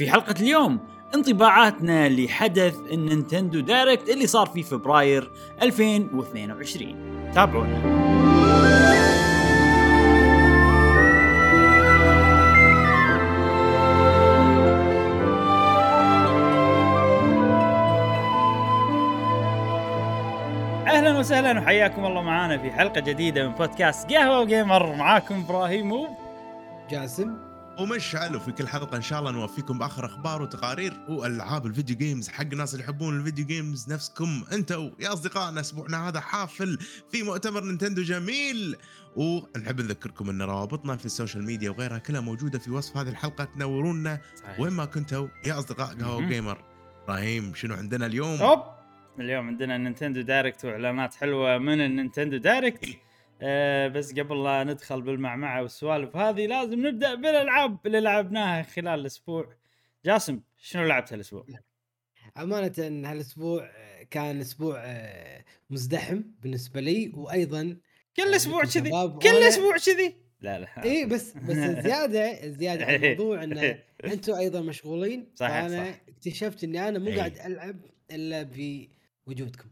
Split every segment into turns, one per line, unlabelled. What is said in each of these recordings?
في حلقة اليوم انطباعاتنا لحدث ال Nintendo Direct اللي صار في فبراير 2022 تابعونا. أهلا وسهلا وحياكم الله معانا في حلقة جديدة من بودكاست قهوة و gamer معاكم إبراهيم و
جاسم.
ومشعل وفي كل حلقة. إن شاء الله نوفيكم بآخر أخبار وتقارير وألعاب ال video games حق الناس اللي يحبون ال video games نفسكم. أنتم يا أصدقائنا أسبوعنا هذا حافل في مؤتمر Nintendo جميل. ونحب نذكركم إن روابطنا في ال social media وغيرها كلها موجودة في وصف هذه الحلقة. تنورونا وين ما كنتوا يا أصدقاء
قهوة.
gamer إبراهيم شنو عندنا اليوم؟
أوب. اليوم عندنا Nintendo Direct وإعلانات حلوة من ال Nintendo Direct آه بس قبل لا ندخل بالمعمعة والسوالف هذه لازم نبدأ بالألعاب اللي لعبناها خلال الأسبوع جاسم شنو لعبت هالاسبوع؟
أمانة هالأسبوع آه، كان أسبوع آه، مزدحم بالنسبة لي وأيضا
كل
أسبوع
كذي كل أسبوع كذي لا لا
اي بس بس زيادة على الموضوع ان أنتم أيضا مشغولين
صح،
فأنا
صح.
اكتشفت إني أنا مو
إي.
قاعد ألعب إلا بوجودكم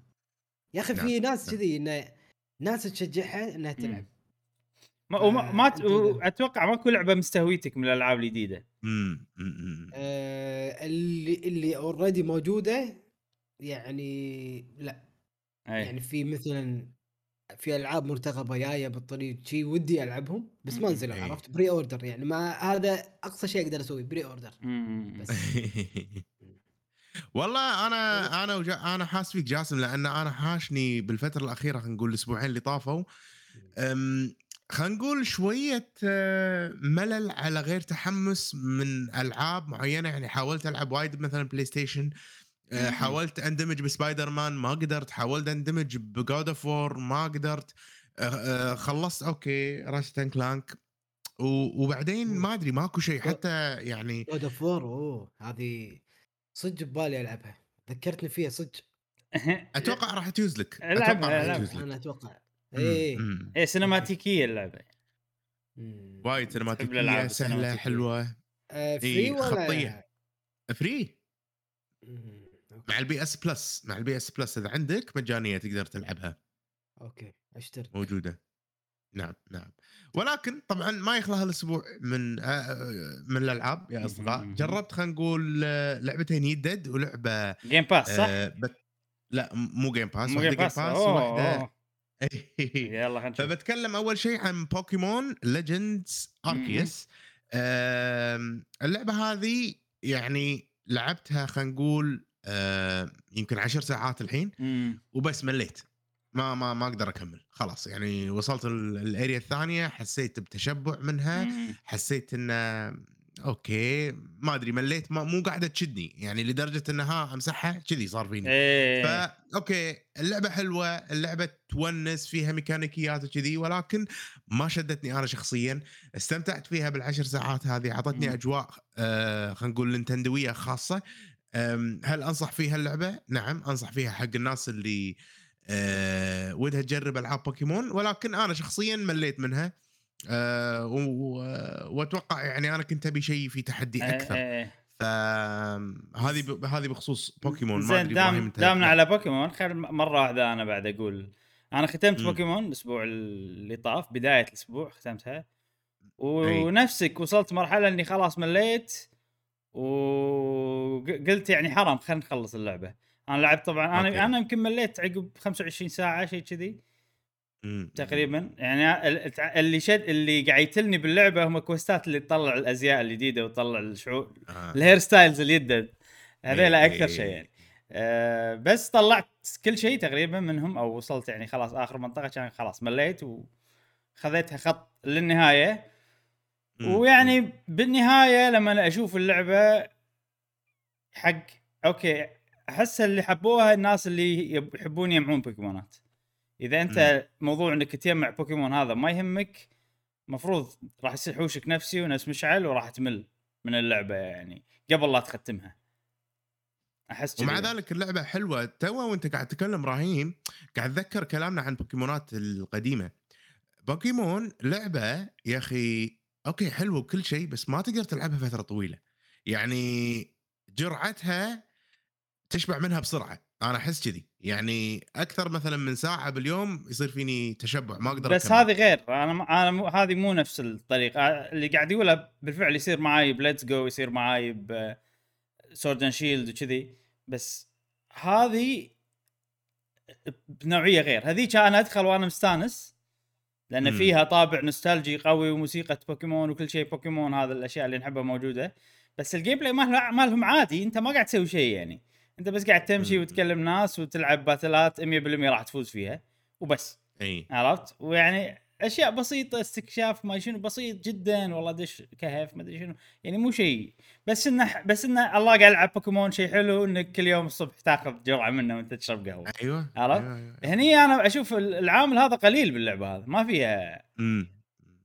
يا أخي
نعم،
في ناس
نعم.
كذي إنه ناس تشجعها
إنها.
تلعب
ما وما ما ت-
جديدة.
أتوقع ماكو لعبة مستهويتك من الألعاب الجديدة
امم أمم.
آه اللي اللي already موجودة يعني لا
أي.
يعني في مثلا في ألعاب مرتقبة جاية بالطريق شي ودي ألعبهم بس ما. نزلوا
إي.
عرفت pre-order يعني ما هذا أقصى شيء أقدر أسويه pre
order.
بس
والله أنا أنا وجا أنا حاس فيك جاسم لأن أنا حاشني بالفترة الأخيرة خلينا نقول الأسبوعين اللي طافوا. أم، خلينا نقول شوية آه، ملل على غير تحمس من ألعاب معينة. يعني حاولت ألعب وايد مثلا PlayStation آه،
مم.
حاولت أندمج بسبايدر مان ما قدرت. حاولت أندمج ب God of War ما قدرت. آه، خلصت okay Ratchet and Clank وبعدين ما أدري ماكو شيء. حتى يعني
God of War أوه هذه صدق ببالي ألعبها. ذكرتني فيها صدق.
أتوقع راح تيوز لك.
العبها،
أتوقع راح لك.
أنا
أتوقع.
إيه.
مم.
هي سينماتيكية
اللعبة.
وايد سينماتيكية
سهلة.
حلوة.
آه free
إيه،
ولا
خطية.
free.
مع ال PS Plus. مع ال PS Plus إذا عندك مجانية تقدر تلعبها.
okay أشترك.
موجودة. نعم نعم ولكن طبعا ما يخلى هالأسبوع من آه، من الألعاب يا
أصدقاء.
جربت خلينا نقول آه، لعبتين يدد ولعبة
Game Pass صح؟
آه، بت... لا مو Game Pass
مو
واحدة
Game
Pass
أوه. يلا خلينا
فبتكلم أول شيء عن Pokémon Legends Arceus اللعبة هذه يعني لعبتها خلينا نقول آه، يمكن عشر ساعات الحين
مم.
وبس مليت ما ما ما أقدر أكمل خلاص يعني وصلت ال- ال area الثانية حسيت بتشبع منها. حسيت إنه okay ما أدري مليت ما مو قاعدة تشدني يعني لدرجة انها أمسحها كذي صار فيني
إيه
فا okay اللعبة حلوة اللعبة تونس فيها ميكانيكيات وكذي ولكن ما شدتني أنا شخصيا استمتعت فيها بالعشر ساعات هذه
أعطتني.
أجواء آه خلينا نقول نينتندوية خاصة هل أنصح فيها اللعبة؟ نعم أنصح فيها حق الناس اللي أه ودها تجرب ألعاب بوكيمون ولكن أنا شخصيا مليت منها. أه وأتوقع يعني أنا كنت أبي شيء في تحدي أكثر.
إيه، إيه.
فهذه ب- هذه بخصوص بوكيمون ما أدري
دام دامنا على بوكيمون خل مرة واحدة أنا بعد أقول. أنا ختمت. بوكيمون الأسبوع اللي طاف بداية الأسبوع ختمتها. ونفسك وصلت مرحلة إني خلاص مليت وقلت يعني حرام خلينا نخلص اللعبة. أنا لعبت طبعا
okay.
أنا أنا يمكن مليت عقب 25 ساعة شيء كذي. تقريبا يعني اللي شد اللي قاعد يتلني باللعبة هم quest ات اللي تطلع الأزياء الجديدة وتطلع الشعور
آه.
ال hair styles اليدد هذيلا
إيه، أكثر
شيء. يعني أه بس طلعت كل شيء تقريبا منهم أو وصلت يعني خلاص آخر منطقة كان خلاص مليت وخذيتها خط
للنهاية.
ويعني بالنهاية لما أشوف اللعبة حق okay أحس اللي حبوها الناس اللي يحبون يجمعون بوكيمونات. إذا أنت موضوع إنك تجمع بوكيمون هذا ما يهمك مفروض راح يصير حوشك نفسي ونفس مشعل وراح تمل من اللعبة يعني قبل لا تختمها. أحس
ومع. ذلك اللعبة حلوة. تو وأنت قاعد تتكلم إبراهيم قاعد اتذكر كلامنا عن بوكيمونات القديمة. بوكيمون لعبة يا أخي okay حلوة وكل شيء بس ما تقدر تلعبها فترة طويلة. يعني جرعتها تشبع منها بسرعة. أنا أحس كذي. يعني أكثر مثلا من ساعة باليوم يصير فيني تشبع ما أقدر
بس
أكمل.
هذه غير. أنا م- أنا مو هذه مو نفس الطريقة. اللي قاعد يقولها بالفعل يصير معاي ب Let's Go يصير معاي ب Sword and Shield وكذي. بس هذه بنوعية غير. هذيك أنا أدخل وأنا مستانس لأن
مم.
فيها طابع نوستالجي قوي وموسيقى بوكيمون وكل شيء بوكيمون هذا الأشياء اللي نحبها موجودة. بس ال gameplay مالهم مالهم عادي. أنت ما قاعد تسوي شيء يعني. انت بس قاعد تمشي. وتكلم ناس وتلعب باتلات 100% راح تفوز فيها وبس.
إي.
عرفت؟ ويعني أشياء بسيطة استكشاف ما شنو بسيط جدا والله دش كهف ما أدري شنو. يعني مو شيء. بس إنه بس إنه الله قاعد يلعب بوكيمون شيء حلو إنك كل يوم الصبح تاخذ جرعة منه وأنت تشرب قهوة.
أيوه.
عرفت؟
أيوة، أيوة.
هني أنا أشوف العامل هذا قليل باللعبة هذا ما فيها
أمم.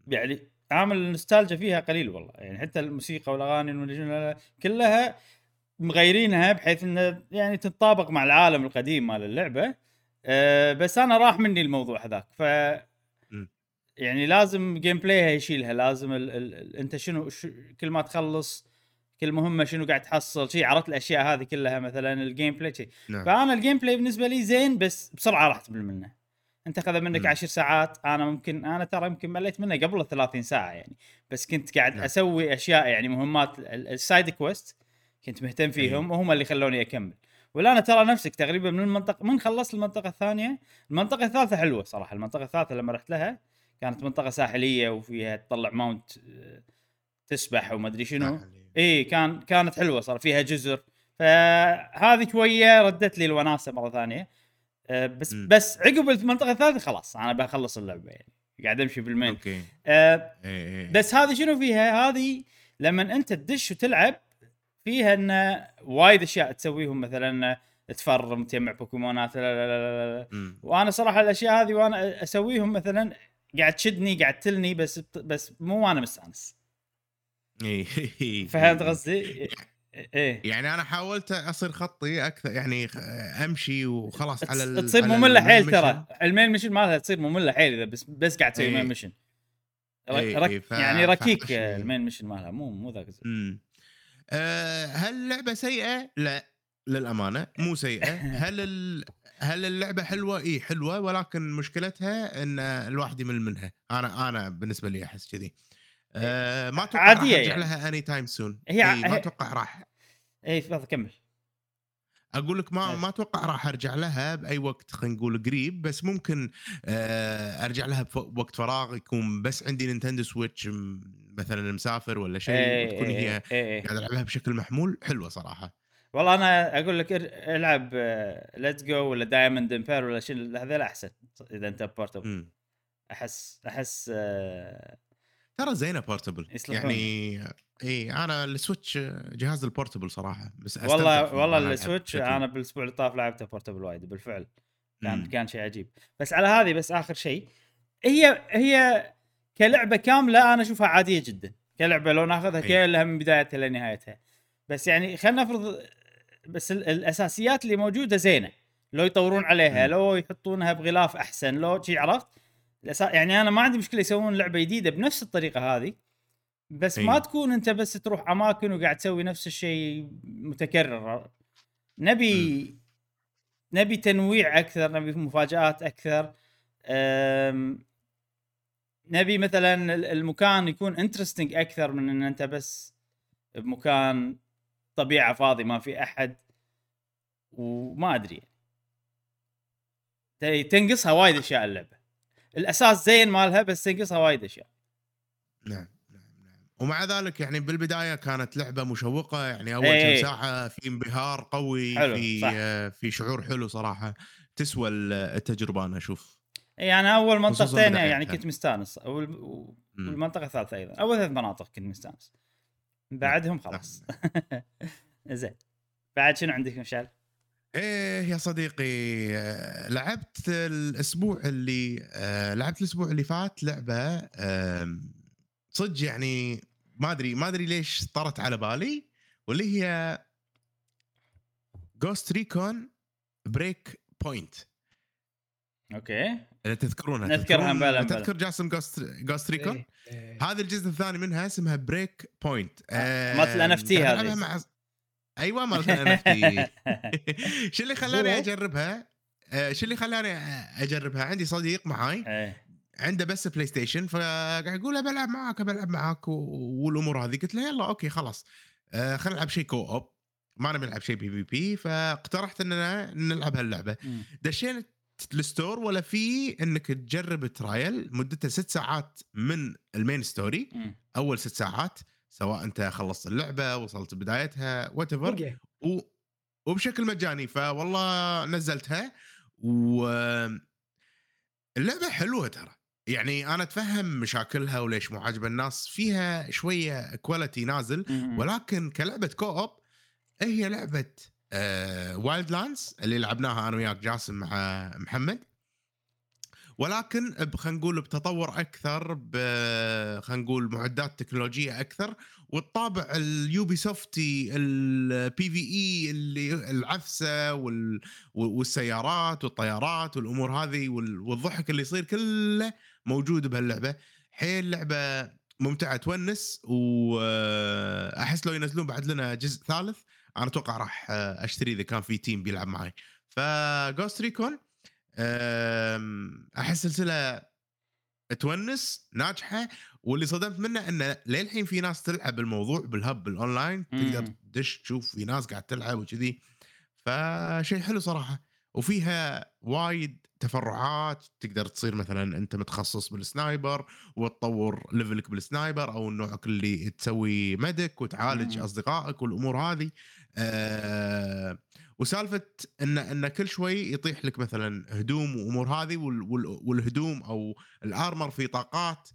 يعني عامل النوستالجيا فيها قليل والله. يعني حتى الموسيقى والأغاني كلها مغيرينها بحيث إنه يعني تتطابق مع العالم القديم مال اللعبة. أه بس أنا راح مني الموضوع هذاك. ف. يعني لازم gameplay ها يشيلها. لازم ال ال ال أنت شنو ش... كل ما تخلص كل مهمة شنو قاعد تحصل شيء عرفت الأشياء هذه كلها مثلا ال gameplay شيء
نعم.
فأنا ال gameplay بالنسبة لي زين بس بسرعة راح تمل منه. أنت أخذ منك
مم.
عشر ساعات. أنا ممكن أنا ترى يمكن مليت منه قبل ال 30 ساعة يعني. بس كنت قاعد
نعم.
أسوي أشياء يعني مهمات ال- ال side quest كنت مهتم فيهم وهم اللي خلوني أكمل. ولا أنا ترى نفسك تقريبا من المنطقة من خلصت المنطقة الثانية. المنطقة الثالثة حلوة صراحة. المنطقة الثالثة لما رحت لها كانت منطقة ساحلية وفيها تطلع mount آه، تسبح وما أدري شنو. اي كان كانت حلوة صار فيها جزر. فهذه شوية ردت لي الوناسة مرة ثانية. أه بس
مم.
بس عقب المنطقة الثالثة خلاص أنا بخلص اللعبة يعني. قاعد أمشي بال
main. okay.
أه
إيه، إيه.
بس هذه شنو فيها؟ هذه لما أنت تدش وتلعب فيها انه وايد أشياء تسويهم مثلا تفرم تجمع بوكيمونات لا لا لا لا. وأنا صراحة الأشياء هذه وأنا أسويهم مثلا قاعد تشدني قاعد تلني بس بس مو وأنا مستأنس
إيه.
فهمت قصدي؟ إيه
يعني أنا حاولت أصير خطي أكثر يعني أمشي وخلاص على
تصير مملة حيل. ترى ال main mission مالها تصير مملة حيل إذا بس بس قاعد تسوي
إيه.
main mission رك
إيه،
يعني ركيك.
ال
main mission مالها مو مو ذاك
أه هل اللعبة سيئة؟ لا للأمانة مو سيئة هل ال... هل اللعبة حلوة؟ اي حلوة ولكن مشكلتها إن الواحد يمل منها أنا أنا بالنسبة لي أحس كذي أه ما أتوقع
عادية
راح أرجع
يعني.
لها any time soon
هي
ما أتوقع راح
إي تفضل كمل
أقول لك ما. ما أتوقع راح أرجع لها بأي وقت خلينا نقول قريب بس ممكن آه، أرجع لها بوقت فراغ يكون بس عندي Nintendo Switch مثلا مسافر ولا شيء
إيه،
وتكون
إيه،
هي
إيه،.
قاعد ألعبها بشكل محمول حلوة صراحة
والله أنا أقول لك إلعب Let's Go ولا Diamond and Pearl ولا شيء هذول أحسن إذا أنت
portable.
أحس أحس آه،
ترى زينة
portable.
يعني إي أنا ال Switch جهاز ال portable صراحة بس
والله والله ال
Switch
أنا بالأسبوع اللي طاف لعبته portable وايد بالفعل. كان
مم.
كان شيء عجيب. بس على هذه بس آخر شيء هي هي كلعبة كاملة أنا أشوفها عادية جدا. كلعبة لو ناخذها. كلها من بدايتها لنهايتها بس يعني خلينا نفرض بس ال- الأساسيات اللي موجودة زينة. لو يطورون عليها
مم.
لو يحطونها بغلاف أحسن لو شي عرفت؟ يعني أنا ما عندي مشكلة يسوون لعبة جديدة بنفس الطريقة هذه. بس
أي.
ما تكون أنت بس تروح أماكن وقاعد تسوي نفس الشيء متكرر. نبي نبي تنويع أكثر نبي مفاجآت أكثر. نبي مثلا ال- المكان يكون انترستنج أكثر من إن أنت بس بمكان طبيعة فاضي ما في أحد. وما أدري. تنقصها وايد أشياء اللعبة. الأساس زين مالها بس تنقصها وايد أشياء.
نعم. ومع ذلك يعني بالبداية كانت لعبة مشوقة يعني أول
إيه.
كم ساعة في انبهار قوي
حلو،
في
صح.
في شعور حلو صراحة تسوى ال- التجربة أنا أشوف
يعني
أول
منطقتين. يعني كنت مستانس. والمنطقة الثالثة أيضا أول ثلاث مناطق كنت مستانس بعدهم خلاص زين بعد شنو عندك مشعل؟
إيه يا صديقي آه، لعبت الأسبوع اللي آه، لعبت الأسبوع اللي فات لعبة صدق يعني ما أدري ما أدري ليش طرت على بالي واللي هي Ghost Recon Breakpoint
okay
إذا تذكرونها
نذكرها بلا.
تذكر جاسم Ghost Ghost Recon
إيه، إيه.
هذا الجزء الثاني منها اسمها Breakpoint
آه، مالت ال NFT هذه.
مع أيوه مالت ال NFT شو اللي خلاني. أجربها؟ آه، شو اللي خلاني أجربها؟ عندي صديق معاي
إيه.
عنده بس PlayStation فقاعد يقول له بلعب معاك بلعب معاك والأمور هذه. قلت له يلا okay خلاص. آه خلينا نلعب شيء co-op ما نبي نلعب شيء PvP فاقترحت إننا نلعب
هاللعبة.
دشينا ال store ولا في إنك تجرب trial مدته ست ساعات من ال main story
مم.
أول ست ساعات سواء أنت خلصت اللعبة وصلت بدايتها what
okay.
و... وبشكل مجاني فوالله نزلتها. و اللعبة حلوة ترى. يعني أنا أتفهم مشاكلها وليش مو عاجبة الناس فيها شوية quality نازل. ولكن كلعبة co-op هي لعبة آه Wildlands اللي لعبناها أنا وياك جاسم مع محمد ولكن خلينا نقول بتطور أكثر خلينا نقول معدات تكنولوجية أكثر والطابع اليوبي سوفتي ال PvE اللي العفسة وال والسيارات والطيارات والأمور هذه وال- والضحك اللي يصير كله موجود بهاللعبة. حيل لعبة ممتعة تونس وأحس لو ينزلون بعد لنا جزء ثالث أنا أتوقع راح أشتري إذا كان في team بيلعب معي ف Ghost Recon أحس سلسلة تونس ناجحة واللي صدمت منه إنه للحين في ناس تلعب الموضوع بال hub بال
online. تقدر.
تدش تشوف في ناس قاعد تلعب وكذي. فشيء حلو صراحة. وفيها وايد تفرعات تقدر تصير مثلا أنت متخصص بال sniper وتطور level ك بال sniper أو نوعك اللي تسوي medic وتعالج
مم.
أصدقائك والأمور هذه آه وسالفة إن إن كل شوي يطيح لك مثلا هدوم وأمور هذه وال وال والهدوم أو ال armor في طاقات.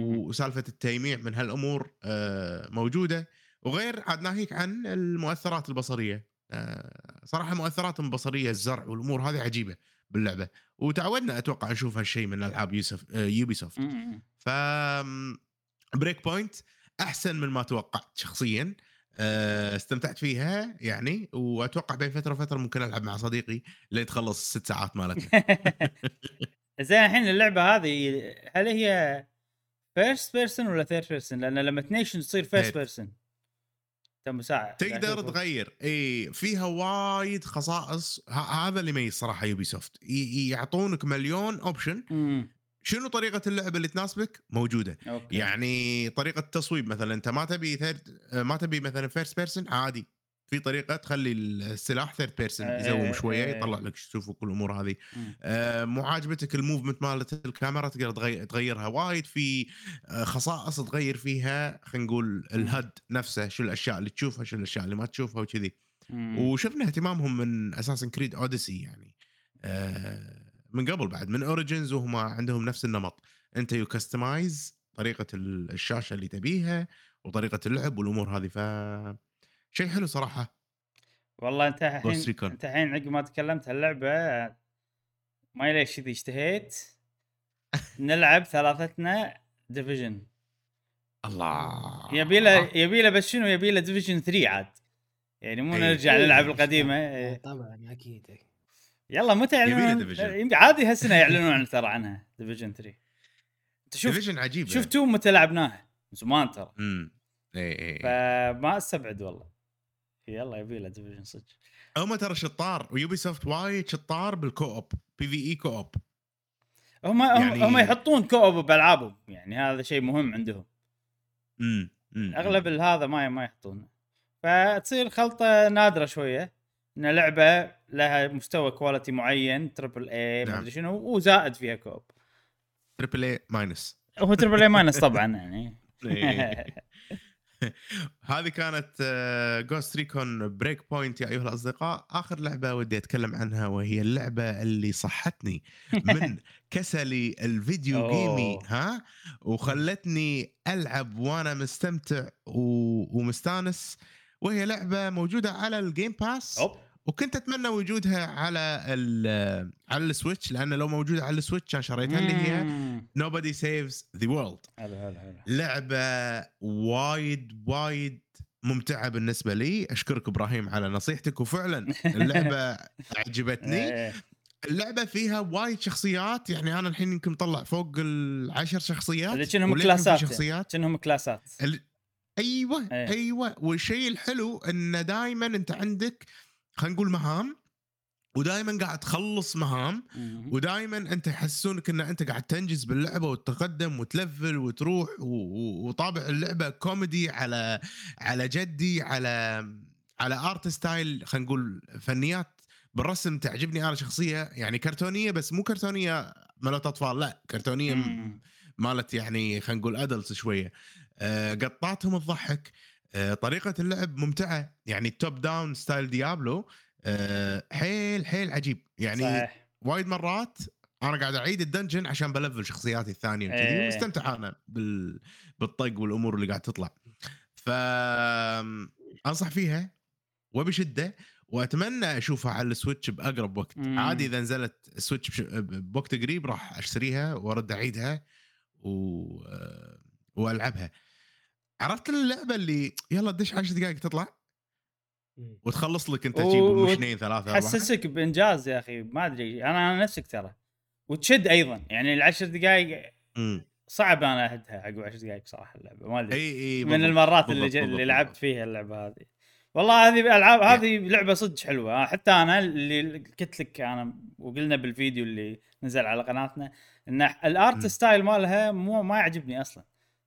وسالفة التيميع من هالأمور آه، موجودة وغير عاد ناهيك عن المؤثرات البصرية آه، صراحة مؤثرات البصريه الزرع والأمور هذه عجيبة باللعبة وتعودنا أتوقع نشوف هالشيء من ألعاب يوسف آه،
Ubisoft.
ف Breakpoint أحسن من ما توقعت شخصيا آه، استمتعت فيها يعني وأتوقع بين فترة وفترة ممكن ألعب مع صديقي لين تخلص الست ساعات مالتنا
زين الحين اللعبة هذه هل هي first person ولا third person؟ لأن لما تنيشن تصير
first.
person تم ساعه
تقدر تغير. إي فيها وايد خصائص. هذا اللي يميز صراحة Ubisoft يعطونك مليون
option
شنو طريقة اللعب اللي تناسبك؟ موجودة.
okay.
يعني طريقة التصويب مثلا أنت ما تبي third ما تبي مثلا first person عادي. في طريقة تخلي السلاح third person
إيه،
يزوم شوية
إيه.
يطلع لك شو تشوفك والامور هذه. آه، مو عاجبتك ال movement مالت الكاميرا تقدر تغير تغيرها وايد في آه، خصائص تغير فيها خلينا نقول ال HUD نفسه شو الأشياء اللي تشوفها شو الأشياء اللي ما تشوفها وكذي. وشفنا اهتمامهم من Assassin's Creed Odyssey يعني آه، من قبل بعد من Origins وهم عندهم نفس النمط أنت you customize طريقة ال- الشاشة اللي تبيها وطريقة اللعب والأمور هذه ف شيء حلو صراحة.
والله أنت الحين. أنت الحين عقب ما تكلمت اللعبة ما ليش كذي اشتهيت؟ نلعب ثلاثتنا Division
الله.
يبي له يبي له بس شنو؟ يبي له Division 3 عاد. يعني مو
إيه.
نرجع
إيه،
نلعب
طبعاً. القديمة.
إيه.
طبعا أكيد
يلا متى
يبي له
يعلنون؟ عادي هالسنة يعلنون عن ترى عنها Division 3 أنت شوف
Division عجيب
شوف two متى لعبناها من زمان ترى.
امم اي اي
فما أستبعد والله. يلا يبي له Division صدق
هم ترى شطار و Ubisoft وايد شطار بال co-op PvE co-op.
هم هم,
يعني-
هم يحطون co-op بألعابهم يعني هذا شيء مهم عندهم.
امم.
أغلب هذا ما ما يحطونه. فتصير خلطة نادرة شوية. إن لعبة لها مستوى quality معين triple A ما
نعم.
أدري شنو وزائد فيها co-op.
triple A minus
هو triple A minus طبعا يعني.
هذه كانت Ghost Recon Breakpoint يا أيها الأصدقاء. آخر لعبة ودي أتكلم عنها وهي اللعبة اللي صحتني من كسلي الفيديو. جيمي ها؟ وخلتني ألعب وأنا مستمتع و... ومستانس. وهي لعبة موجودة على ال Game
Pass أوب.
وكنت أتمنى وجودها على ال على ال Switch لأن لو موجوده على ال Switch كان شريتها اللي هي
مم.
Nobody Saves the World
حلو حلو حلو
لعبة وايد وايد ممتعة بالنسبة لي أشكرك إبراهيم على نصيحتك وفعلا اللعبة عجبتني
إيه.
اللعبة فيها وايد شخصيات يعني أنا الحين يمكن مطلع فوق العشر شخصيات
اللي كأنهم كلاسات يعني.
شخصيات
كأنهم كلاسات.
أيوه
إيه.
أيوه والشيء الحلو انه دائما أنت عندك خلينا نقول مهام ودائما قاعد تخلص مهام. ودائما أنت يحسسونك ان أنت قاعد تنجز باللعبة وتتقدم وتلفل وتروح وطابع اللعبة كوميدي على على جدي على على art style خلينا نقول فنيات بالرسم تعجبني أنا شخصية يعني كرتونية بس مو كرتونية مالت أطفال لا
كرتونية.
مالت يعني خلينا نقول adults شوية آه، قطاتهم تضحك طريقة اللعب ممتعة. يعني top down style Diablo آه، حيل حيل عجيب. يعني
صحيح.
وايد مرات أنا قاعد أعيد ال dungeon عشان ب level شخصياتي الثانية وكذي
إيه.
ومستمتع أنا بال... بالطق والأمور اللي قاعد تطلع. ف أنصح فيها وبشدة وأتمنى أشوفها على ال Switch بأقرب وقت.
مم.
عادي إذا نزلت ال Switch بش... بوقت قريب راح أشتريها وأرد أعيدها و... وألعبها. عرفت اللعبة اللي يلا دش 10 دقائق تطلع. وتخلص لك انت تجيب
و-
مشنين ثلاثة.
حسسك بإنجاز يا أخي ما أدري أنا أنا نفسك ترى وتشد أيضا يعني العشر دقائق. صعب أنا أهدها عقب عشر دقائق بصراحه اللعبة ما أدري
إي إي
من. المرات اللي
بالضبط،
اللي
بالضبط.
لعبت فيها اللعبة هذه والله هذه العاب هذه لعبة صدق حلوة حتى أنا اللي قلت لك أنا وقلنا بالفيديو اللي نزل على قناتنا إن ال
art.
style مالها مو ما يعجبني أصلا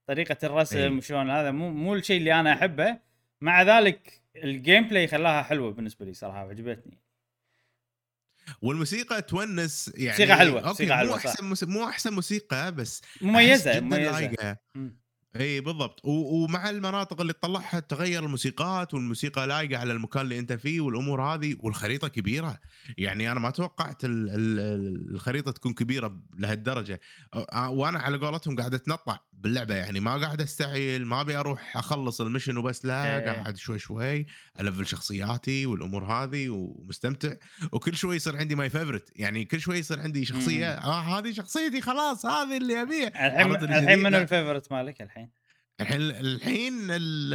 طريقة الرسم
إي.
وشلون هذا مو مو الشيء اللي أنا أحبه مع ذلك ال gameplay خلاها حلوة بالنسبة لي صراحة عجبتني
والموسيقى تونس يعني
موسيقى
okay
موسيقى حلوة،
مو. احسن مو أحسن موسيقى بس مميزة
مميزة.
إي بالضبط و- ومع المناطق اللي تطلعها تغير الموسيقات والموسيقى لايقة على المكان اللي أنت فيه والأمور هذه والخريطة كبيرة يعني أنا ما توقعت ال- ال- ال- الخريطة تكون كبيرة لهالدرجة أ- وأنا على قولتهم قاعد أتنطع باللعبة يعني ما قاعد استعجل ما أبي أروح أخلص ال mission وبس لا
إيه.
قاعد شوي شوي ألفل شخصياتي والأمور هذه ومستمتع وكل شوي يصير عندي my favorite يعني كل شوي يصير عندي شخصية
مم.
آه هذه شخصيتي خلاص هذه اللي أبيها
الحين الحين؟ منو
لا.
ال favorite مالك الحين؟
الحين الحين ال-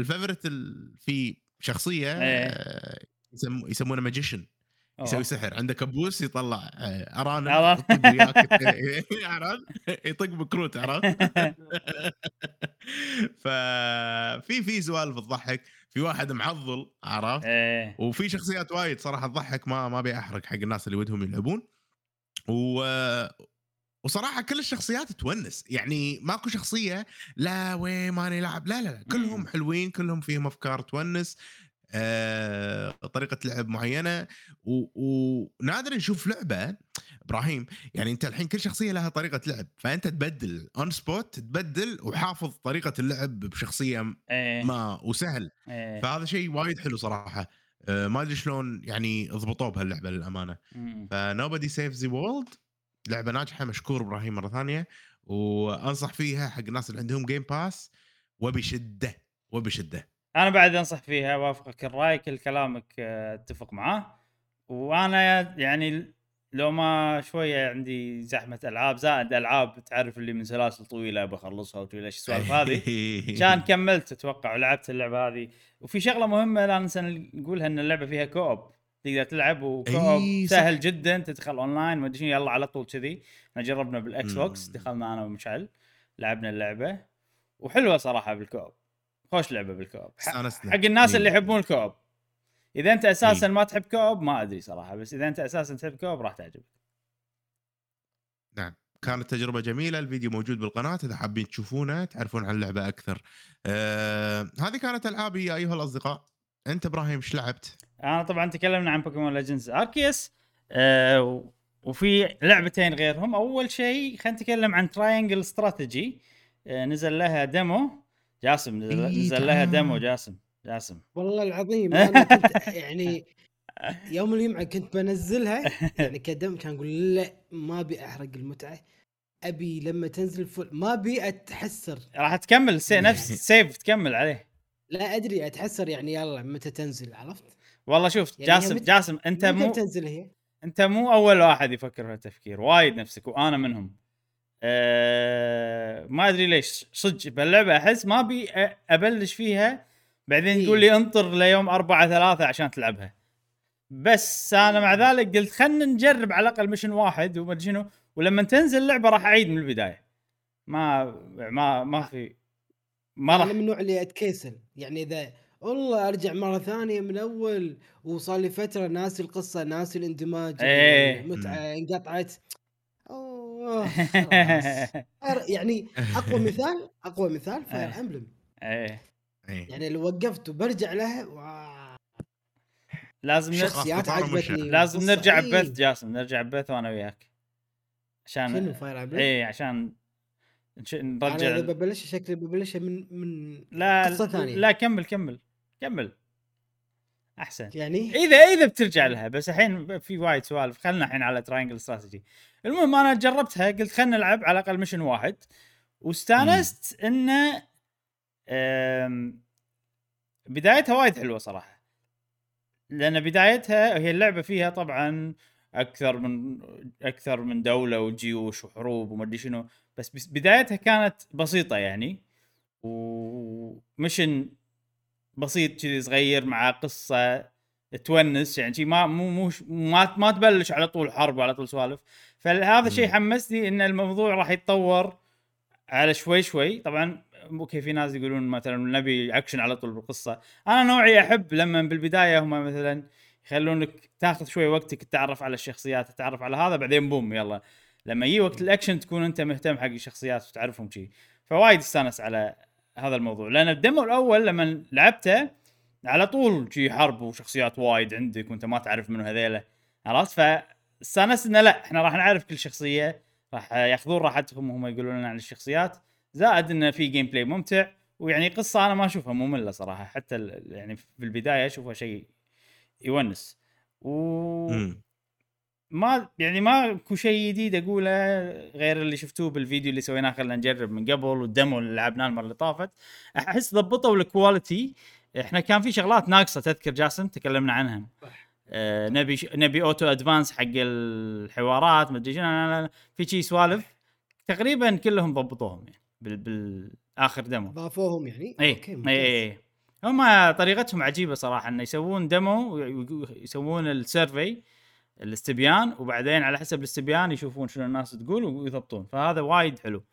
ال favorite ال- في شخصية
إيه.
يسم- يسمونه
magician.
يسوي سحر عنده كبوس يطلع آه، ارانب؟ يطق وياك عرفت يطق بكروت عرفت ففي في سوالف تضحك في واحد معضل عرفت
إيه
وفي شخصيات وايد صراحة تضحك ما ما أبي أحرق حق الناس اللي ودهم يلعبون و وصراحة كل الشخصيات تونس يعني ماكو شخصية لا وين ماني لاعب لا لا لا كلهم. حلوين كلهم فيهم أفكار تونس آه، طريقة لعب معينة ونادر نشوف لعبة إبراهيم يعني أنت الحين كل شخصية لها طريقة لعب فأنت تبدل on spot تبدل وحافظ طريقة اللعب بشخصية
إيه.
ما وسهل.
إيه.
فهذا شيء وايد حلو صراحة آه، ما أدري شلون يعني ضبطوه بهاللعبة للأمانة.
ف
Nobody Saves the World لعبة ناجحة مشكور إبراهيم مرة ثانية وأنصح فيها حق الناس اللي عندهم Game Pass وبشده وبشده
أنا بعد أنصح فيها وافقك الرأي كل كلامك آه، أتفق معاه. وأنا يعني لو ما شوية عندي زحمة ألعاب زائد ألعاب تعرف اللي من سلاسل طويلة بخلصها وتقول إيش السوالف هذه؟ كان كملت أتوقع ولعبت اللعبة هذه. وفي شغلة مهمة لا ننسى نقولها إن اللعبة فيها co-op. تقدر تلعب و co-op
إي، صح.
سهل جدا تدخل أونلاين ما أدري يلا على طول كذي إحنا جربنا
بال
Xbox دخلنا أنا ومشعل لعبنا اللعبة وحلوة صراحة بال co-op خوش لعبة بال
co-op.
حق الناس اللي. يحبون ال co-op إذا أنت
أساسا.
ما تحب co-op ما أدري صراحة بس إذا أنت أساسا تحب co-op راح تعجبك
نعم كانت تجربة جميلة الفيديو موجود بالقناة إذا حابين تشوفونه تعرفون عن اللعبة أكثر آه، هذه كانت ألعابي يا أيها الأصدقاء أنت إبراهيم إيش لعبت؟
أنا طبعا تكلمنا عن Pokémon Legends Arceus آه وفي لعبتين غيرهم. أول شيء خلينا نتكلم عن Triangle Strategy آه نزل لها demo جاسم نزل,
إيه،
نزل لها. demo جاسم. جاسم.
والله العظيم أنا كنت يعني يوم الجمعة كنت بنزلها يعني ك demo كان أقول لا ما أبي أحرق المتعة. أبي لما تنزل full ما أبي أتحسر.
راح تكمل سي نفس save تكمل عليه.
لا أدري أتحسر يعني يلا متى تنزل عرفت؟
والله شوف
يعني
جاسم
مت-
جاسم انت مو
بتنزل هي؟
انت مو أول واحد يفكر في التفكير وايد نفسك وأنا منهم. أه ما أدري ليش صدق باللعبة أحس ما أبي أبلش فيها بعدين
إيه.
تقول لي انطر ليوم 4 3 عشان تلعبها. بس أنا مع ذلك قلت خلينا نجرب على الأقل mission واحد وما شنو ولما تنزل اللعبة راح أعيد من البداية. ما ما ما في ما راح
من النوع اللي أتكيسل يعني إذا والله أرجع مرة ثانية من اول وصار لي فترة ناسي القصة ناسي الاندماج
إيه.
المتعه انقطعت أوه خلاص أر- يعني أقوى مثال أقوى مثال
إيه.
Fire Emblem
إيه
إيه.
يعني لو وقفت وبرجع لها wow
لازم.
شخصيات. عجبتني
لازم. نرجع
إيه.
ببث جاسم نرجع ببث وأنا وياك
شنو
عشان
Fire Emblem؟
إيه عشان نش-
أنا
نرجع
إذا ببلش شكلي ببلشها من من
لا
قصة ثانية.
لا كمل كمل كمل. أحسن.
يعني؟
إذا إذا بترجع لها بس الحين في وايد سوالف. خلنا الحين على Triangle Strategy المهم أنا جربتها قلت خلنا نلعب على الأقل mission واحد. واستانست إنه بدايتها وايد حلوة صراحة. لأن بدايتها هي اللعبة فيها طبعا أكثر من أكثر من دولة وجيوش وحروب وما أدري شنو. بس بدايتها كانت بسيطة يعني. ومشن بسيط كذي صغير مع قصة تونس يعني شي ما مو مو ما ما تبلش على طول حرب وعلى طول سوالف. فهذا الشيء. حمسني إن الموضوع راح يتطور على شوي شوي. طبعا okay في ناس يقولون مثلا نبي اكشن على طول بالقصة. أنا نوعي أحب لما بالبداية هم مثلا يخلونك تاخذ شوي وقتك تتعرف على الشخصيات تتعرف على هذا بعدين boom يلا. لما يجي وقت الأكشن تكون أنت مهتم حق الشخصيات وتعرفهم شي. فوايد استانس على هذا الموضوع. لأن ال demo الأول لما لعبته على طول شي حرب وشخصيات وايد عندك وأنت ما تعرف منو هذيلا عرفت؟ فاستانست انه لا إحنا راح نعرف كل شخصية راح يأخذون راحتهم وهم يقولون لنا عن الشخصيات. زائد انه في gameplay ممتع ويعني قصة أنا ما أشوفها مملة صراحة. حتى يعني في البداية أشوفها شيء يونس. و. ما يعني ما اكو شيء جديد أقوله غير اللي شفتوه بالفيديو اللي سويناه خلينا نجرب من قبل وال demo اللي لعبناه المرة اللي طافت. أحس ضبطوا ال quality إحنا كان في شغلات ناقصة تذكر جاسم؟ تكلمنا عنها. آه نبي ش... نبي auto advance حق الحوارات ما ادري شنو. في شي سوالف؟ تقريبا كلهم ضبطوهم يعني بال... بالآخر demo
ضافوهم يعني؟
اي
okay
اي
ممتاز.
اي هم طريقتهم عجيبة صراحة إنه يسوون demo ويق- يسوون ال survey الاستبيان وبعدين على حسب الاستبيان يشوفون شنو الناس تقول ويضبطون. فهذا وايد حلو.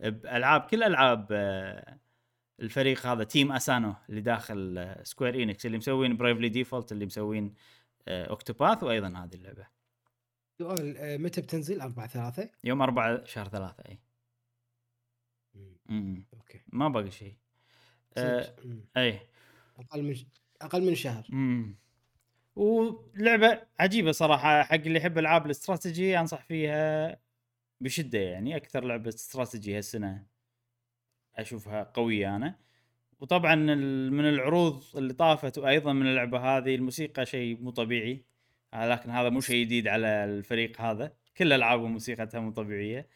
بألعاب كل ألعاب آه، الفريق هذا Team Asano اللي داخل آه، Square Enix اللي مسوين Bravely Default اللي مسوين آه، Octopath وأيضا هذه اللعبة.
سؤال آه، متى بتنزل؟ 4 3
يوم 4 شهر 3 إي.
okay.
ما باقي شيء. آه،. إي.
أقل من أقل من شهر.
امم ولعبة عجيبة صراحة حق اللي يحب ألعاب الاستراتيجي أنصح فيها بشدة يعني أكثر لعبة استراتيجي هالسنة أشوفها قوية أنا. وطبعا من العروض اللي طافت وأيضا من اللعبة هذه الموسيقى شيء مو طبيعي آه، لكن هذا مو شيء جديد على الفريق هذا. كل العابهم موسيقتها مو طبيعية.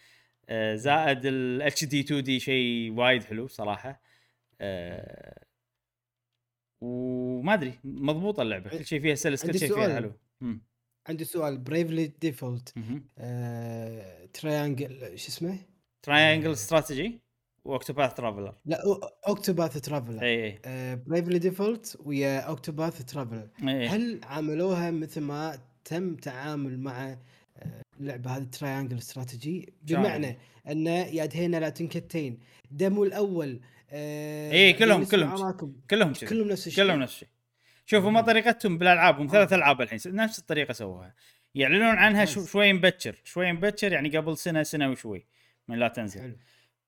آه، زائد ال HD 2D شيء وايد حلو صراحة. آه، وما أدري مضبوطة اللعبة كل شيء فيها سلس كل شيء فيها. حلو. مم.
عندي سؤال. Bravely Default
مهم.
Triangle شو اسمه؟
تراينجل استراتيجي واوكتوباث ترافلر
لا اوكتوباث ترافلر
إي إي.
بريفلي ديفولت ويا اوكتوباث ترافلر هل عاملوها مثل ما تم تعامل مع آه، اللعبة هذه تراينجل استراتيجي بمعنى انه يا دهينا لا تنكتين. دمو الأول آه،
إيه، كلهم- كلهم. كلهم
كلهم نفس الشيء.
كلهم نفس الشيء. شوفوا ما. طريقتهم بالألعاب هم ثلاث
آه.
ألعاب الحين نفس الطريقة سووها. يعلنون عنها شو. شوي مبكر شوي مبكر يعني قبل سنة سنة وشوي من لا تنزل.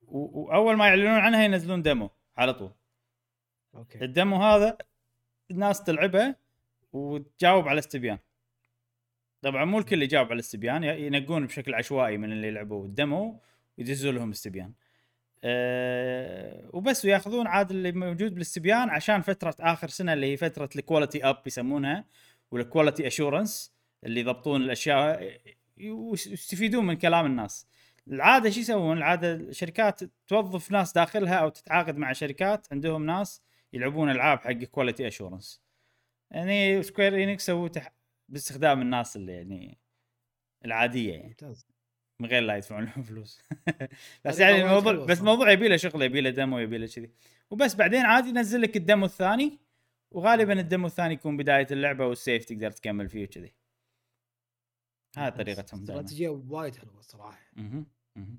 واول ما يعلنون عنها ينزلون demo على طول.
أوكي.
ال demo هذا الناس تلعبه وتجاوب على استبيان. طبعا مو الكل يجاوب على الاستبيان ينقون بشكل عشوائي من اللي لعبوا ال demo ويدزوا لهم استبيان. أه وبس وياخذون عاد اللي موجود بالاستبيان عشان فترة آخر سنة اللي هي فترة ال quality up يسمونها وال quality assurance اللي يضبطون الأشياء ويستفيدون من كلام الناس. العادة شو يسوون؟ العادة شركات توظف ناس داخلها أو تتعاقد مع شركات عندهم ناس يلعبون ألعاب حق quality assurance يعني Square Enix سووا. باستخدام الناس اللي يعني العادية يعني.
ممتاز.
من غير لا يدفعون لهم فلوس بس يعني الموضوع بس
صراحة.
موضوع يبي له شغل يبي له demo يبي له كذي وبس بعدين عادي ينزل لك ال demo الثاني وغالبا ال demo الثاني يكون بداية اللعبة وال save تقدر تكمل فيه وكذي هذه طريقتهم
استراتيجية وايد حلوة صراحة
مهم. مهم.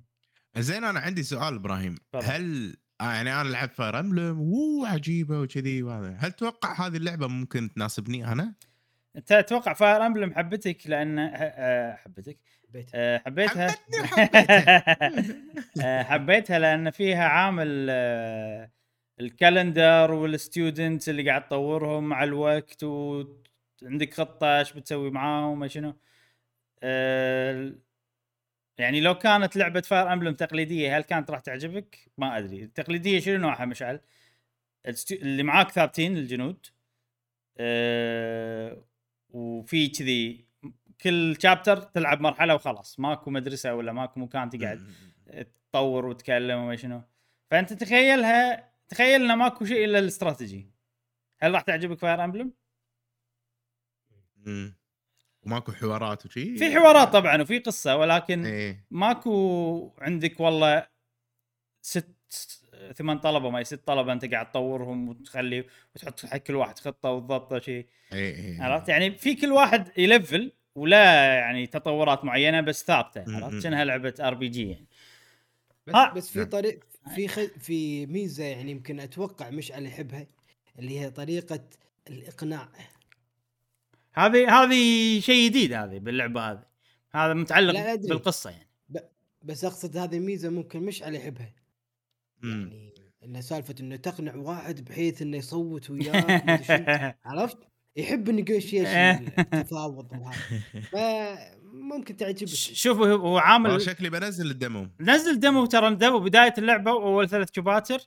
زين أنا عندي سؤال إبراهيم
تفضل.
هل آه يعني أنا لعبت Fire Emblem اوه عجيبة وكذي وهذا هل تتوقع هذه اللعبة ممكن تناسبني أنا؟
أنت أتوقع Fire Emblem حبتك لأن آه، حبتك
بيت
آه، حبيتها
حبتني وحبيتها.
آه، حبيتها لأن فيها عامل آه، ال calendar وال students اللي قاعد تطورهم مع الوقت وعندك خطة إيش بتسوي معاهم ما شنو يعني لو كانت لعبة Fire Emblem تقليدية هل كانت راح تعجبك؟ ما أدري، التقليدية شنو نوعها مشعل؟ اللي معاك ثابتين الجنود أه وفي كذي كل chapter تلعب مرحلة وخلاص. ماكو مدرسة ولا ماكو مكان تقعد تطور وتكلم وما شنو. فأنت تخيلها تخيل إنه ماكو شيء إلا الاستراتيجي. هل راح تعجبك Fire
Emblem؟ وماكو حوارات وشي؟
في حوارات طبعا وفي قصة ولكن
إيه.
ماكو عندك والله ست ثمان طلبة ما ست طلبة أنت قاعد تطورهم وتخلي وتحط حق كل واحد خطة وتضبطه شيء
إيه إيه.
عرفت؟ يعني في كل واحد يلفل. ولا يعني تطورات معينة بس
ثابتة.
عرفت شنها لعبة RPG يعني
بس,
آه.
بس في. طريق في خ... في ميزة يعني يمكن أتوقع مشعل يحبها اللي هي طريقة الإقناع
هذه هذه شيء جديد هذه باللعبة هذه هذا متعلق. بالقصة يعني
بس أقصد هذه ميزة ممكن مشعل يحبها. يعني انه سالفة إنه تقنع واحد بحيث إنه يصوت وياك. عرفت؟ يحب النيغوشيشن التفاوض وهذا. فممكن تعجبك.
شوف هو عامل
شكلي بنزل الدمو
نزل دمو ترى الدمو بدايه اللعبة وأول ثلاث شباتر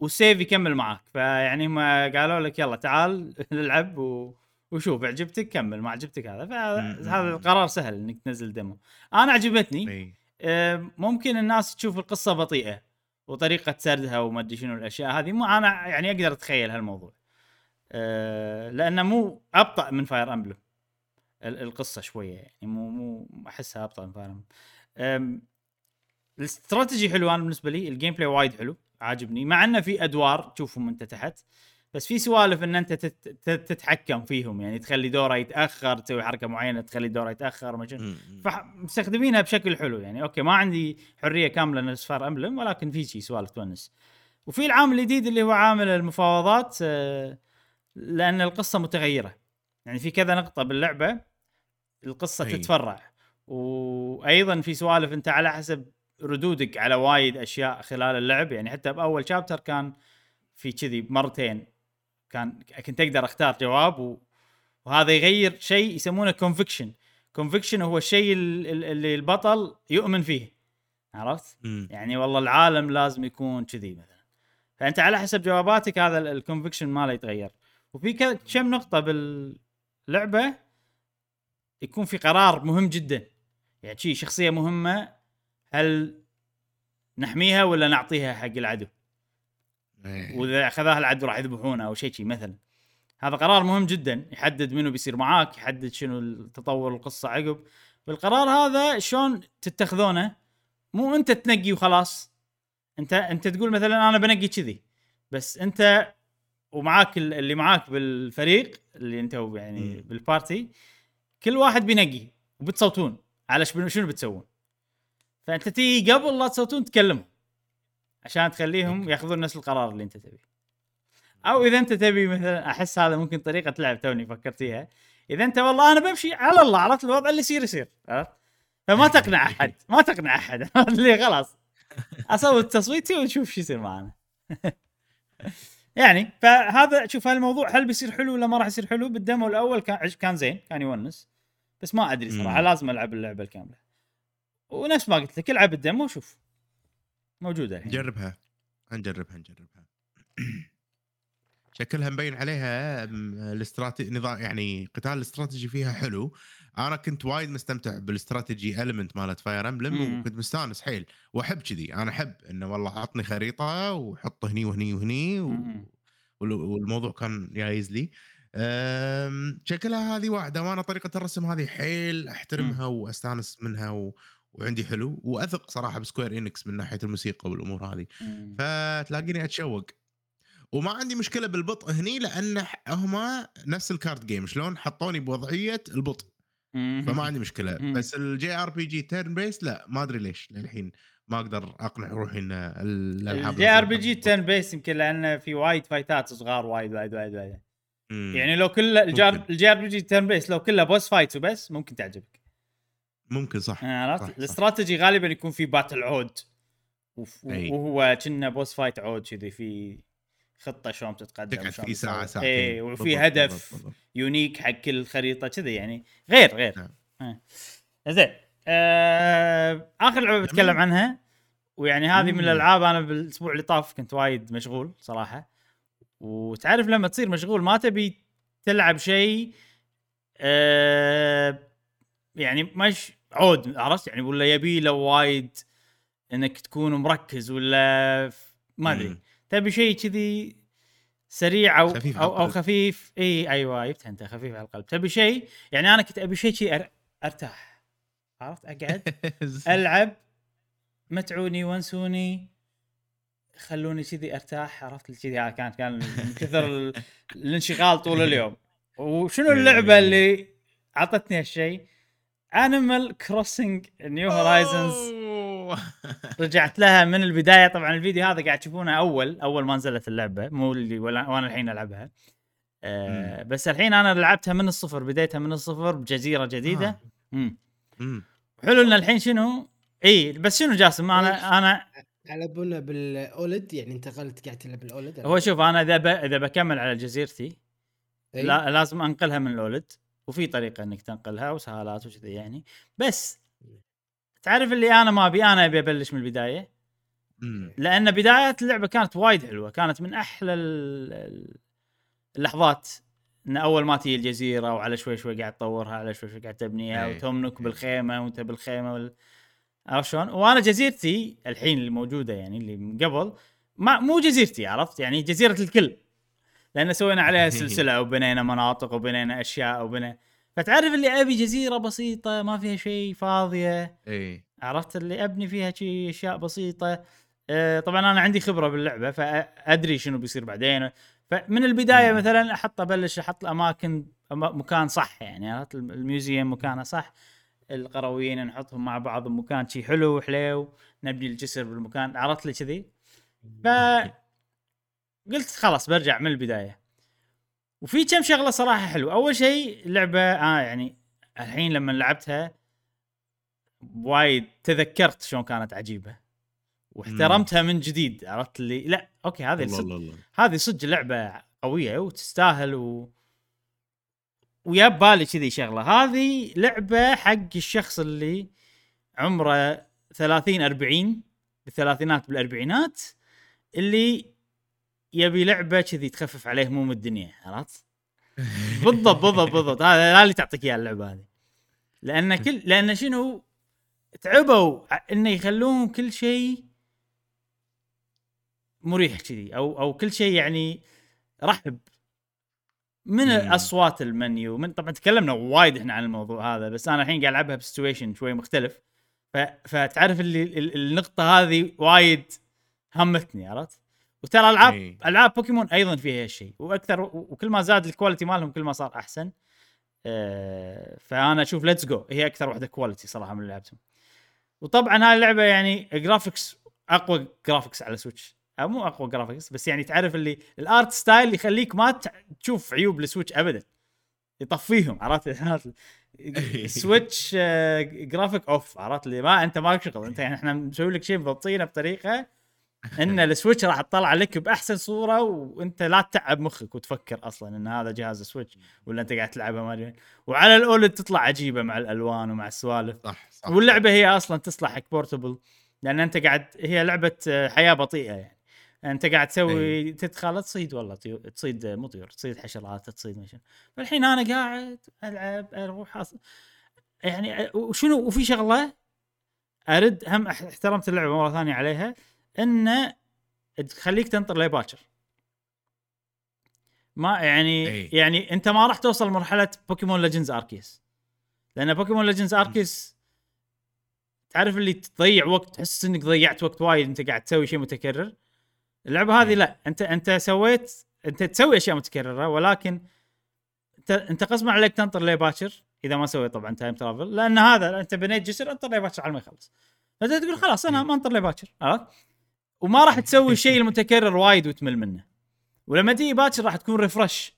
والسيف يكمل معاك. فيعني هم قالوا لك يلا تعال نلعب و... وشوف عجبتك كمل ما عجبتك هذا. فهذا القرار سهل إنك تنزل دمو أنا عجبتني. آه، ممكن الناس تشوف القصة بطيئة وطريقة سردها وما أدري شنو الأشياء هذه. مو أنا يعني أقدر أتخيل هالموضوع. لأنه مو أبطأ من Fire Emblem القصة شوية يعني مو مو أحسها أبطأ من Fire Emblem الاستراتيجي حلو أنا بالنسبة لي ال gameplay وايد حلو عاجبني مع إنه في أدوار تشوفهم أنت تحت بس في سوالف إن أنت تت- تت- تتحكم فيهم يعني تخلي دوره يتأخر تسوي حركة معينة تخلي دوره يتأخر ما. فمستخدمينها بشكل حلو يعني. أوكي ما عندي حرية كاملة نفس Fire Emblem ولكن في شيء سوالف تونس. وفي العامل الجديد اللي هو عامل المفاوضات آه، لأن القصة متغيرة. يعني في كذا نقطة باللعبة القصة
أي.
تتفرع. وأيضا في سوالف أنت على حسب ردودك على وايد أشياء خلال اللعب. يعني حتى بأول chapter كان في كذي مرتين كان كنت أقدر أختار جواب و... وهذا يغير شيء يسمونه conviction conviction هو الشيء ال- ال- اللي البطل يؤمن فيه. عرفت؟
مم.
يعني والله العالم لازم يكون كذي مثلا. فأنت على حسب جواباتك هذا ال conviction ماله يتغير. وفي كم نقطة باللعبة يكون في قرار مهم جدا. يعني شي شخصية مهمة هل نحميها ولا نعطيها حق العدو؟
إيه.
وإذا أخذها العدو راح يذبحونه أو شيء شي مثلا. هذا قرار مهم جدا يحدد منو بيصير معاك يحدد شنو تطور القصة عقب. بالقرار هذا شلون تتخذونه؟ مو أنت تنقي وخلاص. انت أنت تقول مثلا أنا بنقي كذي بس أنت ومعاك ال- اللي معاك بالفريق اللي انت يعني
مم.
بالبارتي كل واحد بينقي وبتصوتون على شنو بتسوون. فأنت تيجي قبل لا تصوتون تكلمهم عشان تخليهم. ياخذون نفس القرار اللي انت تبيه. أو إذا انت تبي مثلا أحس هذا ممكن طريقة لعب توني فكرت فيها إذا انت والله أنا بمشي على الله عرفت الوضع اللي يصير يصير عرفت؟ فما تقنع أحد ما تقنع أحد. اللي خلاص. أصوت تصويتي ونشوف شو يصير معنا. يعني فهذا شوف هالموضوع هل بيصير حلو ولا ما راح يصير حلو؟ بالدمو الأول كان كان زين؟ كان يونس. بس ما أدري صراحة
مم.
لازم ألعب اللعبة الكاملة. ونفس ما قلت لك العب ال demo وشوف. موجودة الحين.
نجربها. نجربها نجربها. شكلها مبين عليها الاستراتيجي نظام يعني قتال الاستراتيجي فيها حلو. أنا كنت وايد مستمتع بالاستراتيجي element مالت Fire Emblem
مم.
وكنت مستانس حيل. واحب كذي. أنا احب انه والله عطني خريطة وحط هني وهني وهني و...
مم.
وال- والموضوع كان جايز لي. أم، شكلها هذه واحدة. وأنا طريقة الرسم هذه حيل أحترمها وأستانس منها و... وعندي حلو. وأثق صراحة بسكوير إنكس من ناحية الموسيقى والأمور هذه.
مم.
فتلاقيني أتشوق. وما عندي مشكلة بالبطء هني لأن هم نفس ال card game شلون؟ حطوني بوضعية البطء. فما عندي
مشكلة.
بس ال JRPG turn-based لا ما أدري ليش للحين ما أقدر أقنع روحي
إن الألعاب ال JRPG turn-based يمكن لأنه في وايد fightات صغار وايد وايد وايد وايد. يعني لو كل. ال JRPG turn-based لو كله boss fights وبس ممكن تعجبك
ممكن صح
آه، عرفت
صح.
الاستراتيجي غالبا يكون في battle عود. وهو كنا boss fight عود كذي في خطة شلون تتقدم
تقعد
شلون
فيه
ساعة.
ساعتين
اي وفي
بالضبط،
هدف
بالضبط،.
unique حق كل خريطة كذي يعني غير غير
نعم.
آه. زين آه آخر لعبة بتكلم. عنها ويعني هذه من. الألعاب أنا بالأسبوع اللي طاف كنت وايد مشغول صراحة وتعرف لما تصير مشغول ما تبي تلعب شيء آه يعني مش عود عرفت يعني ولا يبي له وايد إنك تكون مركز ولا ما
أدري.
تبي شيء كذي سريع أو
خفيف
أو,
أو.
خفيف؟ إي أيوه جبتها أنت خفيف على القلب. تبي شيء؟ يعني أنا كنت أبي شيء شيء. أرتاح. عرفت؟ أقعد ألعب متعوني ونسوني خلوني كذي أرتاح. عرفت؟ كذي كانت كان من كثر ال- الانشغال طول اليوم. وشنو اللعبة اللي أعطتني هالشيء؟ انيمال كروسنج نيو هورايزنز. رجعت لها من البداية. طبعا الفيديو هذا قاعد تشوفونه أول أول ما نزلت اللعبة. مو اللي ولا وأنا الحين ألعبها. آه بس الحين أنا لعبتها من الصفر بديتها من الصفر بجزيرة جديدة.
آه.
امم
مم.
حلو ان الحين شنو؟ إي بس شنو جاسم؟ أنا أنا
يلعبونها بالأولد؟ يعني انتقلت قاعد تلعب بالأولد
هو شوف أنا إذا ب... إذا بكمل على جزيرتي؟ لا لازم أنقلها من الأولد. وفي طريقة إنك تنقلها وسهالات وكذي يعني. بس تعرف اللي أنا ما أبي؟ أنا أبي أبلش من
البداية.
لأن بدايات اللعبة كانت وايد حلوة. كانت من أحلى ال- ال- اللحظات. إن أول ما تجي الجزيرة وعلى شوي شوي قاعد تطورها على شوي شوي قاعد تبنيها
إيه.
وتمنك بالخيمة وأنت بالخيمة وال... عرفت شلون؟ وأنا جزيرتي الحين اللي موجودة يعني اللي من قبل ما مو جزيرتي عرفت؟ يعني جزيرة الكل. لأن سوينا عليها سلسلة وبنينا مناطق وبنينا أشياء وبنينا فتعرف اللي أبي جزيرة بسيطة ما فيها شيء فاضية.
إي.
عرفت اللي أبني فيها شي أشياء بسيطة. آه، طبعا أنا عندي خبرة باللعبة فادري شنو بيصير بعدين. فمن
البداية.
مثلا أحط أبلش أحط الأماكن مكان صح يعني عرفت؟ الم- الميوزيوم مكانه صح. القرويين نحطهم مع بعض بمكان شي حلو وحليو نبني الجسر بالمكان عرفت لي كذي؟ ف قلت خلاص برجع من البداية. وفي كم شغلة صراحة حلوة. أول شيء اللعبه آه يعني الحين لما لعبتها وايد تذكرت شلون كانت عجيبة. واحترمتها من جديد. عرفت اللي لا أوكي هذه
الله
صدق هذه صدق لعبة قوية وتستاهل و ويا بالي كذي شغلة. هذه لعبة حق الشخص اللي عمره 30 40 بالثلاثينات بالأربعينات اللي يبي لعبة كذي تخفف عليه هموم الدنيا عرفت؟ بالضبط بالضبط بالضبط هذا اللي تعطيك إياه اللعبة هذه لأن كل لأن شنو تعبوا انه يخلون كل شيء مريح كذي أو أو كل شيء يعني رحب من. اصوات المنيو من طبعا تكلمنا وايد إحنا عن الموضوع هذا بس أنا الحين قاعد ألعبها ب situation شوي مختلف ف... فتعرف اللي ال- النقطة هذه وايد همتني عرفت؟ وترى ألعاب
إي.
ألعاب بوكيمون أيضا فيها هالشيء. وأكثر وكل ما زاد ال quality مالهم كل ما صار أحسن. آه، فأنا أشوف ليتس جو هي أكثر واحدة quality صراحة من اللي لعبتهم. وطبعا هاي اللعبة يعني graphics أقوى graphics على سويتش مو أقوى graphics بس يعني تعرف اللي ال art style يخليك ما تشوف عيوب السويتش ابدا. يطفيهم عرفت؟ آه، graphic off عرفت؟ اللي ما أنت مالك شغل. أنت يعني إحنا مسوي لك شيء مضبطينه بطريقة إن السويتش راح تطلع لك بأحسن صورة وأنت لا تتعب مخك وتفكر أصلا إن هذا جهاز سويتش ولا أنت قاعد تلعبها ما أدري. وعلى الأولد تطلع عجيبة مع الألوان ومع السوالف.
صح صح
واللعبة هي أصلا تصلح حق بورتبل لأن أنت قاعد هي لعبة حياة بطيئة يعني. أنت قاعد تسوي تدخل تصيد والله طيور تصيد مو طيور تصيد حشرات تصيد مشان فالحين أنا قاعد ألعب أروح أص... يعني وشنو وفي شغلة أرد هم احترمت اللعبة مرة ثانية عليها. انه تخليك تنطر لباكر ما يعني
أي.
يعني أنت ما راح توصل مرحلة بوكيمون ليجندز اركيس لأن بوكيمون ليجندز اركيس تعرف اللي تضيع وقت تحس إنك ضيعت وقت وايد أنت قاعد تسوي شيء متكرر اللعبة هذه. لا أنت أنت سويت أنت تسوي أشياء متكررة ولكن أنت أنت غصبا عليك تنطر ليه باكر إذا ما سويت طبعا time travel لأن هذا أنت بنيت جسر انطر ليه باكر على ما يخلص فأنت تقول خلاص أنا ما أنطر ليه باكر عرفت؟ وما راح تسوي الشيء المتكرر وايد وتمل منه. ولما تيجي باكر راح تكون refresh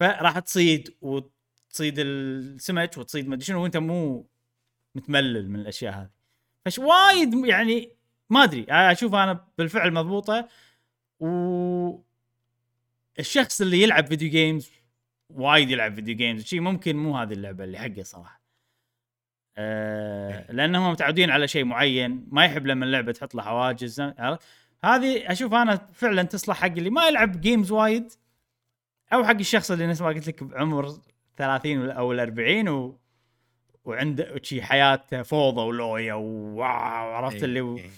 فراح تصيد وتصيد السمك وتصيد ما شنو وأنت مو متملل من الأشياء هذه. فش وايد يعني ما أدري أشوف أنا بالفعل مضبوطة. و الشخص اللي يلعب video games وايد يلعب video games شيء ممكن مو هذه اللعبة اللي حقه صراحة. أه لانهم متعودين على شيء معين ما يحب لما اللعبة تحط له حواجز عرفت؟ هذه أشوف أنا فعلا تصلح حق اللي ما يلعب games وايد أو حق الشخص اللي نفس ما قلت لك بعمر 30 أو ال 40 و... وعنده شي حياته فوضى ولويا وواو عرفت؟
إيه،
اللي و...
إيه.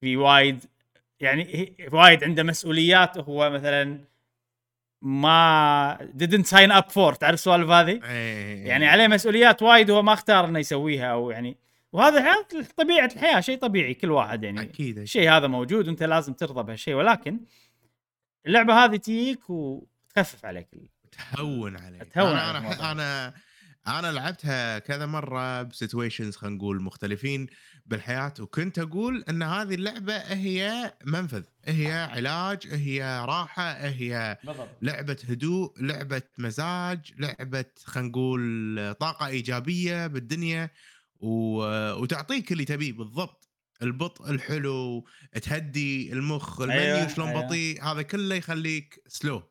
في وايد يعني وايد عنده مسؤوليات هو مثلا ما didn't sign up for تعرف السوالف هذه؟
إيه.
يعني عليه مسؤوليات وايد هو ما اختار إنه يسويها أو يعني وهذا طبيعة الحياة شيء طبيعي كل واحد يعني
أكيد
الشيء هذا موجود وأنت لازم ترضى بهالشيء ولكن اللعبة هذه تجيك وتخفف عليك
تهون عليك
تهون
أنا
عليك أنا.
أنا أنا لعبتها كذا مرة بسيتويشنز خلينا نقول مختلفين بالحياة وكنت أقول إن هذه اللعبة هي منفذ هي علاج هي راحة هي
بالضبط
لعبة هدوء لعبة مزاج لعبة خلينا نقول طاقة إيجابية بالدنيا و... وتعطيك اللي تبيه بالضبط البطء الحلو تهدي المخ المنيو
أيوة،
شلون
أيوة.
بطيء هذا كله يخليك slow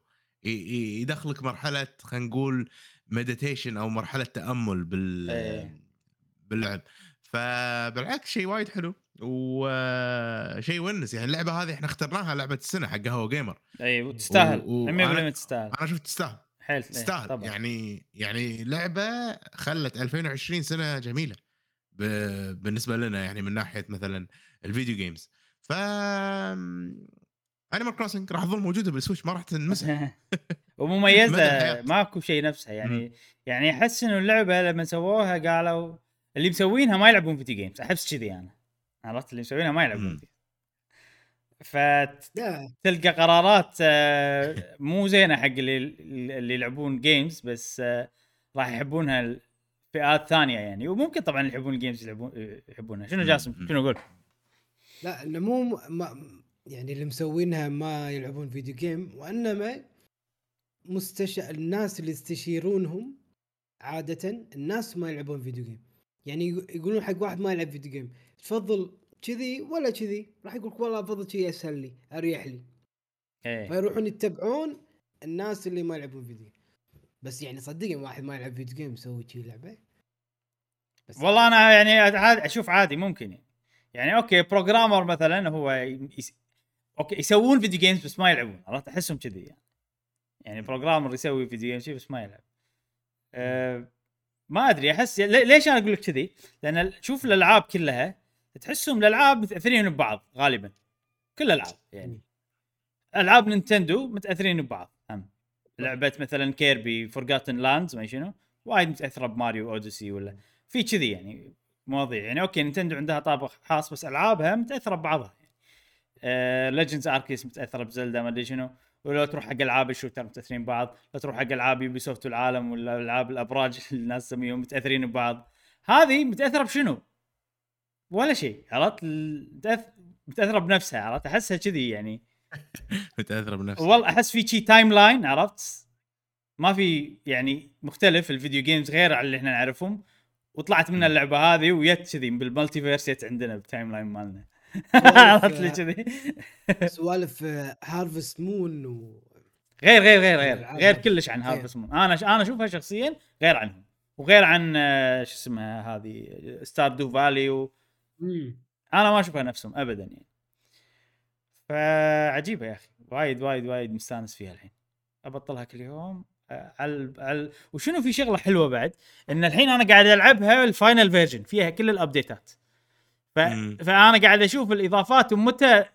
يدخلك مرحلة خلينا نقول meditation أو مرحلة تأمل بال
أيوة.
باللعب فبالعكس شيء وايد حلو وشيء ونس. يعني اللعبة هذه إحنا اخترناها لعبة السنة حق قهوة جيمر
أي وتستاهل.
و- و-
100% تستاهل.
أنا شفت تستاهل.
حيل إيه،
تستاهل.
طبعا.
يعني يعني لعبة خلت 2020 سنة جميلة ب... بالنسبة لنا يعني من ناحية مثلا ال video games ف أنيمال كروسنج راح تظل موجودة بالسويتش ما راح تنمسح. ومميزة.
ماكو شيء نفسها. يعني يعني أحس إنه اللعبة لما سووها قالوا اللي مسوينها ما يلعبون video games أحس كذي أنا. عرفت؟ اللي مسوينها ما يلعبون. فيديو فتلقى
لا.
قرارات آه، مو زينة حق اللي اللي يلعبون games بس آه، راح يحبونها الفئات ثانية يعني. وممكن طبعا اللي يحبون ال games يلعبون يحبونها. شنو. جاسم. شنو أقول
لا إنه مو ما يعني اللي مسوينها ما يلعبون video game وإنما مستش الناس اللي يستشيرونهم عادة الناس ما يلعبون video game يعني يق- يقولون حق واحد ما يلعب video game تفضل كذي ولا كذي؟ راح يقول والله أفضل كذي أسهل لي أريح لي.
إيه.
فيروحون يتبعون الناس اللي ما يلعبون video game بس يعني صدقني واحد ما يلعب video game يسوي كذي لعبة. بس
والله أنا يعني عاد أشوف عادي ممكن. يعني يعني okay programmer مثلا هو يس... okay يسوون video games بس ما يلعبون عرفت؟ أحسهم كذي يعني. يعني programmer يسوي video games بس ما يلعب. أه ما أدري أحس لي- ليش أنا أقول لك كذي؟ لأن شوف الألعاب كلها تحسهم الألعاب متأثرين ببعض غالبا. كل الألعاب يعني. ألعاب نينتندو متأثرين ببعض هم. لعبة مثلا Kirby Forgotten Lands ما شنو وايد متأثرة ب Mario Odyssey ولا. في كذي يعني مواضيع يعني. okay نينتندو عندها طابع خاص بس ألعابها متأثرة ببعضها آه Legends Arceus متأثرة بزلدا ما أدري شنو. ولو تروح حق ألعاب ال shooter متأثرين ببعض لو تروح حق ألعاب يوبي سوفت والعالم ولا ألعاب الأبراج اللي الناس تسميهم متأثرين ببعض هذه متأثرة بشنو؟ ولا شيء عرفت؟ متأثرة بنفسها عرفت؟ أحسها كذي يعني
متأثرة بنفسك
والله أحس في شي تايم لاين عرفت؟ ما في يعني مختلف الفيديو جيمز غير على اللي إحنا نعرفهم وطلعت من اللعبة هذه ويت كذي بالمالتي فيرس يت عندنا بالتايم لاين مالنا عرفت لي كذي.
سوالف هارفست مون و
غير غير غير غير غير. كلش عن. هارفست مون أنا أنا أشوفها شخصيا غير عنهم. وغير عن آه، شو اسمها هذه Stardew Valley و... أنا ما أشوفها نفسهم ابدا يعني. فعجيبة يا أخي. وايد وايد وايد مستانس فيها الحين. أبطلها كل يوم. آه، على على وشنو في شغلة حلوة بعد؟ إن الحين أنا قاعد ألعبها ال final version فيها كل ال updateات ف...
مم.
فأنا قاعد أشوف الإضافات ومتى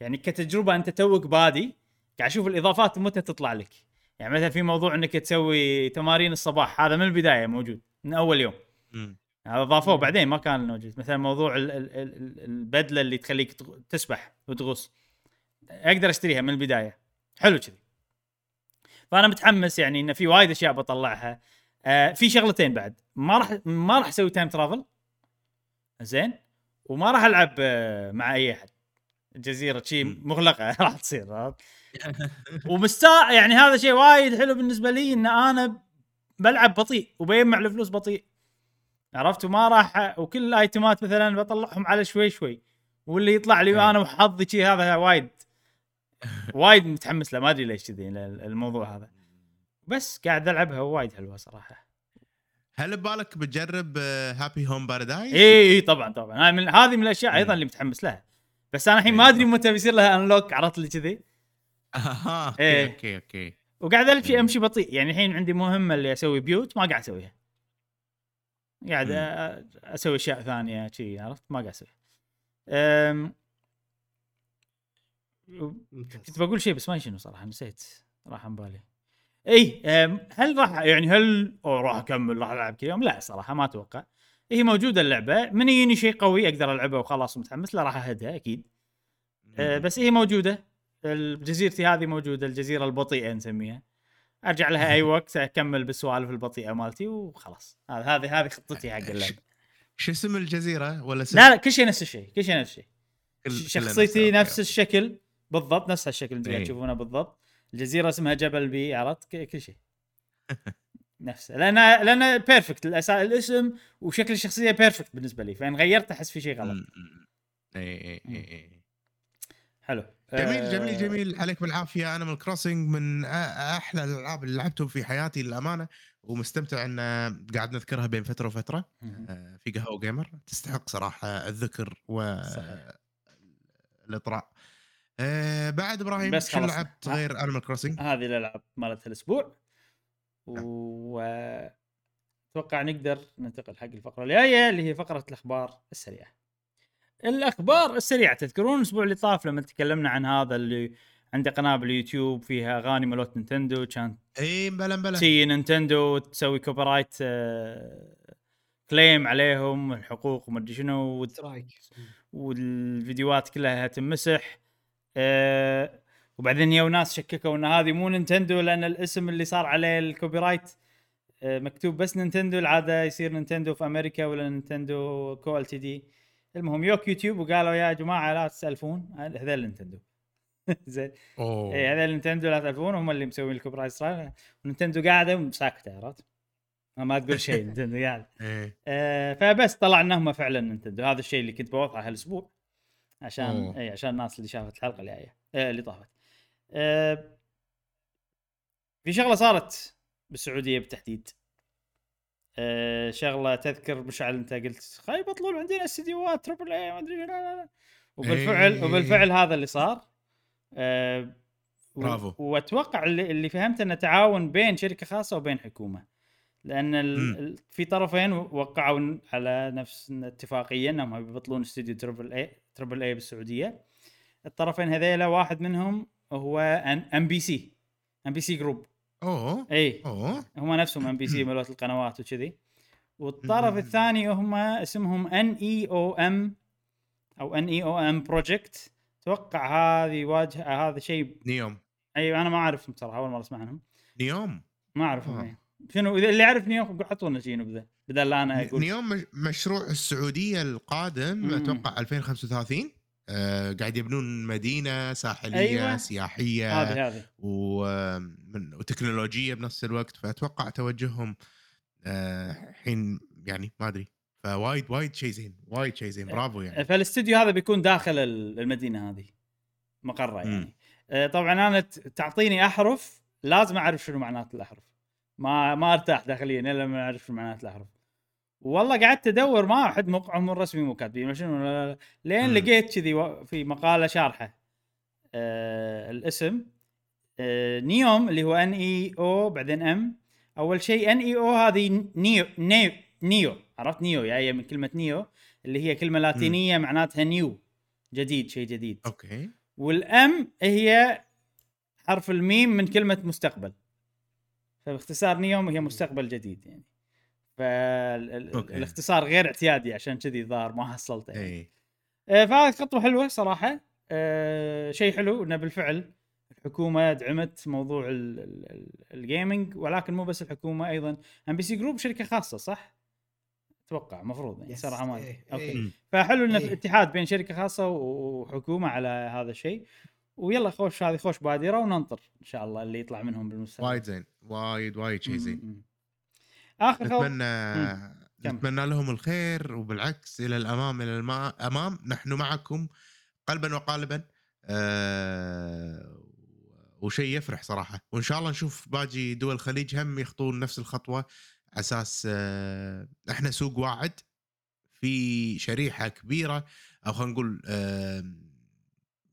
يعني كتجربة أنت توك بادي قاعد أشوف الإضافات متى تطلع لك. يعني مثلا في موضوع إنك تسوي تمارين الصباح هذا من البداية موجود من أول يوم.
مم.
هذا ضافوه
مم.
بعدين ما كان موجود. مثلا موضوع ال ال ال البدلة اللي تخليك تغ- تسبح وتغوص. أقدر أشتريها من البداية. حلو كذي. فأنا متحمس يعني انه في وايد أشياء بطلعها. آه في شغلتين بعد. ما راح ما راح أسوي تايم ترافل زين وما راح ألعب آه مع أي أحد الجزيرة شي. مغلقة راح تصير عرفت؟ ومستا يعني هذا شيء وايد حلو بالنسبة لي إن أنا بلعب بطيء وبيجمع الفلوس بطيء عرفت وما راح وكل ال itemات مثلا بطلعهم على شوي شوي واللي يطلع لي
أي.
وأنا وحظي شي هذا وايد وايد متحمس له ما أدري ليش كذي الموضوع هذا بس قاعد ألعبها وايد حلوة صراحة
هل ببالك بتجرب Happy Home Paradise؟
اي اي طبعا طبعا. هاي من هذه من الأشياء أيضا
مم.
اللي متحمس لها. بس أنا الحين
إي
ما
أدري.
متى بيصير لها unlock عرفت لي كذي؟
أها okay
إيه.
okay okay.
وقاعد امشي. امشي بطيء. يعني الحين عندي مهمه اللي أسوي بيوت ما قاعد أسويها. قاعد أسوي أشياء ثانية شي عرفت؟ ما قاعد أسويها. أم... كنت بقول شيء بس ما شنو صراحة نسيت. راح عن بالي. اي هل راح يعني هل أو راح أكمل راح ألعب كل يوم لا صراحة ما أتوقع. هي موجودة اللعبة. من يجيني شيء قوي أقدر العبه وخلاص متحمس لا راح أهدها أكيد. أه، بس هي موجودة. جزيرتي هذه موجودة الجزيرة البطيئة نسميها. أرجع لها أي وقت أكمل بالسوالف البطيئة مالتي وخلاص. هذه هذه خطتي حق اللعبة.
شو اسم الجزيرة ولا اسم
لا لا كل شيء نفس الشيء كل شيء نفس الشيء. شخصيتي نفس الشكل بالضبط نفس هالشكل اللي قاعد
إيه.
تشوفونه بالضبط. الجزيرة اسمها جبل بي عرفت؟ كل شيء. نفسه. لأن لأن perfect الاسم وشكل الشخصية perfect بالنسبة لي. فإن غيرت أحس في شيء غلط.
اي اي اي
حلو.
جميل
آه،
جميل جميل. عليك بالعافية. Animal Crossing من أ- أحلى الألعاب اللي لعبتهم في حياتي للأمانة ومستمتع إن قاعد نذكرها بين فترة
وفترة.
آه، في قهوة gamer تستحق صراحة الذكر و
صحيح.
الإطراء. آه، بعد إبراهيم
بس
شو. لعبت غير Animal Crossing؟
هذه الألعاب مالت الأسبوع
نعم.
و أتوقع نقدر ننتقل حق الفقرة الجاية اللي هي فقرة الأخبار السريعة. الأخبار السريعة تذكرون الأسبوع اللي طاف لما تكلمنا عن هذا اللي عنده قناة باليوتيوب فيها أغاني مالت نينتندو كان
إي بلا بلا
تي نينتندو تسوي copyright claim عليهم الحقوق وما أدري شنو والفيديوهات كلها تمسح آه وبعدين يو ناس شككوا إن هذه مو نينتندو لأن الاسم اللي صار عليه ال copyright آه مكتوب بس نينتندو العادة يصير نينتندو في أمريكا ولا نينتندو Co Ltd. المهم يوك يوتيوب وقالوا يا جماعة لا تسألفون هذول نينتندو. زين.
أوه.
اي هذول نينتندو لا تسألفون هم اللي مسوين ال copyright صار ونينتندو قاعدة ساكته عرفت؟ ما- تقول شيء نينتندو قاعدة.
إيه.
آه، فبس طلع انهم فعلا نينتندو. هذا الشيء اللي كنت بوضعه هالأسبوع. عشان. اي عشان الناس اللي شافت الحلقة اللي جاية آه اللي طافت. آه في شغلة صارت بالسعودية بالتحديد. آه شغلة تذكر مشعل أنت قلت خاي يبطلون عندنا استديوهات triple A ما أدري لا لا لا. وبالفعل
إيه.
وبالفعل هذا اللي صار. آه
برافو.
وأتوقع اللي, اللي فهمت إنه تعاون بين شركة خاصة وبين حكومة. لأن ال... في طرفين وقعوا على نفس اتفاقيه إنهم بيبطلون استوديو triple A triple A بالسعودية. الطرفين هذيلا واحد منهم هو MBC. MBC Group.
أوه.
اي
أوه.
هم نفسهم MBC مالت القنوات وكذي. والطرف. الثاني هم اسمهم N E O M أو N E O M project أتوقع هذه واجهه هذا شيء
نيوم.
اي أنا ما اعرف بصراحه أول مرة أسمع عنهم.
نيوم؟
ما أعرفهم
آه.
إيه. شنو إذا اللي يعرفني قول حطونا شنو بذا بدل لا أنا أقول.
نيوم مش- مشروع السعودية القادم
مم.
أتوقع 2035 آه قاعد يبنون مدينة ساحلية
أيوة.
سياحية
هذه هذه.
وتكنولوجية بنفس الوقت. فأتوقع توجههم آه، الحين يعني ما أدري. فوايد وايد شيء زين وايد شيء زين. برافو يعني.
فالاستديو هذا بيكون داخل ال- المدينة هذه مقره يعني. آه، طبعا أنا تعطيني أحرف لازم أعرف شنو معنات الأحرف. ما ما أرتاح داخليا إلا لما أعرف شنو معنات الأحرف. والله قعدت أدور ما أحد موقعهم الرسمي مو كاتبين شنو لين. لقيت كذي في مقالة شارحة آه الاسم آه نيوم اللي هو N E O بعدين M أول شيء N E O هذه neo neo neo عرفت؟ neo جاية من كلمة neo اللي هي كلمة لاتينية معناتها new جديد شيء جديد.
okay.
وال M هي حرف الميم من كلمة مستقبل. فباختصار نيوم هي مستقبل جديد يعني. فالاختصار غير اعتيادي عشان كذي الظاهر ما حصلته يعني.
اي
آه، فهذه خطوة حلوة صراحة آه شيء حلو إنه بالفعل الحكومة دعمت موضوع ال- ال- ال- ال gaming ولكن مو بس الحكومة أيضا MBC Group شركة خاصة صح؟ أتوقع المفروض يعني. صراحة ما أدري.
إيه،
okay
إيه.
فحلو إنه في
إيه.
اتحاد بين شركة خاصة وحكومة على هذا الشيء ويلا خوش هذه خوش بادرة وننطر إن شاء الله اللي يطلع منهم بالمستقبل
وايد زين وايد وايد شيء زين.
آخر خبر.
نتمنى
كمل.
نتمنى لهم الخير وبالعكس إلى الأمام إلى الامام نحن معكم قلبا وقالبا. أه وشيء يفرح صراحة. وإن شاء الله نشوف باقي دول الخليج هم يخطون نفس الخطوة على أساس أه إحنا سوق واعد في شريحة كبيرة أو خلينا نقول أه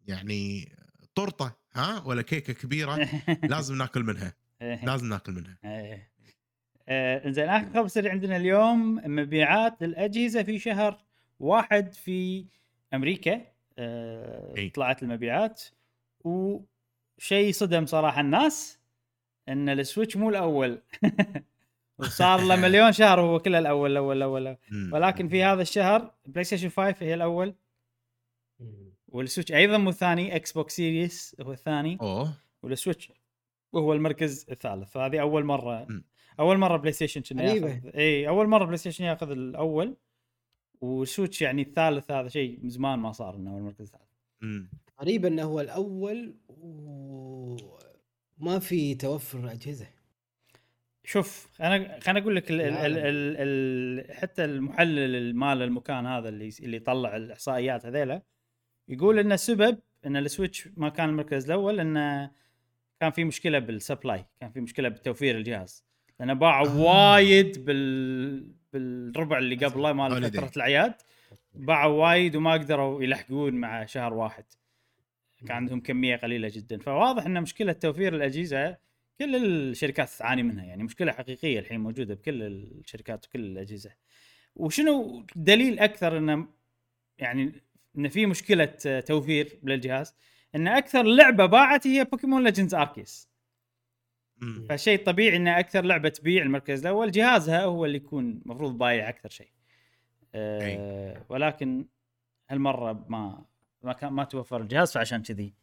يعني طرطة ها ولا كيكة كبيرة لازم ناكل منها. لازم ناكل منها.
آه، زين آخر خبر سريع عندنا اليوم مبيعات الأجهزة في شهر واحد في أمريكا آه،. طلعت المبيعات. وشيء صدم صراحة الناس إن السويتش مو الأول. وصار له مليون شهر وهو كله الأول الأول
الأول.
ولكن في هذا الشهر PlayStation 5 هي الأول. وال Switch أيضا مو الثاني Xbox Series هو الثاني.
أوه.
وال Switch وهو المركز الثالث فهذه أول مرة
م.
أول مرة PlayStation كنا. ياخذ إي أول مرة PlayStation ياخذ الأول وال Switch يعني الثالث هذا شيء من زمان ما صار إنه هو المركز الثالث.
غريب إنه هو الأول وما في توفر اجهزه
شوف أنا خليني أقول لك ال ال ال
العالم.
ال ال حتى المحلل المال المكان هذا اللي اللي يطلع الإحصائيات هذيلا يقول ان السبب إن ال Switch ما كان المركز الأول إنه كان في مشكلة بال supply كان في مشكلة بتوفير الجهاز لأنه باعوا
آه.
وايد بال بالربع اللي قبله مال. فترة الأعياد. باعوا وايد وما قدروا يلحقون مع شهر واحد. كان عندهم كمية قليلة جدا. فواضح إن مشكلة توفير الأجهزة كل الشركات تعاني منها. يعني مشكلة حقيقية الحين موجودة بكل الشركات وكل الأجهزة. وشنو دليل أكثر انه يعني إن في مشكلة توفير للجهاز؟ إن أكثر لعبة باعت هي Pokémon Legends Arceus
مم.
فشيء طبيعي إن أكثر لعبة تبيع المركز الأول جهازها هو اللي يكون المفروض بايع أكثر شيء أه ولكن هالمرة ما ما كان ما توفر الجهاز فعشان كذي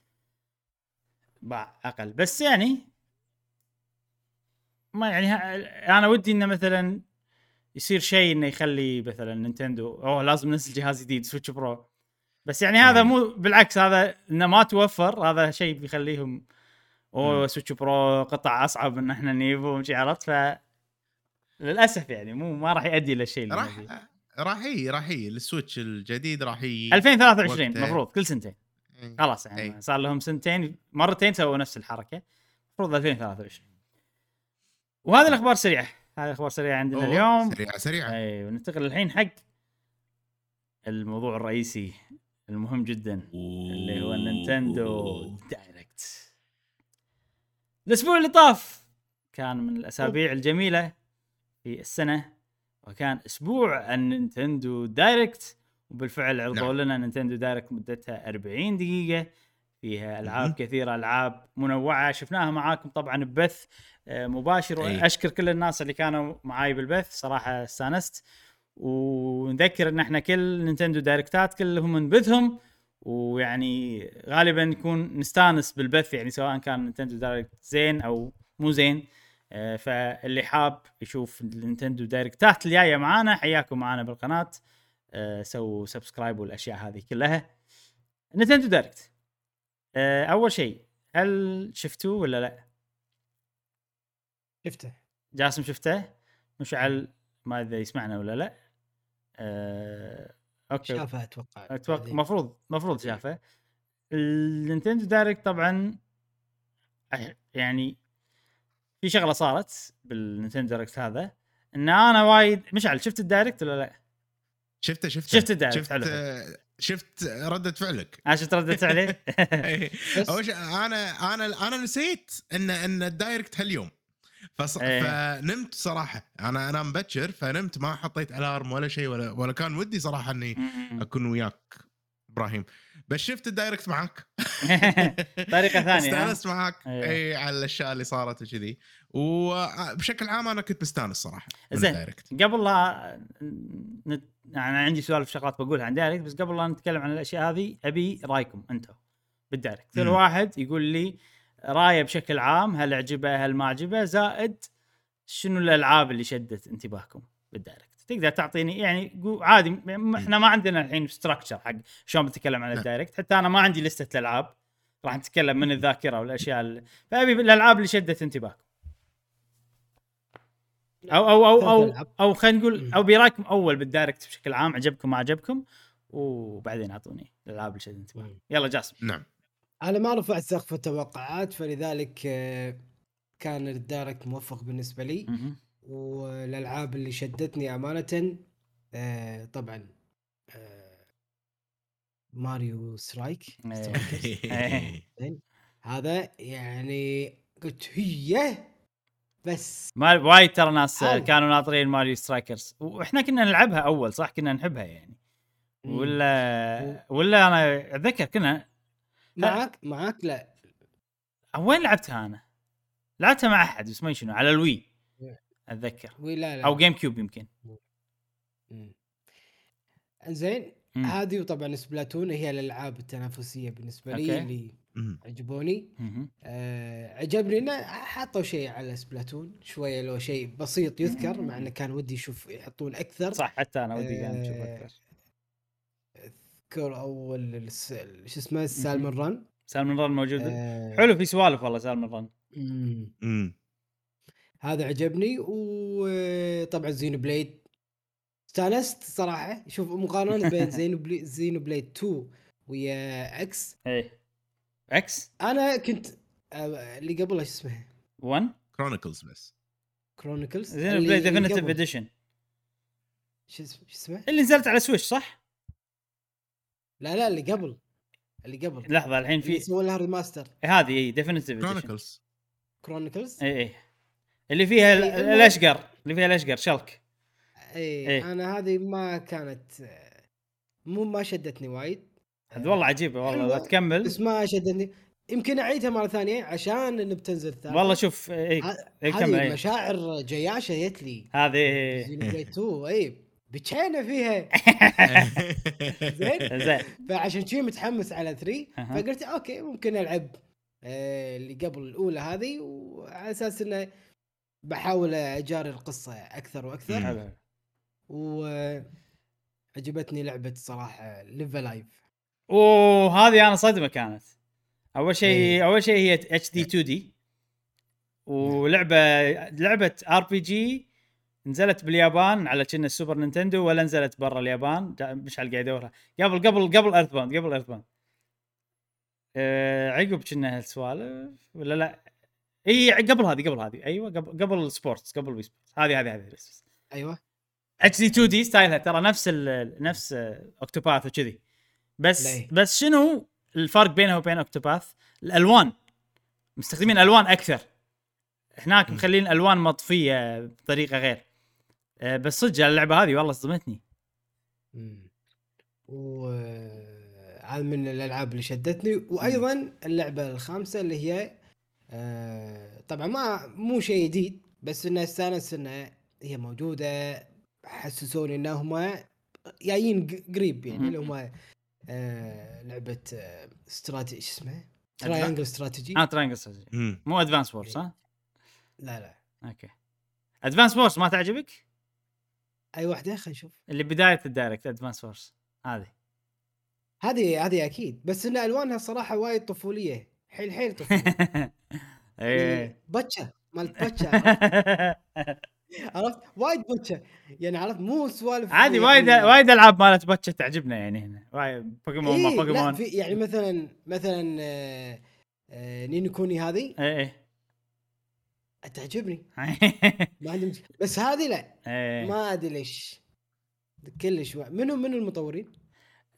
باع أقل بس يعني ما يعني أنا ودي إنه مثلا يصير شيء إنه يخلي مثلا Nintendo أوه لازم ننزل جهاز جديد Switch Pro بس يعني هذا
أي.
مو بالعكس هذا إنه ما توفر هذا شيء بيخليهم أوه
مم.
Switch Pro قطع أصعب إن إحنا نجيبه عرفت ف للأسف يعني مو ما راح يؤدي للشيء اللي
راح
نبيه.
راح يجي راح يجي ال Switch الجديد راح يجي
2023
وقته.
المفروض كل سنتين. خلاص يعني
أي.
صار لهم سنتين مرتين سووا نفس الحركة المفروض 2023 وهذه الأخبار سريعة هذه الأخبار سريعة عندنا اليوم
سريعة سريعة
أي وننتقل الحين حق الموضوع الرئيسي المهم جدا اللي هو ال Nintendo الأسبوع اللي طاف كان من الأسابيع الجميلة في السنة وكان أسبوع ال Nintendo Direct وبالفعل عرضوا
نعم.
لنا Nintendo Direct مدتها 40 دقيقة فيها
ألعاب.
كثيرة ألعاب منوعة شفناها معاكم طبعا ببث آه، مباشر
أي.
وأشكر كل الناس اللي كانوا معاي بالبث صراحة استانست ونذكر إن إحنا كل Nintendo Direct ات كلهم نبثهم ويعني غالبا يكون نستانس بالبث يعني سواء كان Nintendo Direct زين أو مو زين آه، فاللي حاب يشوف ال Nintendo Direct ات الجاية معانا حياكم معانا بالقناة آه، سووا subscribe والأشياء هذه كلها Nintendo Direct آه، أول شيء هل شفتوه ولا لا؟
شفته
جاسم شفته؟ مشعل ما أدري يسمعنا ولا لا؟ آه، okay
شافه
أتوقع
أتوقع.
المفروض المفروض شافه ال Nintendo Direct طبعا يعني في شغلة صارت بال Nintendo Direct هذا إن أنا وايد مشعل شفت ال Direct ولا لا؟
شفته شفته
شفت ال Direct،
شفت
حلو.
شفت ردة فعلك
أنا شفت ردت عليه
إيه.
بس
أول شيء أنا أنا أنا نسيت إن إن ال Direct هاليوم فص...
إيه.
فنمت صراحة أنا أنا مبكر فنمت ما حطيت alarm ولا شيء ولا ولا كان ودي صراحة إني أكون وياك إبراهيم بس شفت ال Direct
معاك طريقة ثانية؟
استأنست معاك. اي على الأشياء اللي صارت وكذي وبشكل عام أنا كنت مستأنس صراحة
زين. قبل لا نت... يعني عندي سوالف شغلات بقولها عن Direct بس قبل لا نتكلم عن الأشياء هذه أبي رأيكم أنتم بال Direct
كل.
واحد يقول لي رايه بشكل عام هل عجبه هل ما عجبه زائد شنو الألعاب اللي شدت انتباهكم بال Direct. تقدر تعطيني يعني عادي إحنا ما عندنا الحين structure حق شلون بنتكلم عن
نعم.
ال Direct حتى أنا ما عندي لستة الالعاب راح نتكلم من الذاكرة والأشياء اللي فأبي الالعاب اللي شدت انتباهكم. أو أو
أو أو.
أو خلينا نقول.
أو
برأيكم أول بال Direct بشكل عام عجبكم ما عجبكم وبعدين أعطوني الألعاب اللي شدت انتباهكم. يلا جاسم.
نعم.
أنا ما رفعت سقف التوقعات فلذلك آه، كان ال Direct موفق بالنسبة لي. والألعاب اللي شدتني أمانة آه، طبعا آه، Mario Strike.
إيه.
هذا يعني قلت هي! بس.
ما وايد ترى ناس. كانوا ناطرين Mario Strikers. وإحنا كنا نلعبها أول صح؟ كنا نحبها يعني. ولا ولا أنا أتذكر كنا
معاك معاك لا
وين لعبتها أنا؟ لعبتها مع أحد بس ما شنو على ال Wii أتذكر
ولا لا
أو GameCube يمكن.
زين. هذه وطبعا Splatoon هي الألعاب التنافسية بالنسبة لي
okay.
اللي. عجبوني. آه عجبني إنه حطوا شيء على Splatoon شوية لو شيء بسيط يذكر مع إنه كان ودي أشوف يحطون أكثر
صح حتى أنا ودي كان أشوف
آه،
أكثر
اذكر أول الس- شو اسمه Salmon Run؟
Salmon Run موجود.
آه.
حلو في سوالف والله سالمون
مم.
مم.
هذا عجبني وطبعا Xenoblade. استانست صراحة. شوف مقارنة بين Xenoblade Xenoblade 2 ويا X.
إيه. X؟
أنا كنت آه، اللي قبلها شو اسمه؟
1
Chronicles بس.
Chronicles Xenoblade Definitive Edition
شو اسمه شو اسمه؟
اللي نزلت على Switch صح؟
لا لا اللي قبل اللي قبل.
لحظة الحين في
سووا لها remaster
هذه اي Definitive
Chronicles
Chronicles
اي اي اللي فيها ال-
إيه، إنه-
الأشقر اللي فيها الأشقر Shulk.
اي
إيه.
أنا هذه ما كانت مو ما شدتني وايد.
والله عجيبه والله لا تكمل.
بس ما شدتني. يمكن أعيدها مرة ثانية عشان انه بتنزل الثالثة.
والله شوف اي إيه، كمل
هذه
إيه.
مشاعر جياشة جت لي
هذه
Xenoblade 2 اي بتشينا فيها. زين؟
زين.
فعشان شي متحمس على 3
أها.
فقلت أوكي ممكن ألعب آه، اللي قبل الأولى هذه وعلى أساس إنه بحاول أجاري القصة
أكثر وأكثر.
وعجبتني لعبة صراحة Live A Live
وهذه أنا صدمة كانت. أول شيء
إيه.
أول شيء هي HD 2D ولعبة لعبة RPG نزلت باليابان على كنا ال Super Nintendo ولا نزلت برا اليابان؟ مشعل قاعد يدورها قبل قبل قبل EarthBound قبل EarthBound أه عقب كنا هالسوالف ولا لا؟ إي قبل هذه قبل هذه. أيوه قبل قبل Sports قبل Wii Sports هذه هذه هذه بس. أيوه. HD 2D style ها ترى نفس ال نفس Octopath وكذي. بس
ليه؟
بس شنو الفرق بينها وبين Octopath؟ الألوان. مستخدمين ألوان أكثر. هناك مخلين الالوان مطفية بطريقة غير. بس صدق اللعبة هذه والله صدمتني.
و هذا من الألعاب اللي شدتني. وأيضا اللعبة الخامسة اللي هي آه، طبعا ما مو شيء جديد بس انه استانس انه هي موجودة حسسوني انهم جايين ق- قريب يعني اللي هم آه، لعبة آه، استراتيجي شو اسمه؟ Triangle Strategy
آه Triangle
مم.
مو Advance Wars ها؟
لا لا.
أوكي. Advance Wars ما تعجبك؟
أي واحدة خلينا نشوف.
اللي بداية ال Direct Advance Wars هذه.
هذه هذه أكيد. بس إن ألوانها صراحة وايد طفولية. حيل حيل طفولية.
إيه.
باتشا مالت باتشا عرفت؟ وايد باتشا يعني عرفت؟ مو سوالف
عادي
يعني-
وايد وايد ألعاب مالت باتشا تعجبنا يعني هنا. وايد بوكيمون ما
إيه لا
بوكيمون
يعني مثلا مثلا آه، آه، Ni no Kuni هذه.
إيه إيه.
تعجبني ما عندي مشكله بس هذه لا.
إيه.
ما أدري ليش. كلش منو من المطورين؟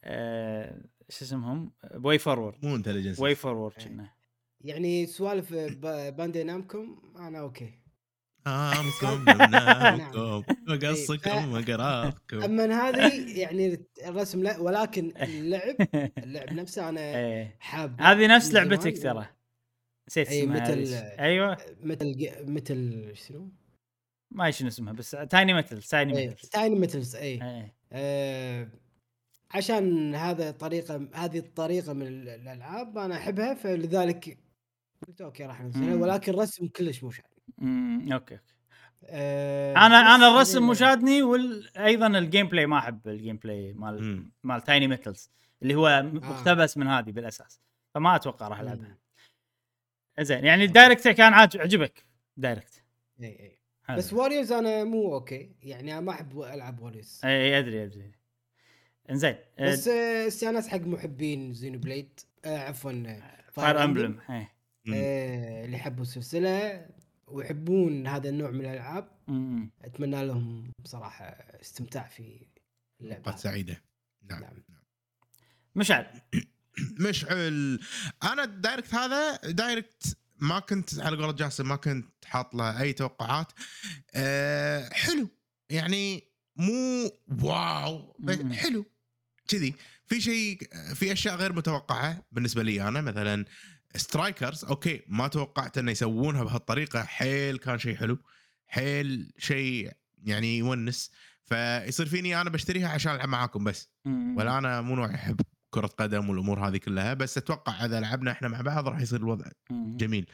آه، شو اسمهم؟ WayForward.
مو
Intelligent WayForward
إيه.
كنا.
يعني سوالف ب- Bandai Namco أنا أوكي.
امكم نمنامكم وقصكم
إيه،
وقراضكم
أما هذه يعني الرسم لا ولكن اللعب اللعب نفسه
أنا
حاب
هذه نفس لعبتك. ترى. نسيت
أي
اسمها
مثل
هذه. أيوه
مثل مثل شنو؟
ما شنو اسمها بس تايني متل تايني
اي
متل
تايني متلز اي آه، عشان هذا طريقة هذه الطريقة من ال- الألعاب أنا أحبها فلذلك قلت أوكي راح
أنزلها.
ولكن الرسم كلش مو شاطر.
أمم، أوكي أوكي
آه،
أنا
بس
أنا الرسم
هذه-
مو شادني وأيضا ال gameplay ما أحب ال gameplay مال. مال Tiny Metal اللي هو مقتبس من هذه بالأساس فما أتوقع راح ألعبها زين يعني ال Direct كان عجبك Direct.
إي إي.
حلو.
بس Warriors أنا مو أوكي يعني أنا ما أحب ألعب Warriors
إي أدري أدري. إنزين
بس آه، استأنس حق محبين Xenoblade آه عفوا
Fire
Emblem.
آه اللي يحبوا السلسلة ويحبون هذا النوع من
الألعاب.
أتمنى لهم بصراحة استمتاع في اللعبة.
أوقات سعيدة. نعم.
نعم.
مشعل.
مشعل. أنا ال Direct هذا Direct ما كنت على قولة جاسم ما كنت حاط له أي توقعات. أه حلو. يعني مو واو. حلو. كذي. في شيء في أشياء غير متوقعة بالنسبة لي أنا مثلا Strikers أوكي ما توقعت إنه يسوونها بهالطريقة. حيل كان شيء حلو. حيل شيء يعني يونس. فيصير فيني أنا بشتريها عشان ألعب معاكم بس. ولا أنا مو نوع يحب كرة قدم والأمور هذه كلها بس أتوقع إذا لعبنا إحنا مع بعض راح يصير الوضع. جميل.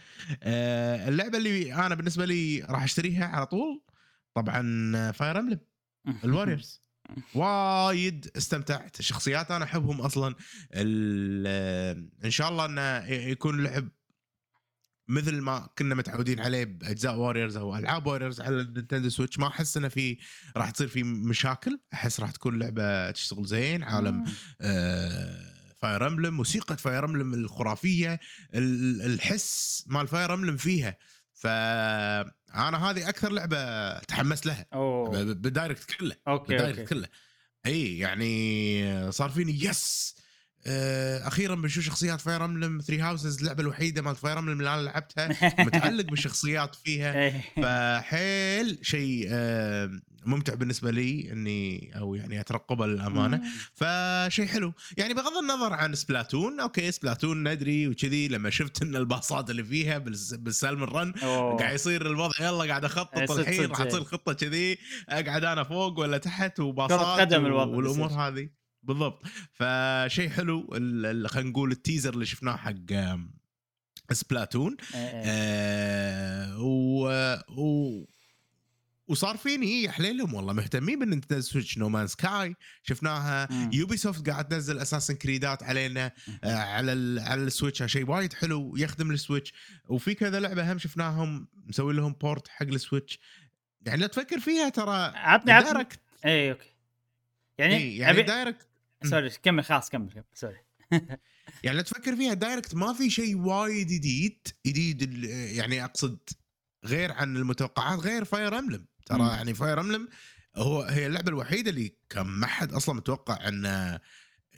آه اللعبة اللي أنا بالنسبة لي راح أشتريها على طول طبعا Fire Emblem ال Warriors وايد استمتعت الشخصيات أنا أحبهم أصلا ال- إن شاء الله إنه يكون لعب مثل ما كنا متعودين عليه بأجزاء Warriors أو ألعاب Warriors على ال Nintendo Switch ما أحس إنه في راح تصير في مشاكل. أحس راح تكون لعبة تشتغل زين عالم. Fire Emblem موسيقى Fire Emblem الخرافية ال- الحس مال Fire Emblem فيها. فانا هذه أكثر لعبة تحمست لها. ب- بال Direct كله.
أوكي
بال
Direct
كله. إي يعني صار فيني yes! آه، أخيرا بنشوف شخصيات Fire Emblem 3 Houses اللعبة الوحيدة مال Fire Emblem اللي أنا لعبتها متعلق بالشخصيات فيها
إيه.
فحيل شيء آه، ممتع بالنسبة لي إني أو يعني أترقبه
للأمانة.
فشيء حلو يعني بغض النظر عن Splatoon أوكي Splatoon ندري وكذي لما شفت إن ال boss ات اللي فيها بالس- بال Salmon
Run.
قاعد يصير الوضع يلا قاعد
إيه،
اخطط
صدق
الحين راح تصير. خطة كذي أقعد أنا فوق ولا تحت وباصات
والأمور.
هذه بالضبط. فشيء حلو خلينا نقول ال teaser اللي شفناه حق Splatoon.
إيه، إيه.
آه و, و وصار فيني يا حليلهم والله مهتمين بال Nintendo Switch No Man's Sky شفناها.
مم.
Ubisoft قاعد تنزل Assassin's Creed ات علينا آه على ال على ال Switch. شيء وايد حلو يخدم ال Switch. وفي كذا لعبة هم شفناهم مسوي لهم port حق ال Switch. يعني لا تفكر فيها ترى
عطني عطني. اي أوكي. يعني,
إيه، يعني
أبي...
direct
sorry كمل خلاص كمل كمل sorry.
يعني لا تفكر فيها direct ما في شيء وايد جديد جديد يعني أقصد غير عن المتوقعات غير Fire Emblem ترى
مم.
يعني Fire Emblem هو هي اللعبة الوحيدة اللي كان ما حد أصلا متوقع إن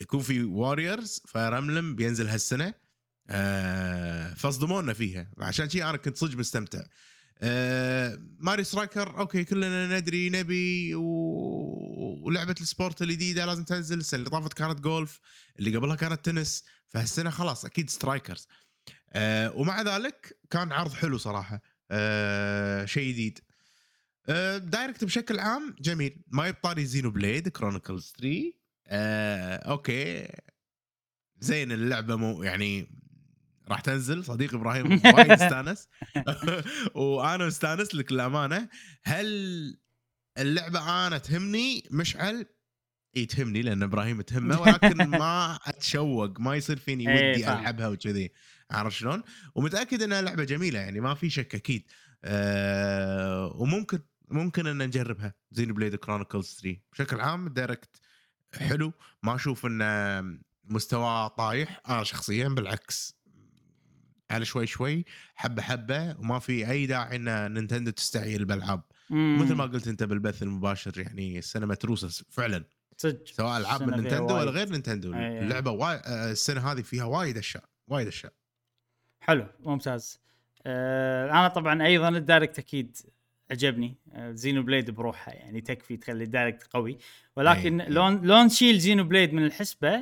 يكون في Warriors Fire Emblem بينزل هالسنة. آه فصدمونا فيها. عشان شي أنا كنت صدق مستمتع. آه Mario Strikers okay كلنا ندري نبي و... ولعبة ال sport الجديدة لازم تنزل. السنة اللي طافت كانت جولف اللي قبلها كانت تنس. فهالسنة خلاص أكيد Strikers. آه ومع ذلك كان عرض حلو صراحة. آه شيء جديد. direct بشكل عام جميل. ما يبت طاري Xenoblade Chronicles 3 آه okay. زين اللعبة مو يعني راح تنزل صديقي إبراهيم وايد استانس. وأنا مستانس لك للأمانة. هل اللعبة أنا تهمني؟ مشعل. إي تهمني لأن إبراهيم تهمه ولكن ما أتشوق ما يصير فيني
إيه،
ودي. ألعبها وكذي. عارف شلون؟ ومتأكد إنها لعبة جميلة يعني ما في شك أكيد. أه وممكن ممكن إن نجربها. Xenoblade Chronicles 3 بشكل عام ال direct حلو. ما أشوف إنه مستواه طايح. أنا شخصيا بالعكس. على شوي شوي حبة حبة وما في أي داعي إن Nintendo تستعجل بالألعاب. مثل ما قلت أنت بالبث المباشر يعني السنة متروسة فعلا.
صدق.
سواء
ألعاب
من Nintendo ولا. غير
Nintendo.
اللعبة وايد آه، السنة هذه فيها وايد أشياء وايد أشياء.
حلو ممتاز. آه أنا طبعا أيضا ال direct أكيد عجبني. آه، Xenoblade بروحها يعني تكفي تخلي ال direct قوي. ولكن
أي.
لو لو نشيل Xenoblade من الحسبة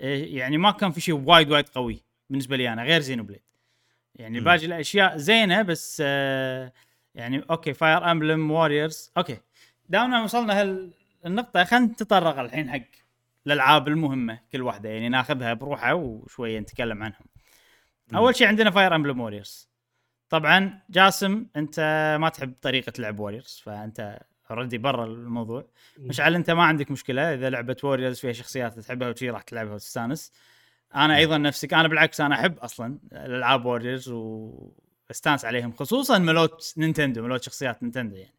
آه، يعني ما كان في شيء وايد وايد قوي بالنسبة لي أنا غير Xenoblade. يعني
مم.
باقي الأشياء زينة بس آه، يعني okay Fire Emblem Warriors okay دامنا وصلنا هالنقطه خلينا نتطرق الحين حق الألعاب المهمة كل واحدة يعني ناخذها بروحها وشوية نتكلم عنهم.
مم.
أول شيء عندنا Fire Emblem Warriors طبعا جاسم أنت ما تحب طريقة لعب Warriors فأنت already برا الموضوع. مشعل أنت ما عندك مشكلة إذا لعبه Warriors فيها شخصيات تحبها وشي راح تلعبها وتستانس. أنا أيضا نفسك أنا بالعكس أنا أحب أصلا الألعاب Warriors واستانس عليهم خصوصا ملوت Nintendo ملوت شخصيات Nintendo يعني.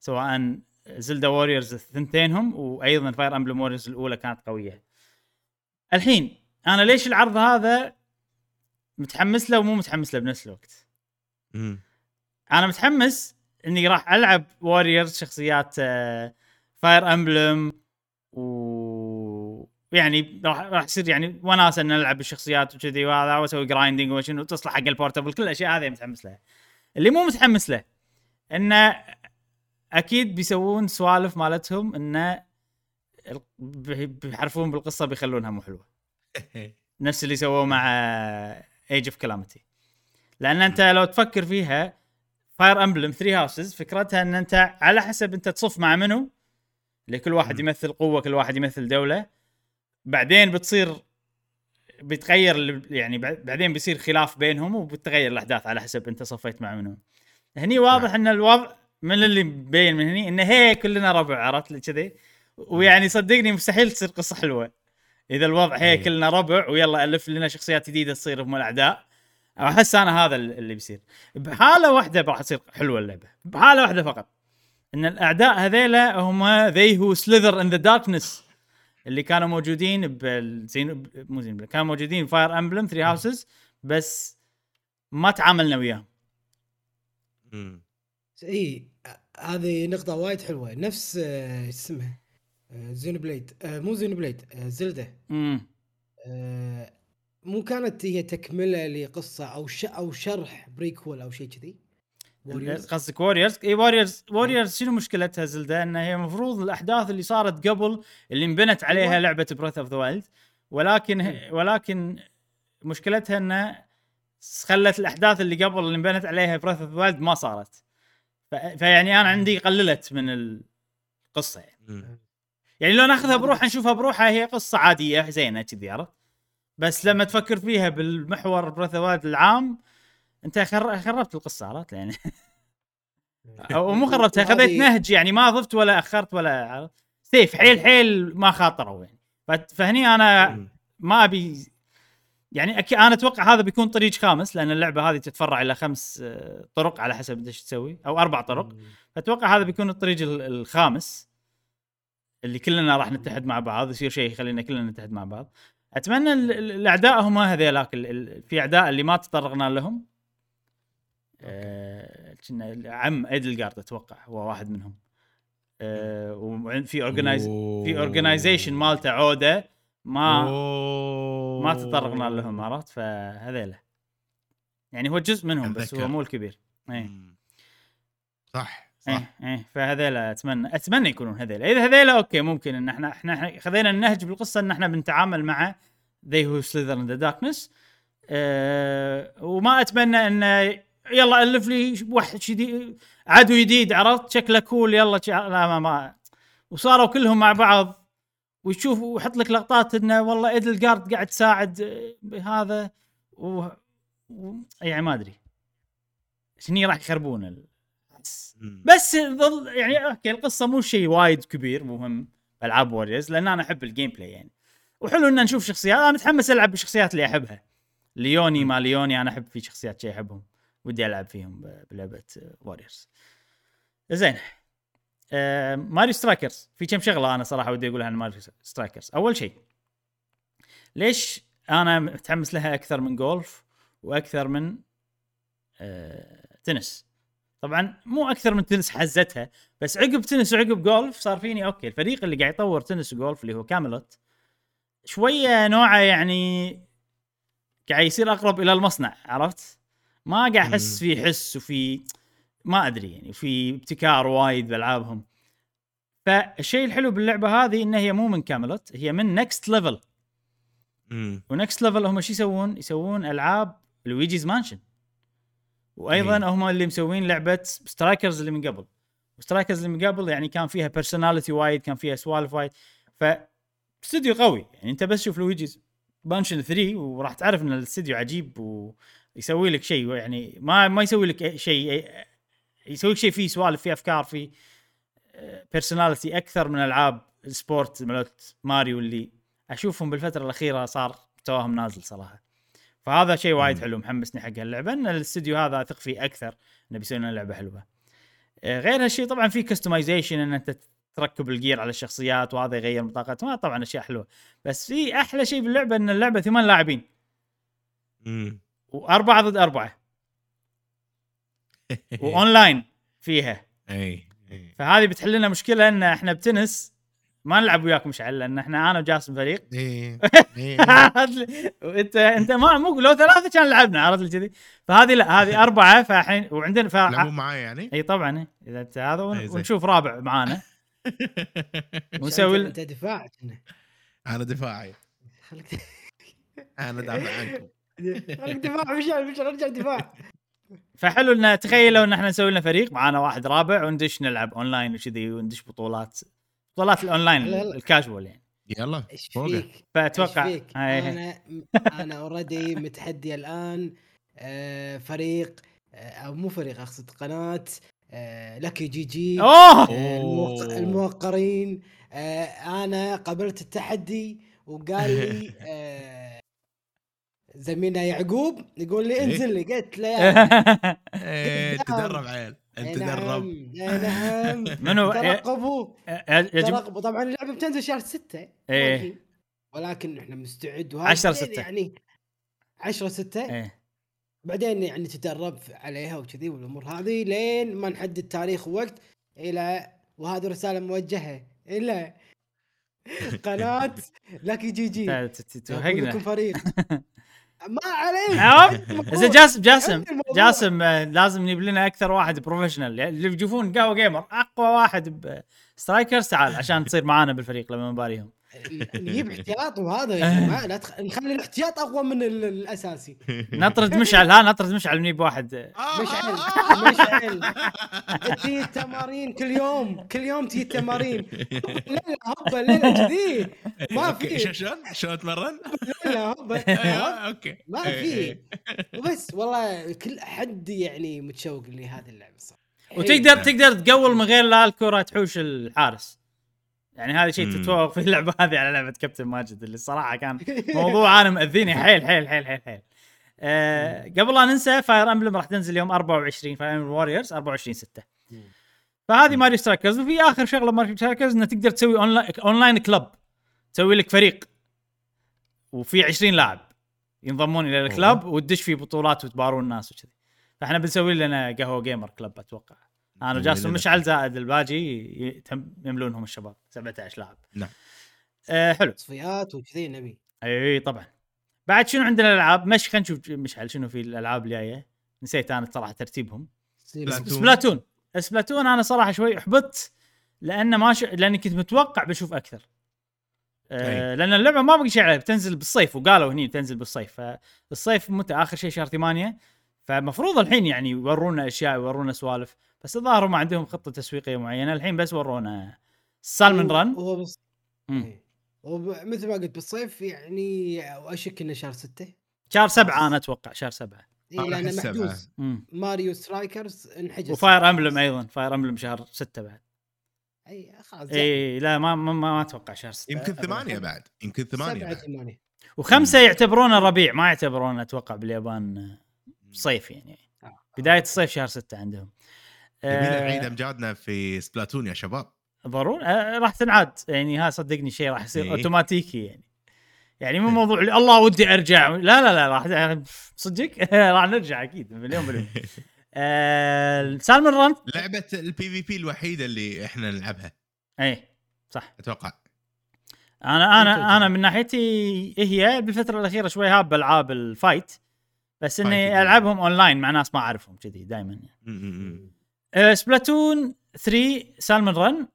سواء Zelda Warriors الثنتينهم وأيضا Fire Emblem Warriors الأولى كانت قوية. الحين أنا ليش العرض هذا متحمس له ومو متحمس له بنفس الوقت؟
مم.
أنا متحمس إني راح ألعب Warriors شخصيات Fire Emblem و يعني راح راح يصير يعني وناسه إن العب بالشخصيات وكذي وهذا وأسوي grinding وشنو تصلح حق ال portable كل الأشياء هذه متحمس لها. اللي مو متحمس له انه أكيد بيسوون سوالف مالتهم انه بيحرفون بالقصة بيخلونها مو حلوة. نفس اللي سووه مع Age of Calamity لأن أنت لو تفكر فيها Fire Emblem 3 Houses فكرتها إن أنت على حسب أنت تصف مع منو اللي كل واحد. يمثل قوة كل واحد يمثل دولة. بعدين بتصير بيتغير يعني بعد- بعدين بيصير خلاف بينهم وبتتغير الأحداث على حسب أنت صفيت مع منو هني واضح إن الوضع من اللي مبين من هني انه هي كلنا ربع عرفت؟ كذي. ويعني صدقني مستحيل تصير قصة حلوة. إذا الوضع هي
أي.
كلنا ربع ويلا ألف لنا شخصيات جديدة تصير هم الأعداء. أحس أنا هذا اللي بيصير. بحاله واحدة راح تصير حلوة اللعبة. بحاله واحدة فقط. إن الأعداء هذيلا هم they who slither in the darkness. اللي كانوا موجودين بالزين مو زين كانوا موجودين Fire Emblem 3 Houses بس ما تعاملنا وياهم.
إي هذه نقطة وايد حلوة. نفس آه، إيش اسمها آه، Xenoblade. آه، مو Xenoblade آه، Zelda.
امم
آه، مو كانت هي تكملة لقصة أو ش... أو شرح prequel أو شيء كذي؟
قصدك Warriors اي Warriors Warriors شنو مشكلتها Zelda إن هي المفروض الأحداث اللي صارت قبل اللي انبنت عليها
أيوة.
لعبة Breath of the Wild ولكن
مم.
ولكن مشكلتها انه خلت الأحداث اللي قبل اللي انبنت عليها Breath of the Wild ما صارت. فيعني أنا عندي قللت من القصة يعني. يعني لو ناخذها بروحها نشوفها بروحها هي قصة عادية زينة كذي عرفت بس لما تفكر فيها بالمحور اوف العام انت خر... خربت القصة عرفت يعني؟ أو مو خربتها خذيت نهج يعني ما ضفت ولا أخرت ولا عرفت؟ safe حيل حيل ما خاطروا يعني. ف- فهني
أنا.
ما أبي يعني أكيد أنا أتوقع هذا بيكون طريق خامس لأن اللعبة هذه تتفرع إلى خمس آه، طرق على حسب إيش تسوي أو أربع طرق. فأتوقع هذا بيكون الطريق ال- الخامس اللي كلنا راح نتحد مع بعض يصير شيء يخلينا كلنا نتحد مع بعض. أتمنى ال- ال- الأعداء هم هذيلاك في أعداء اللي ما تطرقنا لهم. آه، كنا عم ايدلجارد أتوقع هو واحد منهم. آه، وفي organize في organization مالته عودة ما
أوه.
ما تطرقنا لهم عرفت؟ فهذيلا يعني هو جزء منهم بس هو. مو الكبير.
مم. صح صح.
إيه. إيه فهذيلا أتمنى أتمنى يكونون هذيلا إذا هذيلا okay ممكن إن إحنا إحنا خذينا النهج بالقصة إن إحنا بنتعامل مع who slither in the darkness. أه وما أتمنى انه يلا ألف لي واحد جديد عدو جديد عرفت؟ شكله cool يلا شي- لا ما, ما وصاروا كلهم مع بعض. ويشوف ويحط لك لقطات إنه والله Edelgard قاعد تساعد آه، بهذا. و... و... يعني ما أدري. شني راح يخربون ال... بس ظل يعني okay القصة مو شيء وايد كبير مهم لعبة Warriors لأن أنا أحب ال gameplay يعني. وحلو إن نشوف شخصيات أنا متحمس ألعب بالشخصيات اللي أحبها. Leonie ما Leonie أنا أحب في شخصيات شيء أحبهم. ودي ألعب فيهم بلعبة Warriors زين. آه Mario Strikers في كم شغلة أنا صراحة ودي أقولها عن Mario Strikers أول شيء ليش أنا متحمس لها أكثر من جولف وأكثر من آه تنس؟ طبعا مو أكثر من تنس حزتها بس عقب تنس وعقب جولف صار فيني okay الفريق اللي قاعد يطور تنس وجولف اللي هو Camelot شوية نوعه يعني قاعد يصير أقرب إلى المصنع عرفت؟ ما قاعد
أحس.
في حس وفي ما أدري يعني في ابتكار وايد بألعابهم فالشيء الحلو باللعبة هذه إن هي مو من Camelot هي من Next Level.
و
Next Level هم شو يسوون؟ يسوون ألعاب Luigi's Mansion وأيضا
إيه.
هم اللي مسوين لعبة Strikers اللي من قبل Strikers اللي من قبل يعني كان فيها personality وايد كان فيها سوالف وايد ف استوديو قوي يعني أنت بس شوف Luigi's Mansion 3 وراح تعرف إن الاستوديو عجيب ويسوي لك شيء يعني ما ما يسوي لك شيء يسوي لك شيء فيه سوالف فيه أفكار فيه personality أكثر من ألعاب ال sport مالت ماريو اللي أشوفهم بالفترة الأخيرة صار مستواهم نازل صراحة فهذا شيء وايد. حلو محمسني حق اللعبه إن الاستوديو هذا أثق فيه أكثر انه بيسوي لنا لعبة حلوة آه، غير هالشيء طبعا في customization إن أنت تركب ال gear على الشخصيات وهذا يغير ما طبعا أشياء حلوة بس في أحلى شيء باللعبة إن اللعبة ثمان لاعبين
مم.
وأربعة ضد أربعة. وأونلاين فيها.
إي إي.
فهذه بتحل لنا مشكلة إن إحنا بتنس ما نلعب وياك مشعل لأن إحنا أنا وجاسم فريق.
إي
وإنت إنت ما مو لو ثلاثة كان لعبنا عرفت لي كذي؟ فهذه لا هذه أربعة فالحين وعندنا ف...
لعبوا معاي يعني؟
إي طبعا. إذا أنت هذا. ونشوف رابع معانا. ونسوي
أنت دفاع.
أنا دفاعي.
خليك.
أنا دافع عنكم.
دفاع مشعل مشعل ارجع دفاع
فحلو إن تخيلوا إن إحنا نسوي لنا فريق معانا واحد رابع وندش نلعب اونلاين وكذي وندش بطولات بطولات الاونلاين
لا، لا.
الكاجوال يعني
يلا إيش.
فيك؟
فاتوقع
فيك؟
هاي-
أنا أنا already متحدي الآن آه، فريق آه، أو مو فريق أقصد قناة
Lucky
GG
أوه.
الموق- الموقرين آه، أنا قبلت التحدي وقال لي زميلنا يعقوب يقول لي
إيه.
انزل لي. قلت له يا
إيه، تدرب عيل.
إيه
انت درب
نعم. إيه. نعم
منو
ترقبوا
يجب
ترقبوا طبعا اللعبة بتنزل شهر 6
إيه.
ولكن إحنا مستعد. وهذا
10
بعدين
6.
يعني 10 6
إيه.
بعدين يعني تدرب عليها وكذي والأمور هذه لين ما نحدد تاريخ ووقت إلى وهذه رسالة موجهة إلى
قناة Lucky GG.
توهقنا. فريق. ما عليك؟
زين جاسم جاسم
عندي الموضوع.
جاسم آه، لازم نجيب لنا أكثر واحد professional يعني اللي يشوفون قهوة Gamer أقوى واحد ب Strikers تعال عشان تصير معانا بالفريق لما نباريهم
نجيب احتياط وهذا يا جماعة لا تخ... نخلي الاحتياط أقوى من ال- الأساسي.
نطرد مشعل ها نطرد مشعل نجيب واحد. آه،
مشعل مشعل. تجي التمارين كل يوم كل يوم تجي التمارين. لا لا هبه الليلة كذي ما في.
شلون؟ شلون أتمرن؟
لا هبه
okay.
ما في. وبس والله كل حد يعني متشوق لهذه اللعبة الصراحه
وتقدر تقدر تقول من غير لا الكرة تحوش الحارس. يعني هذا شيء. تتفوق في اللعبة هذه على لعبة كابتن ماجد اللي الصراحة كان موضوع أنا مأذيني. حيل حيل حيل حيل حيل. آه قبل لا ننسى Fire Emblem راح تنزل يوم 24 Fire Emblem Warriors 24 6 فهذه Mario Strikers وفي آخر شغلة Mario Strikers إنه تقدر تسوي online club تسوي لك فريق. وفي 20 لاعب ينضمون إلى ال club وتدش في بطولات وتبارون الناس وكذي. فإحنا بنسوي لنا قهوة Gamer club أتوقع.
أنا
وجاسم مشعل زائد الباقي ي- تم- يملونهم الشباب 17 لاعب.
نعم.
آه حلو.
تصفيات وكذي نبي.
اي طبعا. بعد شنو عندنا الألعاب؟ مش خلينا نشوف مشعل شنو في الألعاب الجاية. نسيت أنا صراحة ترتيبهم. Splatoon. Splatoon. أنا صراحة شوي احبطت لأن ما ش... لأني كنت متوقع بشوف أكثر.
أي.
لأن اللعبة ما بقي شيء عليها بتنزل بالصيف وقالوا هني بتنزل بالصيف. فالصيف متى؟ آخر شيء شهر ثمانية. فمفروض الحين يعني يورونا أشياء يورونا سوالف. بس الظاهر ما عندهم خطة تسويقية معينة. الحين بس ورونا Salmon Run.
هو بس
مم.
إيه. ومثل ما قلت بالصيف يعني اشك انه شهر 6
شهر سبعة أنا أتوقع شهر سبعة.
اي
لأنه.
محجوز. Mario Strikers انحجز.
و Fire Emblem أيضا. Fire Emblem شهر ستة بعد.
اي خلاص
اي لا ما ما, ما أتوقع شهر ستة.
يمكن. ثمانية بعد. يمكن ثمانية
سبعة
بعد.
ثمانية.
وخمسة يعتبرونه ربيع. ما يعتبرونه أتوقع باليابان صيف يعني.
آه.
بداية الصيف شهر ستة عندهم. آه،
نعيد امجادنا في Splatoon يا شباب.
ضروري. آه، راح تنعاد. يعني ها صدقني شيء راح يصير
إيه.
أوتوماتيكي يعني. يعني مو موضوع اللي الله ودي أرجع. لا لا لا راح صدقك راح نرجع أكيد مليون بالمية. آه، Salmon Run
لعبة ال PvP الوحيدة اللي إحنا نلعبها.
اي صح.
أتوقع.
أنا أنا
أنا.
من ناحيتي هي بالفترة الأخيرة شوي هاب العاب ال
fight.
بس
إني.
ألعبهم أونلاين مع ناس ما أعرفهم كذي دائما
م.
آه، Splatoon 3 Salmon Run.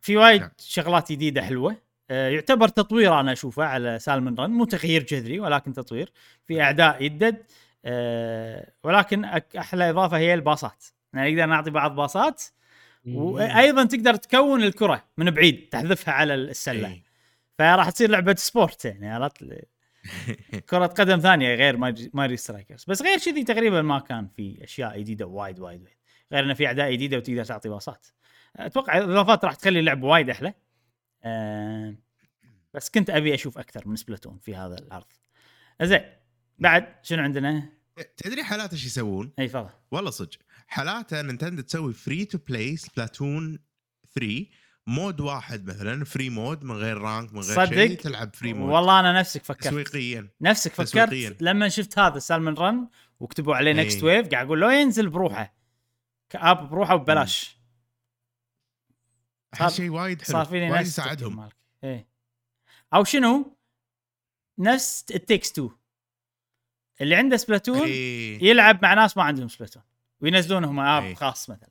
في وايد
نعم.
شغلات جديدة حلوة. آه، يعتبر تطوير أنا أشوفه على Salmon Run. مو تغيير جذري ولكن تطوير. في أعداء يدد. آه، ولكن أحلى إضافة هي الباصات. يعني نقدر نعطي بعض باصات وأيضا تقدر تكون الكرة من بعيد تحذفها على السلة.
إيه.
فراح تصير لعبة sport يعني عرفت؟ كرة قدم ثانية غير Mari- Strikers. بس غير كذي تقريبا ما كان في أشياء جديدة وايد وايد وايد. غير إنه في أعداء جديدة وتقدر تعطي باصات أتوقع الاضافات راح تخلي اللعبة وايد أحلى أه بس كنت أبي أشوف أكثر من Splatoon في هذا العرض زين بعد شنو عندنا؟
تدري حالات إيش يسوون؟
إي تفضل
والله صدق حالاته Nintendo تسوي free to play Splatoon 3 mode واحد مثلا free mode من غير rank من غير؟ شيء تلعب free mode
والله أنا نفسك فكرت
تسويقيا
نفسك فكرت
تسويقياً.
لما شفت هذا Salmon Run وكتبوا عليه. next wave قاعد أقول لو ينزل بروحه ك app بروحه وببلاش. صار-
احس شيء وايد حلو
صار فيني
وايد
التفكير
يساعدهم.
إيه. أو شنو؟ نفس التكس 2 اللي عنده Splatoon
إيه.
يلعب مع ناس ما عندهم Splatoon وينزلون هم app
إيه.
خاص مثلا.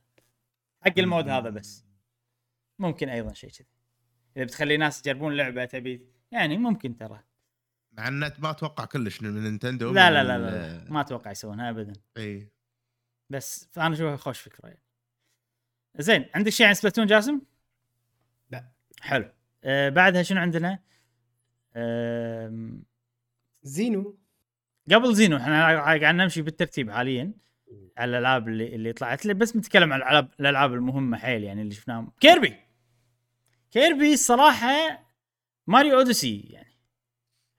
حق ال mode هذا بس. ممكن أيضا شيء كذي. إذا بتخلي ناس يجربون لعبة تبي يعني ممكن ترى.
مع ان ما أتوقع كلش من Nintendo
لا لا لا,
ال-
لا, ما أتوقع يسوونها ابدا.
إيه.
بس فأنا اشوفها خوش فكره يعني. زين عندك شيء عن Splatoon جاسم؟
لا.
حلو. آه بعدها شنو عندنا؟ آم،
Xeno.
قبل Xeno إحنا قاعد نمشي بالترتيب حاليا على الألعاب اللي اللي طلعت. لي بس نتكلم عن الالعاب الألعاب المهمة حيل يعني اللي شفناهم. Kirby. Kirby الصراحه Mario Odyssey يعني.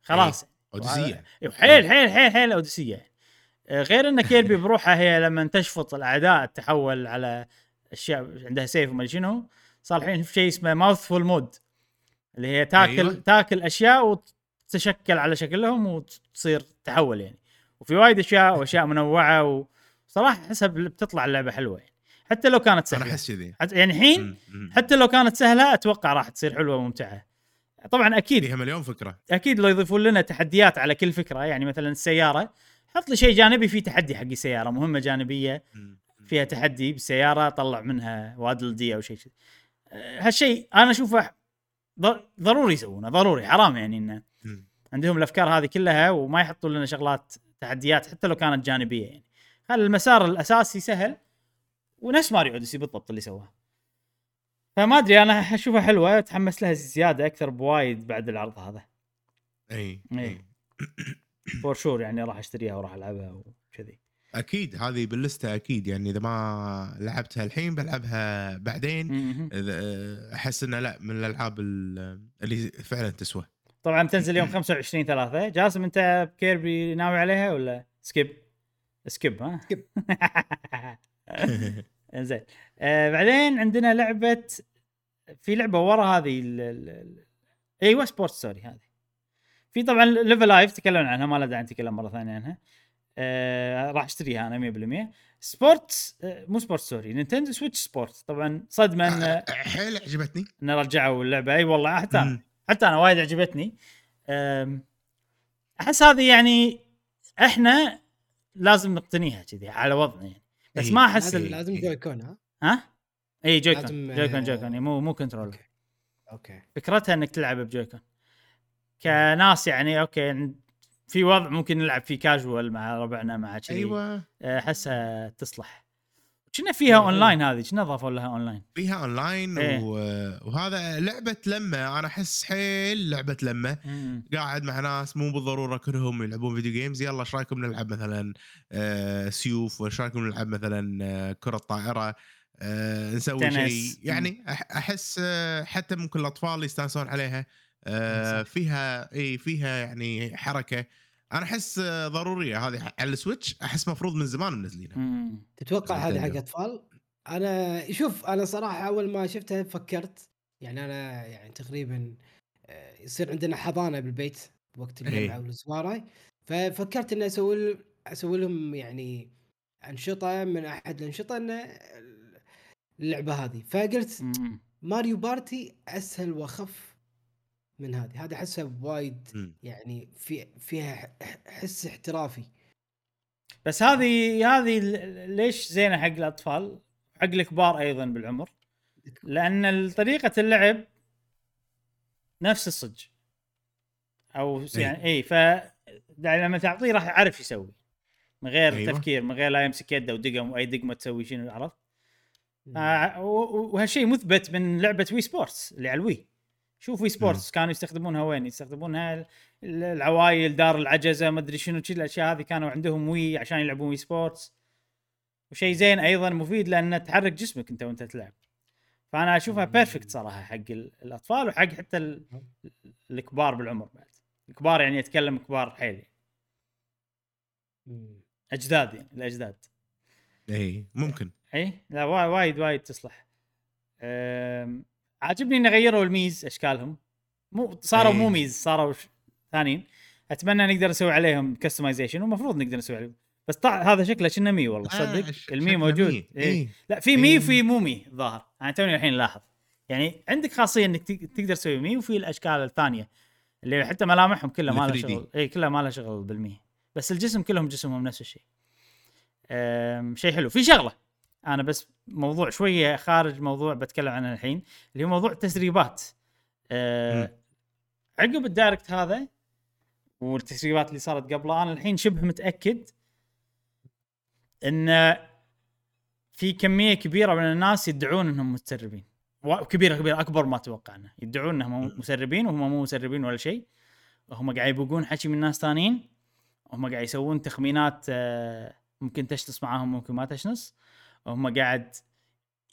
خلاص.
أوديسية.
إيه، حيل حيل حيل حيل أوديسية. آه، غير إن Kirby بروحها هي لما تشفط الأعداء تحول على أشياء عندها سيف وما شنو صار الحين في شيء اسمه mouthful mode اللي هي تاكل
أيوة.
تاكل أشياء وتتشكل على شكلهم وتصير تحول يعني. وفي وايد أشياء وأشياء منوعة وصراحة حسب بتطلع اللعبة حلوة يعني. حتى لو كانت
أنا
سهلة.
أحس كذي.
يعني الحين. حتى لو كانت سهلة أتوقع راح تصير حلوة وممتعة. طبعا أكيد
فيها مليون فكرة.
أكيد لو يضيفون لنا تحديات على كل فكرة يعني مثلا السيارة. حط لي شيء جانبي فيه تحدي حق السيارة مهمة
جانبية.
فيها تحدي بالسياره طلع منها وادل دي أو شيء كذي أه، هالشيء أنا أشوفه ضروري يسوونه ضروري حرام يعني
إنه.
عندهم الأفكار هذه كلها وما يحطون لنا شغلات تحديات حتى لو كانت جانبية يعني خلي المسار الأساسي سهل ونفس ماريو أوديسي بالضبط اللي سواه فما أدري أنا اشوفها حلوة تحمس لها زيادة أكثر بوايد بعد العرض هذا إي.
إي
for sure يعني راح أشتريها وراح ألعبها وكذي.
أكيد هذه باللستة أكيد يعني إذا ما لعبتها الحين بلعبها بعدين. أحس إنه لا من الألعاب ال- اللي فعلا تسوى.
طبعا بتنزل يوم 25 3 جاسم أنت ب Kirby ناوي عليها ولا؟ skip. skip ها؟
skip.
زين آه بعدين عندنا لعبة في لعبة ورا هذه ال... ال... ال... إيوه Sport Story هذه. في طبعا Live A Live تكلمنا عنها ما له داعي نتكلم مرة ثانية عنها. آه راح أشتريها أنا 100% Sport آه مو Sport Story Nintendo Switch Sport طبعا صدمه ان
حيل عجبتني.
إن رجعوا اللعبة. أي والله حتى
أنا.
حتى أنا وايد عجبتني. أحس هذه يعني إحنا لازم نقتنيها كذي على وضعنا يعني. بس
إي.
ما أحس
لازم
ال-
لازم
إيه.
Joy-Con ها؟
ها اي
Joy-Con
Joy-Con
آه،
جويكون يعني مو مو control
okay. okay.
فكرتها إنك تلعب ب Joy-Con كناس يعني okay في وضع ممكن نلعب فيه كاجوال مع ربعنا مع كذي.
أيوه.
أحسها تصلح. كنا فيها. اونلاين هذه كنا ضافوا لها اونلاين
فيها اونلاين. و... وهذا لعبة لمة. أنا أحس حيل لعبة لمة. قاعد مع ناس مو بالضرورة كلهم يلعبون video games يلا إيش رأيكم نلعب مثلا آه سيوف؟ وإيش رأيكم نلعب مثلا آه كرة طائرة؟ آه نسوي. شيء. يعني أحس آه حتى ممكن الأطفال يستانسون عليها. آه. فيها اي فيها يعني حركة أنا أحس آه ضرورية هذه على السويتش أحس مفروض من زمان منزلينها.
تتوقع هذه حق. اطفال؟ أنا شوف أنا صراحة أول ما شفتها فكرت يعني أنا يعني تقريبا آه، يصير عندنا حضانة بالبيت وقت
إيه.
الجمعة والاسبوعي ففكرت إني أسوي أسوي لهم يعني أنشطة من أحد الأنشطة انه اللعبة هذه فقلت. ماريو بارتي أسهل وأخف من هذه هذه أحسها وايد. يعني في فيها ح- حس احترافي
بس هذه هذه ليش زينة حق الأطفال؟ حق الكبار أيضا بالعمر لأن طريقة اللعب نفس الصج أو س-
إي.
يعني اي ف لما تعطيه راح يعرف يسوي من غير
أيوة.
تفكير من غير لا يمسك يده ودقم وأي دقمة تسوي شنو عرفت؟ آه وهالشيء مثبت من لعبة Wii Sports اللي على ال Wii شوف Wii Sports كانوا يستخدمونها وين؟ يستخدمونها ال- ال- العوايل دار العجزة ما أدري شنو شي الأشياء هذه كانوا عندهم Wii عشان يلعبون Wii Sports وشيء زين أيضا مفيد لأنه تحرك جسمك أنت وأنت تلعب. فأنا أشوفها perfect صراحة حق ال- الأطفال وحق حتى ال- الكبار بالعمر بعد. الكبار يعني اتكلم كبار حيل. أجداد يعني الأجداد.
اي ممكن.
اي لا وا- وايد وايد تصلح. أم، عاجبني ان غيروا ال Miis أشكالهم مو صاروا. مو Miis صاروا ثانيين أتمنى نقدر نسوي عليهم customization ومفروض نقدر نسوي عليهم بس طع هذا شكله كنا Mii والله صدق
آه،
ال
Mii
موجود
Mii.
إيه.
إيه.
لا في Mii
إيه.
وفي مو Mii الظاهر أنا توني الحين لاحظ يعني عندك خاصية إنك تق- تقدر تسوي Mii وفي الأشكال الثانية اللي حتى ملامحهم كلها ما لها
ال 3D.
شغل اي كلها ما لها شغل بال Mii بس الجسم كلهم جسمهم نفس الشيء شيء حلو في شغلة أنا بس موضوع شوية خارج موضوع بتكلم عنه الحين اللي هو موضوع التسريبات. أه،. عقب ال Direct هذا والتسريبات اللي صارت قبله أنا الحين شبه متأكد إن في كمية كبيرة من الناس يدعون إنهم متسربين. كبيرة كبيرة أكبر ما توقعنا يدعون إنهم مسربين وهم مو مسربين ولا شيء. هم قاعد يبوقون حكي من ناس ثانيين هم قاعد يسوون تخمينات آه، ممكن تشنص معاهم ممكن ما تشنص هم قاعد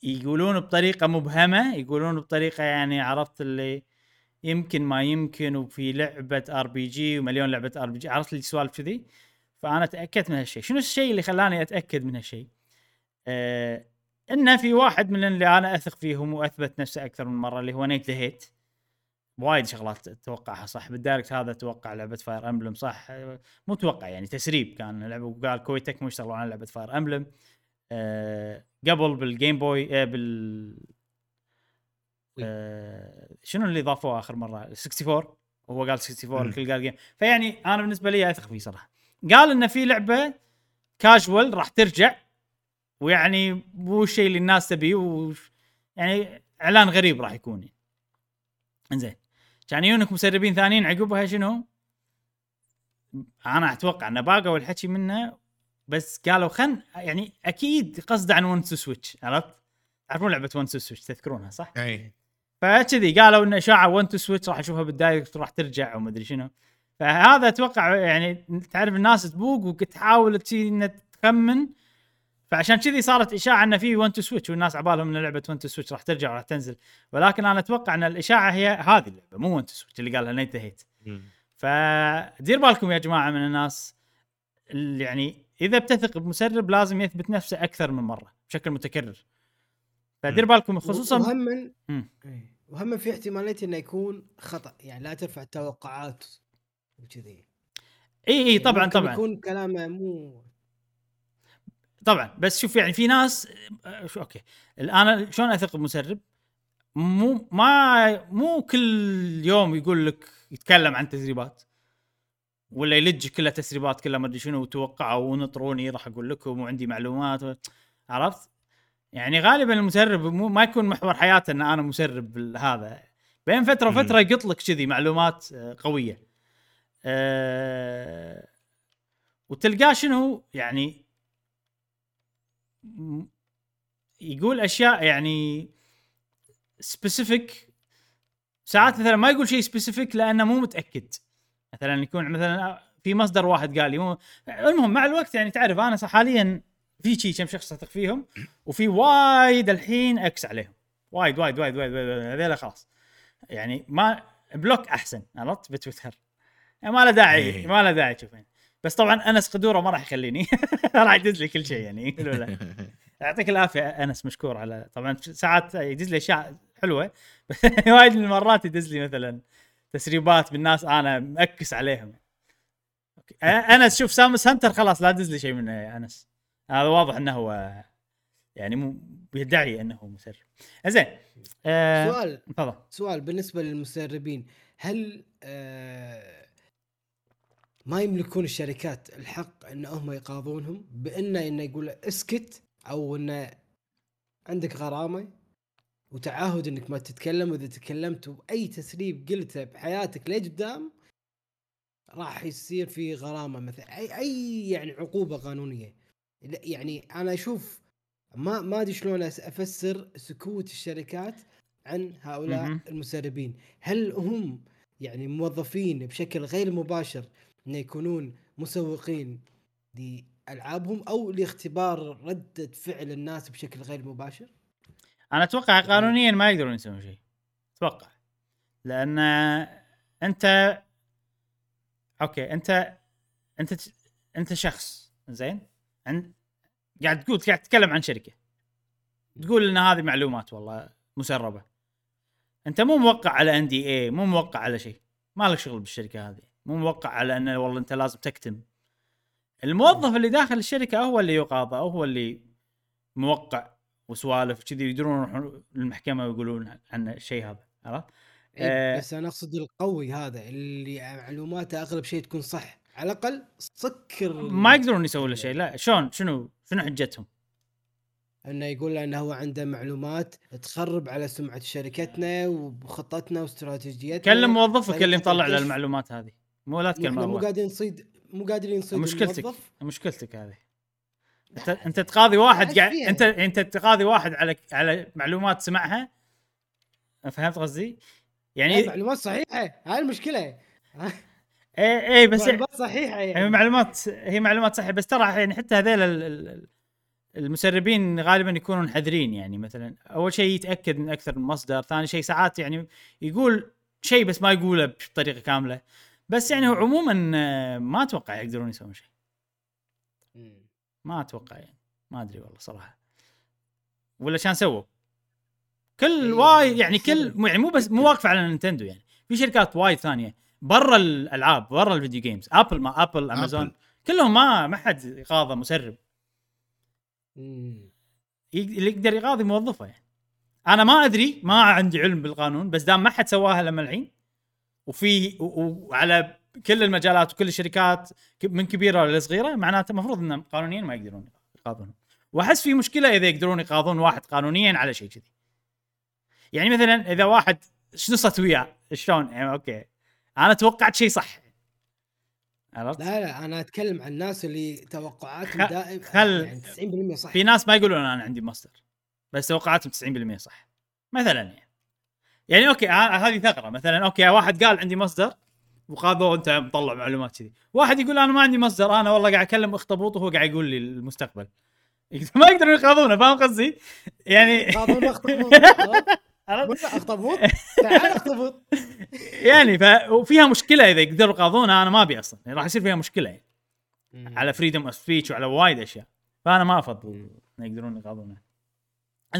يقولون بطريقة مبهمة يقولون بطريقة يعني عرفت اللي يمكن ما يمكن وفي لعبة RPG ومليون لعبة RPG عرفت اللي سوالف كذي؟ فأنا تأكدت من هالشيء. شنو الشيء اللي خلاني أتأكد من هالشيء؟ آه انه في واحد من اللي أنا أثق فيهم وأثبت نفسه أكثر من مرة اللي هو Nate the Hate وايد شغلات اتوقعها صح؟ بال Direct هذا أتوقع لعبة Fire Emblem صح؟ آه، مو أتوقع يعني تسريب كان لعبة وقال Koei Tecmo يشتغلون على لعبة Fire Emblem قبل بال Game Boy آه بال. آه شنو اللي ضافوه آخر مرة 64 وهو قال 64
مم.
الكل قال game فيعني أنا بالنسبة لي أثق فيه صراحة قال إنه في لعبة كاجوال راح ترجع ويعني مو الشيء اللي الناس تبيه وش- يعني إعلان غريب راح يكون يعني. إنزين كان يجونك مسربين ثانيين عقبها شنو؟ أنا أتوقع إنه باقوا الحكي منه بس قالوا خن يعني أكيد قصده عن One Two Switch عرفت؟ تعرفون لعبة One Two Switch تذكرونها صح؟
إي.
فكذي قالوا إن إشاعة 1 Two Switch راح اشوفها بال Direct راح ترجع وما أدري شنو. فهذا أتوقع يعني تعرف الناس تبوق وتحاول تخمن. فعشان كذي صارت إشاعة ان في 1 Two Switch والناس عبالهم إن لعبة 1 Two Switch راح ترجع وراح تنزل. ولكن أنا أتوقع إن الإشاعة هي هذه اللعبة مو 1 Two Switch اللي قالها Nate Hate فدير بالكم يا جماعة من الناس اللي يعني إذا بتثق بمسرب لازم يثبت نفسه أكثر من مرة بشكل متكرر فدير بالكم خصوصا
وهم. إيه. وهم في احتمالية إنه يكون خطأ يعني لا ترفع التوقعات وكذي
إي إي
يعني
طبعا طبعا
يكون كلامه مو
طبعا بس شوف يعني في ناس آه، شو أوكي الآن شلون أثق بمسرب؟ مو ما مو كل يوم يقول لك يتكلم عن تسريبات ولا يلج كلها تسريبات كلها ما أدري شنو وتوقعوا ونطروني راح أقول لكم وعندي معلومات و... عرفت؟ يعني غالبا المسرب مو ما يكون محور حياته إن أنا مسرب هذا بين
فترة.
وفترة يقط لك كذي معلومات آه، قوية. أه... وتلقاه شنو يعني يقول أشياء يعني specific ساعات مثلا ما يقول شيء specific لأنه مو متأكد مثلا يكون مثلا في مصدر واحد قال لي مو المهم مع الوقت يعني تعرف أنا حاليا في شيء كم شخص أثق فيهم وفي وايد الحين X عليهم. وايد وايد وايد وايد, وايد, هذيلا خلاص. يعني ما block أحسن عرفت؟ بتويتر. يعني ما له داعي
إيه.
ما له داعي تشوفين بس طبعا أنس قدوره ما راح يخليني. راح يدز لي كل شيء يعني. ولا يعطيك العافية أنس مشكور على طبعا ساعات يدز لي أشياء حلوة. وايد من المرات يدز لي مثلا تسريبات بالناس أنا مأكس عليهم. أوكي. أ- أنس شوف Samus Hunter خلاص لا تدز لي شيء منه يا أنس. هذا واضح إنه هو يعني مو بيدعي إنه مسرب. زين آه،
سؤال.
تفضل.
سؤال بالنسبة للمسربين. هل آه ما يملكون الشركات الحق إن هم يقاضونهم؟ بإنه إنه يقول اسكت أو إنه عندك غرامة؟ وتعهد إنك ما تتكلم وإذا تكلمت بأي تسريب قلته بحياتك لقدام راح يصير في غرامة مثلا أي أي يعني عقوبة قانونية. يعني أنا أشوف ما ما أدري شلون أفسر سكوت الشركات عن هؤلاء. المسربين. هل هم يعني موظفين بشكل غير مباشر إنه يكونون مسوقين لألعابهم أو لاختبار ردة فعل الناس بشكل غير مباشر؟
أنا أتوقع قانونيا ما يقدرون يسوون شيء. أتوقع. لأن أنت أوكي أنت أنت أنت شخص زين؟ عند قاعد تقول قاعد تتكلم عن شركة. تقول إن هذه معلومات والله مسربة. أنت مو موقع على ان دي اي مو موقع على شيء. ما لك شغل بالشركة هذه. مو موقع على انه والله أنت لازم تكتم. الموظف اللي داخل الشركة هو اللي يقاضى هو اللي موقع. وسوالف كذي يقدرون يروحون للمحكمه ويقولون عن الشيء هذا عرفت؟
إيه
آه.
بس أنا أقصد القوي هذا اللي معلوماته أغلب شيء تكون صح على الأقل سكر
ما يقدرون يسوون له شيء لا شلون شنو شنو حجتهم؟
إنه يقول إنه هو عنده معلومات تخرب على سمعة شركتنا وخطتنا واستراتيجيتنا
كلم موظفك اللي مطلع له. المعلومات هذه مو لا تكلم
مو. قاعدين نصيد مو قادرين نصيد
مشكلتك
الموظف
مشكلتك هذه انت انت تقاضي واحد قاعد؟ انت انت تقاضي واحد على على معلومات سمعها فهمت قصدي؟ يعني
معلومات صحيحة هاي المشكلة
اي اي بس
معلومات صحيحة
هي
يعني
معلومات هي معلومات صحيحة بس ترى يعني حتى هذيل ال- ال- المسربين غالبا يكونون حذرين يعني مثلا أول شيء يتأكد من أكثر من مصدر ثاني شيء ساعات يعني يقول شيء بس ما يقوله بطريقة كاملة بس يعني هو عموما آه، ما أتوقع يقدرون يسوون شيء. ما أتوقع يعني. ما أدري والله صراحة. ولا كان سووا. كل
إيه،
وايد يعني كل يعني مو بس مو واقفه على نينتندو يعني. في شركات وايد ثانية. برا الألعاب برا ال video games ابل ما ابل امازون
أبل.
كلهم ما ما حد يقاضى مسرب. يق- اللي يقدر يقاضي موظفه يعني. أنا ما أدري ما عندي علم بالقانون بس دام ما حد سواها لما الحين وفي وعلى كل المجالات وكل الشركات من كبيرة لصغيره معناته المفروض انهم قانونيا ما يقدرون يقاضون. وأحس في مشكلة إذا يقدرون يقاضون واحد قانونيا على شيء كذي. يعني مثلا إذا واحد شنو صرت وياه شلون؟ يعني أوكي. أنا توقعت شيء صح. عرفت؟
لا لا أنا أتكلم عن الناس اللي توقعاتهم
خ-
دائم
خل-
يعني 90% صح.
في ناس ما يقولون أنا عندي ماستر بس توقعاتهم 90% صح. مثلا يعني. يعني أوكي ه- هذه ثغرة. مثلا أوكي واحد قال عندي مصدر وقاضوه انت مطلع معلومات كذي. واحد يقول أنا ما عندي مصدر أنا والله قاعد أكلم اخطبوط وهو قاعد يقول لي المستقبل. ما يقدرون يقاضونه فاهم قصدي؟ يعني
اخطبوط اخطبوط تعال اخطبوط
يعني ف... وفيها مشكلة إذا يقدروا يقاضونه أنا ما أبي أصلا. يعني راح يصير فيها مشكلة يعني. على freedom of speech وعلى وايد أشياء. فأنا ما أفضل يقدرون يقاضونه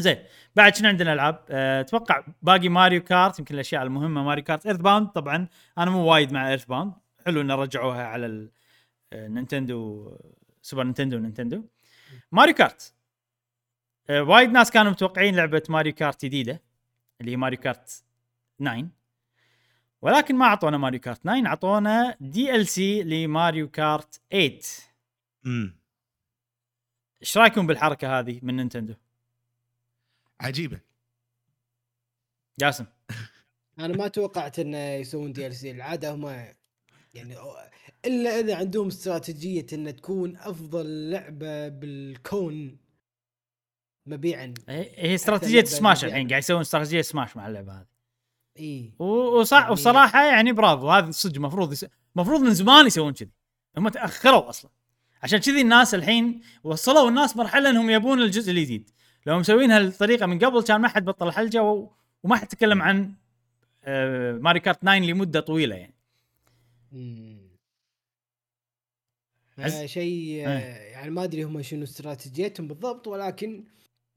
زين بعد شنو عندنا العاب؟ أه، أتوقع باقي ماريو كارت يمكن الأشياء المهمة ماريو كارت. EarthBound طبعا أنا مو وايد مع EarthBound حلو إنه رجعوها على ال- آه، نينتندو سوبر نينتندو ونينتندو ماريو كارت. أه، وايد ناس كانوا متوقعين لعبة ماريو كارت جديدة اللي هي ماريو كارت 9 ولكن ما أعطونا ماريو كارت 9 أعطونا DLC لماريو كارت 8
امم
إيش رأيكم بالحركة هذه من نينتندو؟
عجيبة.
جاسم
أنا ما توقعت إنه يسوون DLC العادة هم يعني إلا إذا عندهم استراتيجية ان تكون أفضل لعبة بالكون مبيعا.
هي هي
استراتيجية
سماش. الحين قاعد يسوون استراتيجية سماش مع اللعبة هذه. إي. وصح
يعني-
وصراحة يعني برافو هذا صدق المفروض يس... المفروض من زمان يسوون كذي. هم تأخروا أصلا. عشان كذي الناس الحين وصلوا الناس مرحلة إنهم يبون الجزء الجديد. لو مسوينها الطريقة من قبل كان ما حد بطل حلقة و... وما حد تكلم عن آه ماري كارت 9 لمدة طويلة يعني
آه شيء آه
إيه.
يعني ما أدري هم شنو استراتيجيتهم بالضبط ولكن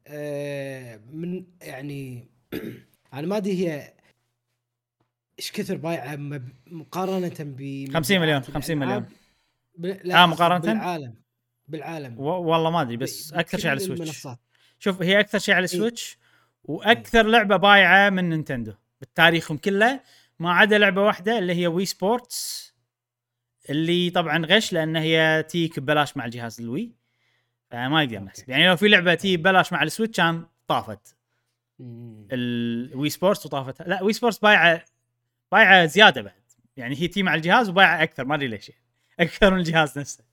آه من يعني أنا ما أدري هي إيش كثر بايعة مقارنة ب
50 مليون 50 مليون.
لا
آه، مقارنة؟
بالعالم بالعالم
و... والله ما أدري بس أكثر شيء على السويتش
المنصات.
شوف هي أكثر شيء على
إيه.
السويتش وأكثر لعبة بايعة من نينتندو بتاريخهم كله. ما عدا لعبة واحدة اللي هي وي سبورتس اللي طبعا غش لأن هي تجيك ببلاش مع الجهاز الوي فما يقدر. نحسب يعني لو في لعبة تجي ببلاش مع السويتش كان طافت. الوي سبورتس وطافت لا وي سبورتس بايعة بايعة زيادة بعد. يعني هي تجي مع الجهاز وبايعة أكثر. ما أدري ليش. أكثر من الجهاز نفسه.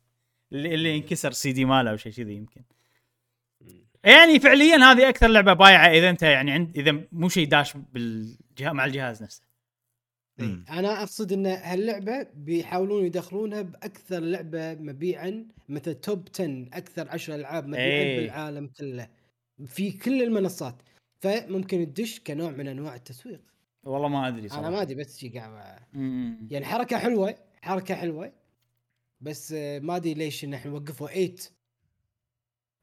اللي, اللي انكسر سي دي ماله أو شيء كذي يمكن. يعني فعليا هذه أكثر لعبة بايعة إذا أنت يعني عند إذا مو شيء داش بالجهاز مع الجهاز نفسه.
أنا أقصد إن هاللعبة بيحاولون يدخلونها بأكثر لعبة مبيعا مثل top 10 أكثر 10 ألعاب مبيعا
إيه.
بالعالم كله. في كل المنصات. فممكن تدش كنوع من أنواع التسويق.
والله ما أدري
أنا
صراحة.
ما أدري بس شي قاعد. يعني حركة حلوة حركة حلوة. بس ما أدري ليش إن إحنا وقفوا 8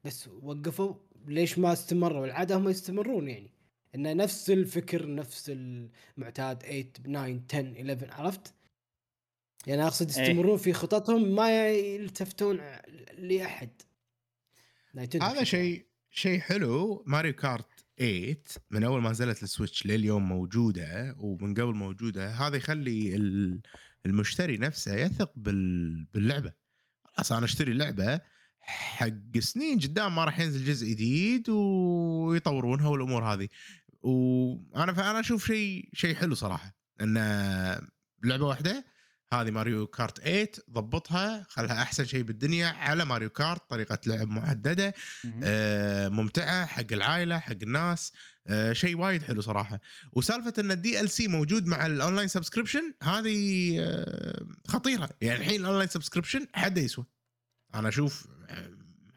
بس وقفوا ليش ما استمروا؟ العادة هم يستمرون يعني. انه نفس الفكر نفس المعتاد 8 9 10 11 عرفت؟ يعني أقصد يستمرون في خططهم ما يلتفتون لأحد.
هذا شيء شيء حلو. ماريو كارت 8 من أول ما نزلت السويتش لليوم موجودة ومن قبل موجودة هذا يخلي ال- المشتري نفسه يثق بال- باللعبة. خلاص أنا أشتري لعبه حق سنين قدام ما راح ينزل جزء جديد ويطورونها والأمور هذه. وأنا فأنا أشوف شيء شيء حلو صراحة. إن لعبة واحدة هذه ماريو كارت 8 ضبطها خلها أحسن شيء بالدنيا على ماريو كارت طريقة لعب
محددة.
آه، ممتعة حق العائلة حق الناس آه، شيء وايد حلو صراحة. وسالفة إن ال DLC موجود مع ال online subscription هذه آه، خطيرة. يعني الحين ال online subscription حده يسوى. أنا أشوف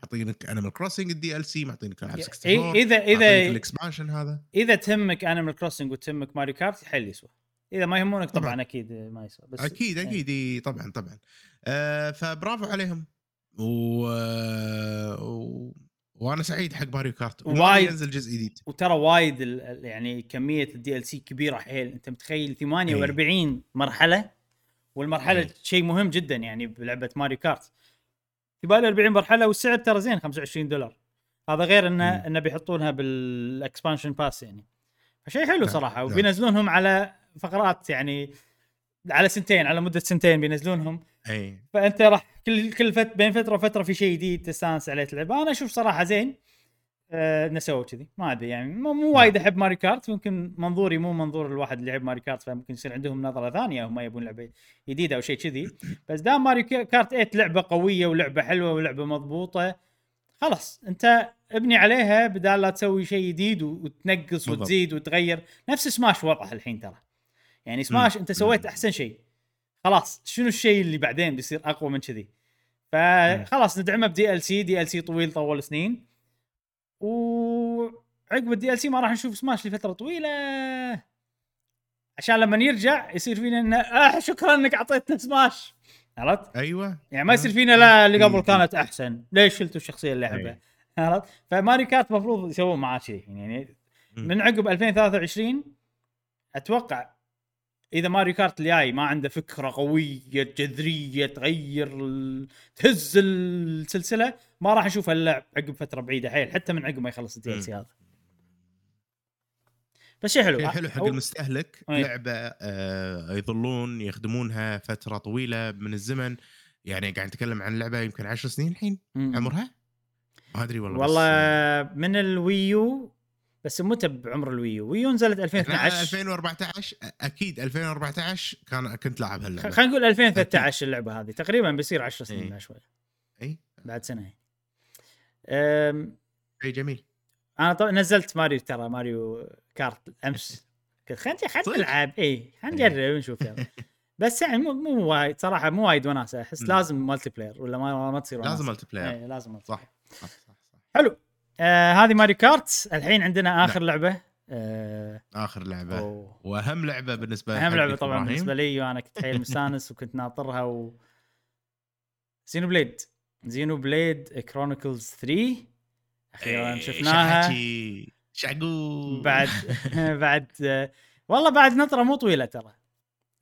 معطينك انيمال كروسنج ال DLC معطينك العاب N64
اذا اذا
ال expansion هذا.
إذا تهمك انيمال كروسنج وتهمك ماريو كارت حل يسوى. إذا ما يهمونك طبعا,
طبعاً.
أكيد ما يسوى بس
أكيد
إيه.
أكيد إي، طبعا طبعا. آه فبرافو عليهم. و... و... وأنا سعيد حق ماريو كارت
وايد.
ينزل جزء جديد.
وترى وايد ال- يعني كمية ال DLC كبيرة حيل. أنت متخيل 48 مرحلة؟ والمرحلة
إيه.
شيء مهم جدا يعني بلعبة ماريو كارت 48 مرحلة والسعر ترى زين 25 دولار. هذا غير انه
مم.
انه بيحطونها بال expansion pass يعني. فشيء حلو
صراحة.
وبينزلونهم على فقرات يعني على سنتين على مدة سنتين بينزلونهم.
إي.
فأنت راح كل كل فت بين فترة وفترة في شيء جديد تستانس عليه تلعب. أنا أشوف صراحة زين. آه كذي. ما أدري يعني مو, مو وايد احب ماريو كارت. يمكن منظوري مو منظور الواحد اللي يلعب ماريو كارت فممكن يصير عندهم نظرة ثانية هم يبون لعبة جديدة أو شيء كذي. بس دام ماريو كارت 8 لعبة قوية ولعبة حلوة ولعبة مضبوطة خلاص أنت ابني عليها بدال لا تسوي شيء جديد وتنقص
بالضبط.
وتزيد وتغير. نفس سماش وضعها الحين ترى. يعني سماش أنت سويت. أحسن شيء. خلاص شنو الشيء اللي بعدين بيصير أقوى من كذي؟ فخلاص ندعمه ب DLC DLC طويل طول سنين. وعقب ال DLC ما راح نشوف سماش لفترة طويلة عشان لما يرجع يصير فينا انه آه شكرا إنك أعطيتنا سماش عرفت؟
أيوه
يعني ما يصير فينا لا اللي قبل
مم.
كانت أحسن ليش شلتوا الشخصية اللي أحبها
أي.
عرفت؟ فماريو كارت المفروض يسوون معاه كذي يعني. من عقب 2023 أتوقع إذا ماريو كارت الجاي ما عنده فكرة قوية جذرية تغير ال... تهز السلسلة ما راح نشوف اللعب عقب فترة بعيدة حيل حتى من عقب ما يخلص ال DLC هذا. بس شيء حلو.
شيء حلو حق
أو-
المستهلك
أي.
لعبة آه يظلون يخدمونها فترة طويلة من الزمن. يعني قاعد نتكلم عن لعبة يمكن 10 سنين الحين
مم.
عمرها؟ ما أدري والله
والله
بس
من الوي يو بس متى بعمر الوي يو. وي يو نزلت
أنا
2012
2014 أكيد 2014 كان كنت لاعب هاللعبة.
خلينا نقول 2013 اللعبة هذه. تقريبا بيصير 10 سنين
إيه.
بعد شوي.
اي
بعد سنة
شيء جميل.
أنا طبعا نزلت ماريو ترى ماريو كارت أمس. قلت خلينا خلينا؟ نلعب. إي خلينا نجرب ونشوف يلا. بس يعني مو مو وايد صراحة مو وايد وناسة.
أحس.
لازم multiplayer ولا ما ما تصير وناسة.
لازم multiplayer
اي لازم multi
صح صح صح صح.
حلو. آه هذه ماريو كارت. الحين عندنا آخر لعبة. آه
آخر لعبة.
أوه.
وأهم لعبة
بالنسبة
أهم
لعبة طبعا. بالنسبة لي وأنا كنت حيل مستانس وكنت ناطرها و زينو بليد زينو بليد كرونيكلز 3 أخيرا
إيه،
شفناها.
شعقو
بعد بعد والله بعد نطرة مو طويلة ترى.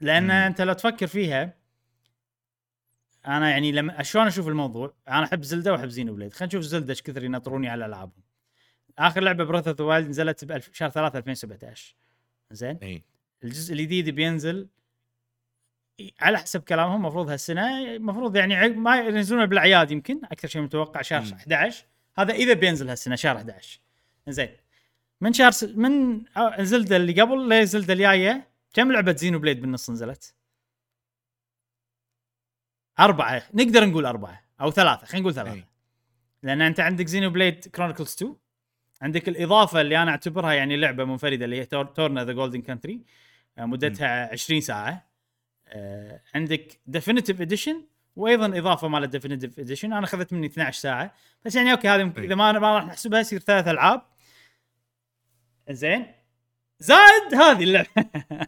لأن
مم.
أنت لو تفكر فيها أنا يعني لما شلون أشوف الموضوع؟ أنا أحب زلدا وأحب زينو بليد خلينا نشوف زلدا إيش كثر ينطروني على ألعابهم. آخر لعبة Breath of the Wild نزلت بألف شهر 3 2017 زين؟
اي
الجزء الجديد بينزل على حسب كلامهم المفروض هالسنة المفروض يعني ما ينزلونه بالأعياد يمكن أكثر شيء متوقع شهر
مم.
11 هذا إذا بينزل هالسنة شهر 11 زين من شهر س... من آه، زلدا اللي قبل لزلدا الجاية كم لعبة زينو بليد بالنص نزلت؟ أربعة نقدر نقول أربعة أو ثلاثة خلينا نقول ثلاثة
أي.
لأن أنت عندك زينو بليد Chronicles 2 عندك الإضافة اللي أنا أعتبرها يعني لعبة منفردة اللي هي Tor... Torna the Golden Country مدتها 20 ساعة آه، عندك Definitive Edition وأيضا إضافة مال ال Definitive Edition أنا أخذت مني 12 ساعة. بس يعني أوكي هذه
أي.
إذا ما ما راح نحسبها يصير ثلاث ألعاب. زين زائد هذه اللعبة.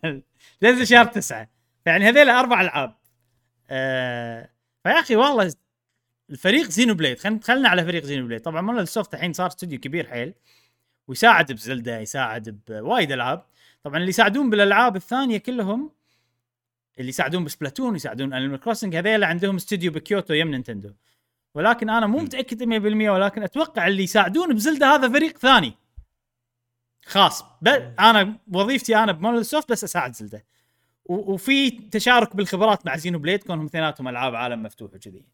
تنزل شهر تسعة. يعني هذيل أربع ألعاب. آه فيا أخي والله الفريق زينو بليد خلينا خلنا على فريق زينو بليد طبعا مونوليث سوفت الحين صار استوديو كبير حيل. ويساعد بزلدا يساعد بوايد ألعاب. طبعا اللي يساعدون بالألعاب الثانية كلهم اللي يساعدون ب Splatoon يساعدون Animal Crossing هذيلا عندهم استوديو بكيوتو يم نينتندو. ولكن أنا مو. متأكد 100% ولكن أتوقع اللي يساعدون بزلدا هذا فريق ثاني. خاص. ب... أنا وظيفتي أنا بمونوليث سوفت بس أساعد زلدا و... وفي تشارك بالخبرات مع زينو بليد كونهم اثنيناتهم ألعاب عالم مفتوح وكذي.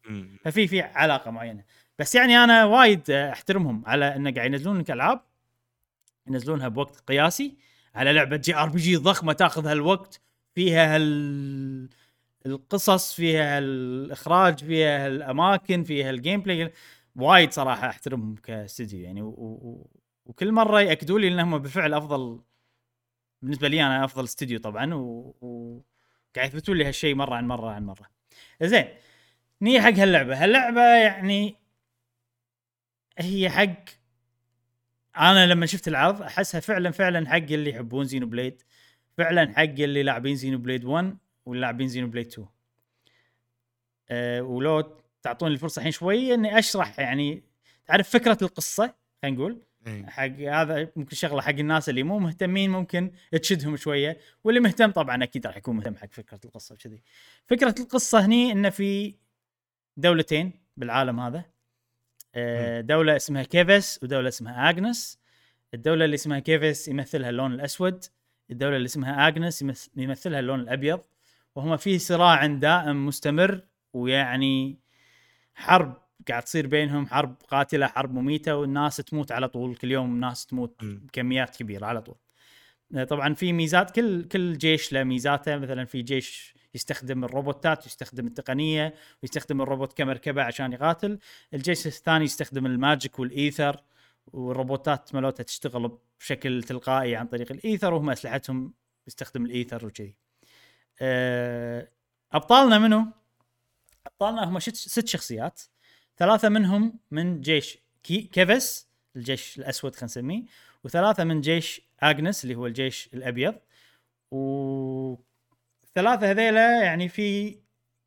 ففي في علاقة معينة. بس يعني أنا وايد أحترمهم على انه قاعد ينزلون لك ألعاب. ينزلونها بوقت قياسي. على لعبة JRPG ضخمة تاخذ هالوقت فيها هال القصص فيها الاخراج فيها الاماكن فيها ال gameplay وايد صراحة أحترمهم كاستديو يعني و... و... وكل مرة يأكدوا لي إنهم بالفعل أفضل بالنسبة لي أنا أفضل استديو طبعا و... و... لي هالشيء مرة عن مرة عن مرة. زين نيجي حق هاللعبة. هاللعبة يعني هي حق أنا لما شفت العرض أحسها فعلا فعلا حق اللي يحبون زينو بليد فعلا حق اللي لاعبين زينو بليد 1 واللاعبين زينو بليد 2 أه ولو تعطوني الفرصة الحين شوية إني أشرح يعني تعرف فكرة القصة خلينا نقول.
إي.
حق هذا ممكن شغلة حق الناس اللي مو مهتمين ممكن تشدهم شوية. واللي مهتم طبعا أكيد راح يكون مهتم حق فكرة القصة وكذي. فكرة القصة هني إنه في دولتين بالعالم هذا. آه، دولة اسمها كيفس ودولة اسمها اجنس الدولة اللي اسمها كيفس يمثلها اللون الأسود. الدولة اللي اسمها آجنس يمث- يمثلها اللون الأبيض وهما في صراع دائم مستمر ويعني حرب قاعد تصير بينهم حرب قاتلة حرب مميتة والناس تموت على طول. كل يوم ناس تموت. بكميات كبيرة على طول. طبعا في ميزات كل كل جيش له ميزاته. مثلا في جيش يستخدم الروبوتات يستخدم التقنية ويستخدم الروبوت كمركبة عشان يقاتل. الجيش الثاني يستخدم ال magic وال ether. والروبوتات مالتها تشتغل بشكل تلقائي عن طريق الإيثر وهم أسلحتهم يستخدم الإيثر وكذي. آه، أبطالنا منو؟ أبطالنا هم ست شخصيات. ثلاثة منهم من جيش كي كيفس الجيش الأسود خلينا نسميه وثلاثة من جيش اجنس اللي هو الجيش الأبيض. والثلاثه هذيلا يعني في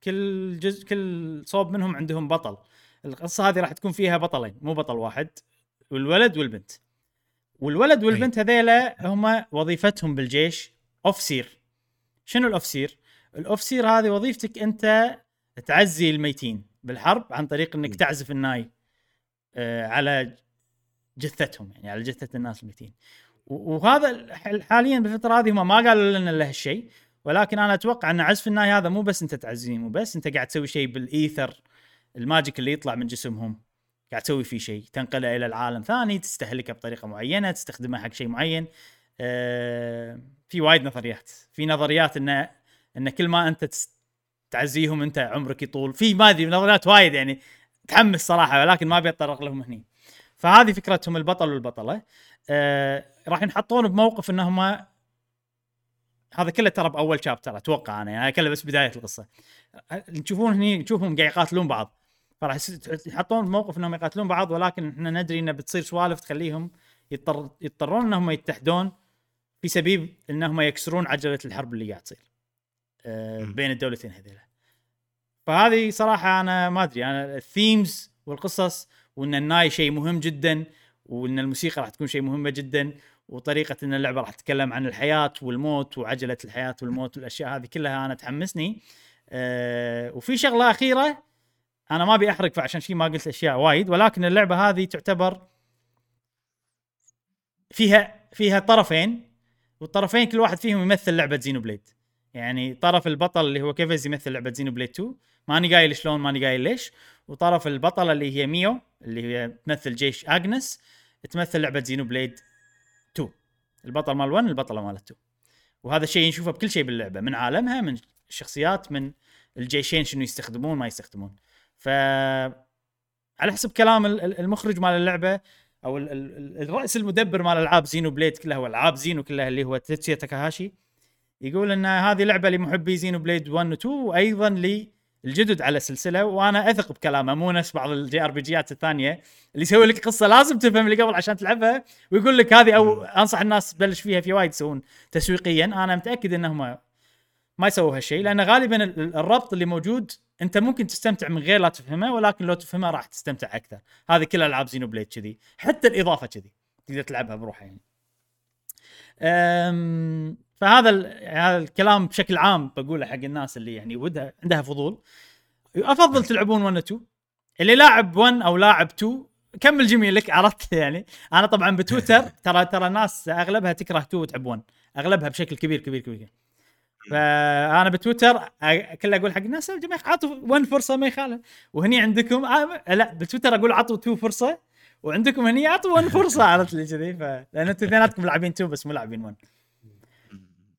كل جزء كل صوب منهم عندهم بطل. القصة هذه راح تكون فيها بطلين مو بطل واحد. والولد والبنت. والولد والبنت هذيلا هم وظيفتهم بالجيش off-seer شنو ال off-seer ال off-seer هذه وظيفتك أنت تعزي الميتين بالحرب عن طريق
أنك.
تعزف الناي آه، على جثتهم يعني على جثة الناس الميتين. وهذا حاليا بالفترة هذه هم ما قالوا لنا له هالشيء ولكن أنا أتوقع أن عزف الناي هذا مو بس أنت تعزيه مو بس أنت قاعد تسوي شيء بال ether ال magic اللي يطلع من جسمهم. قاعد تسوي فيه شيء تنقله إلى العالم ثاني تستهلكه بطريقة معينة تستخدمه حق شيء معين. آه، في وايد نظريات. في نظريات ان إن كل ما أنت تعزيهم أنت عمرك يطول. في ما أدري نظريات وايد يعني تحمس صراحة ولكن ما بيتطرق لهم هني. فهذه فكرتهم البطل والبطلة. آه راح ينحطون بموقف انهم هذا كله ترى بأول شابتر أتوقع أنا يعني كله بس بداية القصة. آه، تشوفون هني تشوفهم قاعد يقاتلون بعض. فراح يحطون بموقف إنهم يقاتلون بعض ولكن إحنا ندري إنه بتصير سوالف تخليهم يضطر يضطرون إنهم يتحدون في سبيل إنهم يكسرون عجلة الحرب اللي قاعد تصير آه،. بين الدولتين هذيلا فهذه صراحة أنا ما أدري أنا الثيمز والقصص وإن الناي شيء مهم جدا وإن الموسيقى راح تكون شيء مهمة جدا وطريقة إن اللعبة راح تتكلم عن الحياة والموت وعجلة الحياة والموت والأشياء هذه كلها أنا تحمسني أه وفي شغلة أخيرة أنا ما أبي أحرق فعشان شيء ما قلت أشياء وايد ولكن اللعبة هذه تعتبر فيها فيها طرفين والطرفين كل واحد فيهم يمثل لعبة زينو بليد يعني طرف البطل اللي هو كيفيس يمثل لعبة زينو بليد 2 ماني قايل شلون ماني قايل ليش. وطرف البطله اللي هي ميو اللي هي تمثل جيش اجنس تمثل لعبة زينو بليد 2 البطل مال 1 البطله مال 2 وهذا الشيء نشوفه بكل شيء باللعبة من عالمها من الشخصيات من الجيشين شنو يستخدمون ما يستخدمون. ف على حسب كلام ال- ال- المخرج مال اللعبة أو ال- ال- الرأس المدبر مال ألعاب زينو بليد كلها والعاب زينو كلها اللي هو تيتسويا تاكاهاشي يقول إن هذه لعبه لمحبي زينو بليد 1 و 2 وأيضا للجدد على السلسله وأنا أثق بكلامه مو نفس بعض ال JRPGات الثانية اللي يسوي لك قصة لازم تفهم اللي قبل عشان تلعبها ويقول لك هذه أو أنصح الناس تبلش فيها في وايد يسوون تسويقيا أنا متأكد انهم ما يسووا هالشيء لأن غالبا ال- ال- الربط اللي موجود انت ممكن تستمتع من غير لا تفهمه ولكن لو تفهمه راح تستمتع أكثر. هذه كل ألعاب زينو بليد كذي. حتى الإضافة كذي. تقدر تلعبها بروحها يعني. أم، فهذا ال- هذا الكلام بشكل عام بقوله حق الناس اللي يعني ودها عندها فضول. أفضل تلعبون 1 و 2 اللي لاعب 1 أو لاعب 2 كمل جميلك عرفت يعني. أنا طبعا بتويتر ترى ترى الناس أغلبها تكره 2 وتحب 1 أغلبها بشكل كبير كبير كبير. فانا بتويتر كله أقول حق الناس يا جماعة عطوا 1 فرصة ما يخالف. وهني عندكم آه، لا بتويتر أقول عطوا 2 فرصة وعندكم هني عطوا 1 فرصة عرفت لي كذي؟ ف لأن أنتم اثنيناتكم لاعبين 2 بس مو لاعبين 1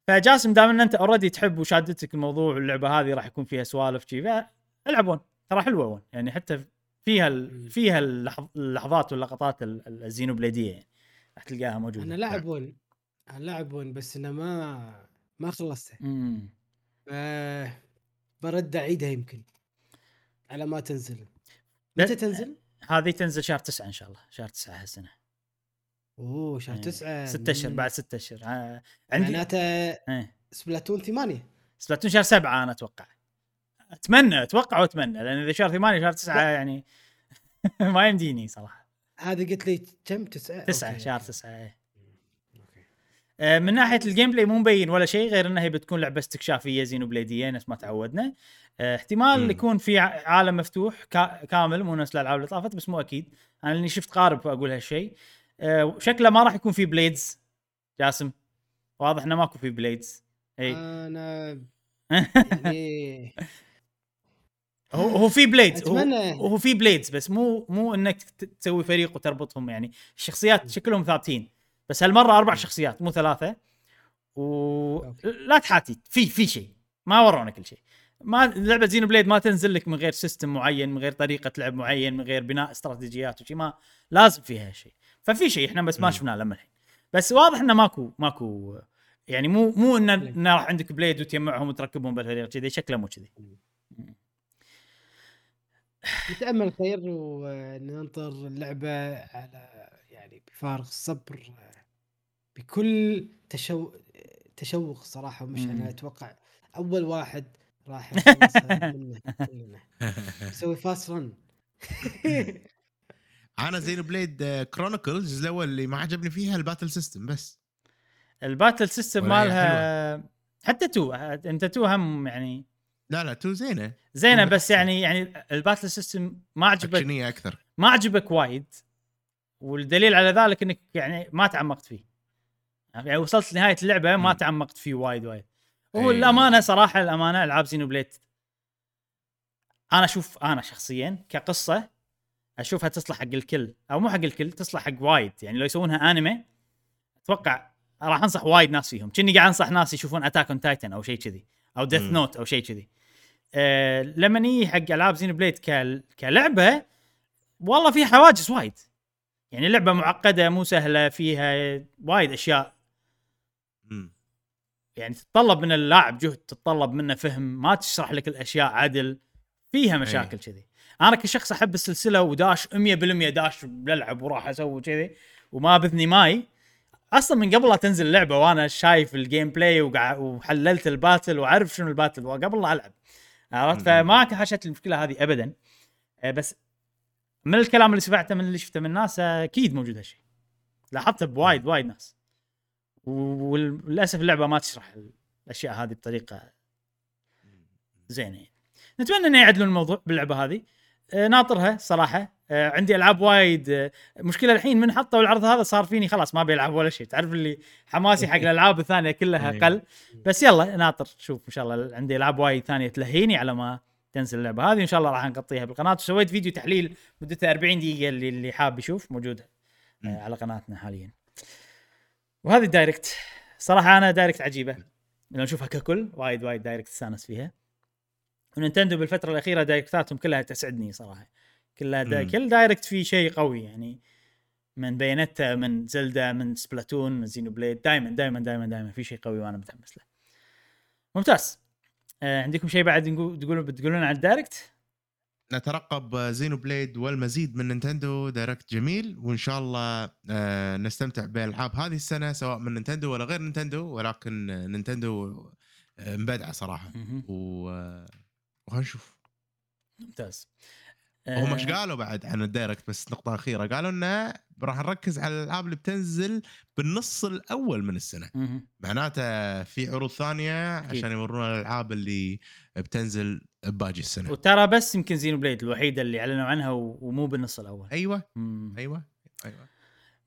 فجاسم دام إن أنت already تحب وشادتك الموضوع واللعبة هذه راح يكون فيها سوالف شي فالعب 1 ترى حلوة 1 يعني حتى فيها ال... فيها اللحظ... اللحظات واللقطات ال- ال- الزينو بليديه يعني. راح تلقاها موجودة.
أنا لاعب ون أنا لاعب ون بس أنا ما ما خلصتها
امم
آه برد اعيدها يمكن. على ما تنزل. متى تنزل؟
هذه تنزل شهر 9 إن شاء الله. شهر 9 هالسنة.
أوه شهر
إيه.
تسعة.
ستة
أشهر.
بعد ستة أشهر. آه، عندي
معناته
إيه.
سبلاتون ثمانية.
Splatoon شهر سبعة أنا أتوقع. أتمنى أتوقع وأتمنى لأن إذا شهر ثمانية شهر تسعة يعني ما يمديني صراحة.
هذا قلت لي كم؟ تسعة؟
تسعة
أوكي،
شهر. تسعة إيه. آه، من ناحية ال gameplay مو مبين ولا شيء غير إنها هي بتكون لعبة استكشافية زينو بليديه نفس ما تعودنا. آه، احتمال
مم.
يكون في ع- عالم مفتوح كا- كامل مو نفس الألعاب اللي طافت بس مو أكيد. أنا اللي شفت قارب أقول هالشيء. آه، شكله ما راح يكون في blades جاسم واضح إنه ماكو في blades إي.
أنا يعني
هو هو في blades هو,
أتمنى.
هو في blades بس مو مو إنك تسوي فريق وتربطهم يعني. الشخصيات شكلهم ثابتين. بس هالمرة أربع شخصيات مو ثلاثة. و
okay.
لا تحاتي في في شيء. ما ورونا كل شيء. ما لعبة زينو بليد ما تنزل لك من غير system معين من غير طريقة لعب معين من غير بناء استراتيجيات وشي ما لازم فيها شيء ففي شيء إحنا بس ما. شفناه لما الحين بس واضح إنه ماكو ماكو يعني مو مو انه راح عندك بليد وتجمعهم وتركبهم بالفريق كذي شكله مو كذي.
نتامل خير وننطر اللعبة على بفارغ الصبر بكل تشو... تشوق صراحة ومش. أنا أتوقع أول واحد راح يخلصها منه كلنا. يسوي fast run
أنا زين Xenoblade Chronicles الأول اللي ما عجبني فيها ال battle system
بس. ال
battle system
مالها حتى تو أنت تو هم يعني
لا لا تو
زينة.
زينة
بس. يعني يعني ال battle system ما عجبك
أكثر.
ما عجبك وايد. والدليل على ذلك إنك يعني ما تعمقت فيه يعني وصلت لنهاية اللعبة ما. تعمقت فيه وايد وايد هو
أي.
الأمانة صراحة الأمانة ألعاب Xenoblade أنا أشوف أنا شخصيا كقصة أشوفها تصلح حق الكل أو مو حق الكل تصلح حق وايد يعني لو يسوونها أنمي أتوقع راح أنصح وايد ناس فيهم كني قاعد أنصح ناس يشوفون Attack on Titan أو شيء كذي أو
Death.
Note أو شيء كذي أه لما نيجي حق ألعاب Xenoblade ك... كلعبة والله فيها حواجز وايد يعني لعبة معقدة مو سهلة فيها وايد
أشياء.
يعني تتطلب من اللاعب جهد تتطلب منه فهم ما تشرح لك الأشياء عدل فيها مشاكل كذي. أنا كشخص أحب السلسلة وداش 100% داش بلعب وراح أسوي كذي وما بذني ماي. أصلا من قبل لا تنزل اللعبة وأنا شايف ال gameplay وحللت ال battle وأعرف شنو ال battle وقبل لا ألعب. عرفت. فما حاشت المشكلة هذه ابدا. آه، بس من الكلام اللي سمعته من اللي شفته من الناس أكيد موجود هالشيء لاحظته بوايد وايد ناس. وللأسف اللعبة ما تشرح الأشياء هذه بطريقة زينة. يعني. نتمنى إنه يعدلون الموضوع باللعبة هذه. آه، ناطرها صراحة. آه، عندي ألعاب وايد. آه، مشكلة الحين من حطوا العرض هذا صار فيني خلاص ما بيلعب ولا شيء. تعرف اللي حماسي حق الألعاب الثانية كلها
إيه.
قل. بس يلا ناطر. شوف إن شاء الله عندي ألعاب وايد ثانية تلهيني على ما تنزل اللعبة. هذه إن شاء الله راح نغطيها بالقناة. وسويت فيديو تحليل مدته 40 دقيقة اللي اللي حاب يشوف موجود
مم.
على قناتنا حاليا. وهذه Direct صراحة أنا Direct عجيبة. لما اشوفها ككل وايد وايد Direct استانس فيها. ونينتندو بالفترة الأخيرة Direct اتهم كلها تسعدني صراحة. كلها دا. كل Direct فيه شيء قوي يعني. من بيونيتا من زلدا من سبلاتون من Xenoblade. دائما دائما دائما دائما في شيء قوي وأنا متحمس له. ممتاز. آه عندكم شيء بعد نقول تقولون بتقولون عن ال
Direct؟ نترقب Xenoblade والمزيد من Nintendo Direct جميل وإن شاء الله آه، نستمتع بالالعاب هذه السنة سواء من نينتندو ولا غير نينتندو ولكن آه، نينتندو آه، مبدعة
صراحة.
و آه، وهنشوف
ممتاز.
هم
آه،
إيش قالوا بعد عن ال Direct؟ بس نقطة أخيرة. قالوا إنه راح نركز على الالعاب اللي بتنزل بالنص الأول من
السنة.
معناته في عروض ثانية
أكيد.
عشان يورونا الألعاب اللي بتنزل بباقي السنة.
وترى بس يمكن زينو بليد الوحيدة اللي أعلنوا عنها ومو بالنص الأول.
أيوه.
مم.
أيوه. أيوه.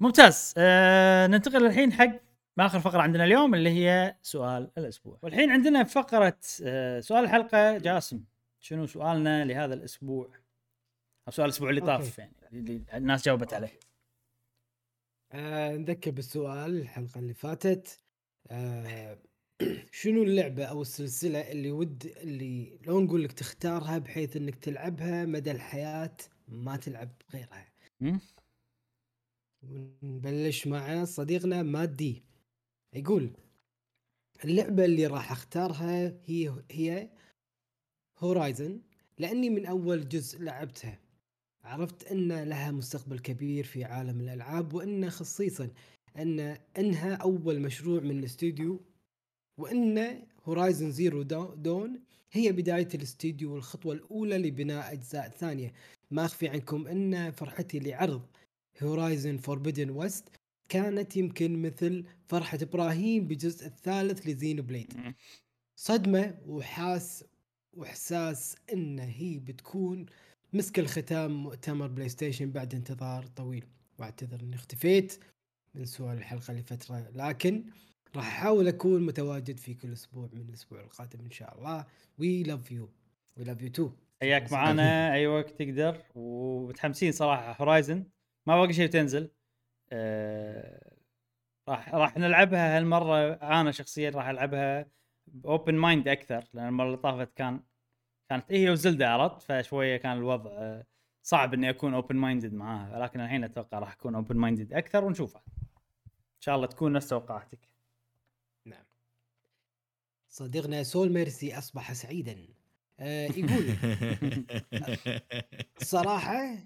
ممتاز. آه ننتقل الحين حق آخر فقرة عندنا اليوم اللي هي سؤال الأسبوع. والحين عندنا فقرة آه سؤال الحلقة. جاسم شنو سؤالنا لهذا الأسبوع؟ أو سؤال الأسبوع اللي طاف. يعني. اللي الناس جاوبت عليه.
آه نذكر بالسؤال الحلقة اللي فاتت. آه شنو اللعبة أو السلسلة اللي ود اللي لو نقول لك تختارها بحيث إنك تلعبها مدى الحياة ما تلعب غيرها؟ نبلش مع صديقنا مادي. يقول اللعبة اللي راح أختارها هي هي هورايزن لأني من أول جزء لعبتها. عرفت أن لها مستقبل كبير في عالم الألعاب وأن خصيصا أن أنها أول مشروع من الاستوديو وأن Horizon Zero Dawn هي بداية الاستوديو والخطوة الأولى لبناء أجزاء ثانية ما أخفي عنكم أن فرحتي لعرض Horizon Forbidden West كانت يمكن مثل فرحة إبراهيم بجزء الثالث ل
Xenoblade.
صدمة وحاس وإحساس أن هي بتكون مسك الختام مؤتمر بلاي ستيشن بعد انتظار طويل. واعتذر إني اختفيت من سؤال الحلقة لفترة لكن راح أحاول أكون متواجد في كل أسبوع من الأسبوع القادم إن شاء الله. we love you we love you too
حياك معانا. أي وقت تقدر. ومتحمسين صراحة. Horizon ما باقي شيء تنزل آه راح راح نلعبها هالمرة. أنا شخصيا راح ألعبها open mind أكثر لأن المرة اللي طافت كان كانت هي وزلدا عرضت فشوية كان الوضع آه، صعب إني أكون open minded معاها لكن الحين أتوقع راح أكون open minded أكثر ونشوفها. إن شاء الله تكون نفس توقعاتك.
نعم. صديقنا سول ميرسي أصبح سعيدا. آه يقول الصراحة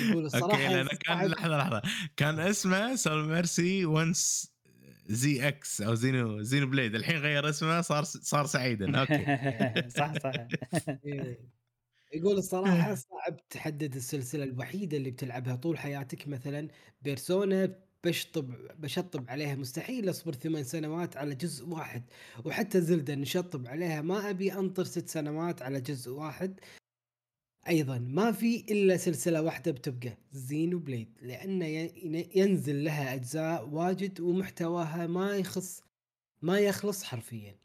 يقول الصراحة
أوكي لأن كان لحظة لحظة. كان اسمه سول ميرسي ونس زي X أو Xeno Xenoblade. الحين غير اسمه صار صار سعيدا. أوكي.
صح صح.
إيه. يقول الصراحة صعب تحدد السلسلة الوحيدة اللي بتلعبها طول حياتك. مثلا بيرسونا بشطب بشطب عليها مستحيل أصبر ثمان سنوات على جزء واحد. وحتى زلدة نشطب عليها ما أبي أنطر ست سنوات على جزء واحد. أيضا ما في إلا سلسلة واحدة بتبقى زينو بليد لأن ينزل لها أجزاء واجد ومحتواها ما يخص ما يخلص حرفيا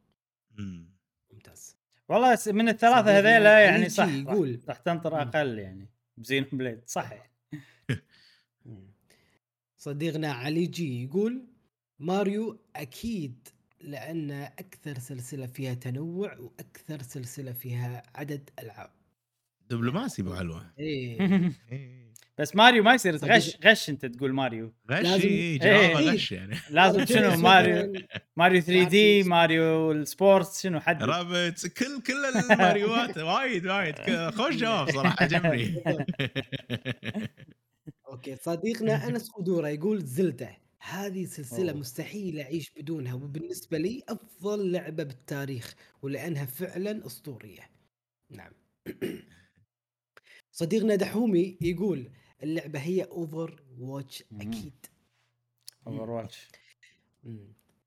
مم.
ممتاز
والله من
الثلاثة
هذيلا يعني صح راح-
يقول.
راح تنطر. أقل يعني ب Xenoblade صح يعني.
صديقنا علي جي يقول ماريو أكيد لأن أكثر سلسلة فيها تنوع وأكثر سلسلة فيها عدد ألعاب
دبلوماسي ابو علوه
إيه.
إيه.
بس ماريو ما يصير غش غش أنت تقول ماريو.
غش
لازم-
إيه، جوابه
إيه.
غش يعني.
لازم شنو؟ ماريو ماريو
3D
ماريو ال sports شنو حد؟
رابط كل كل الماريوات وايد وايد. خوش جواب صراحة عجبني.
أوكي صديقنا أنس قدوره يقول زلدة. هذه سلسلة
أوه.
مستحيل أعيش بدونها وبالنسبة لي أفضل لعبة بالتاريخ ولأنها فعلا أسطورية. نعم. صديقنا دحومي يقول اللعبة هي
Overwatch. أكيد.
Overwatch.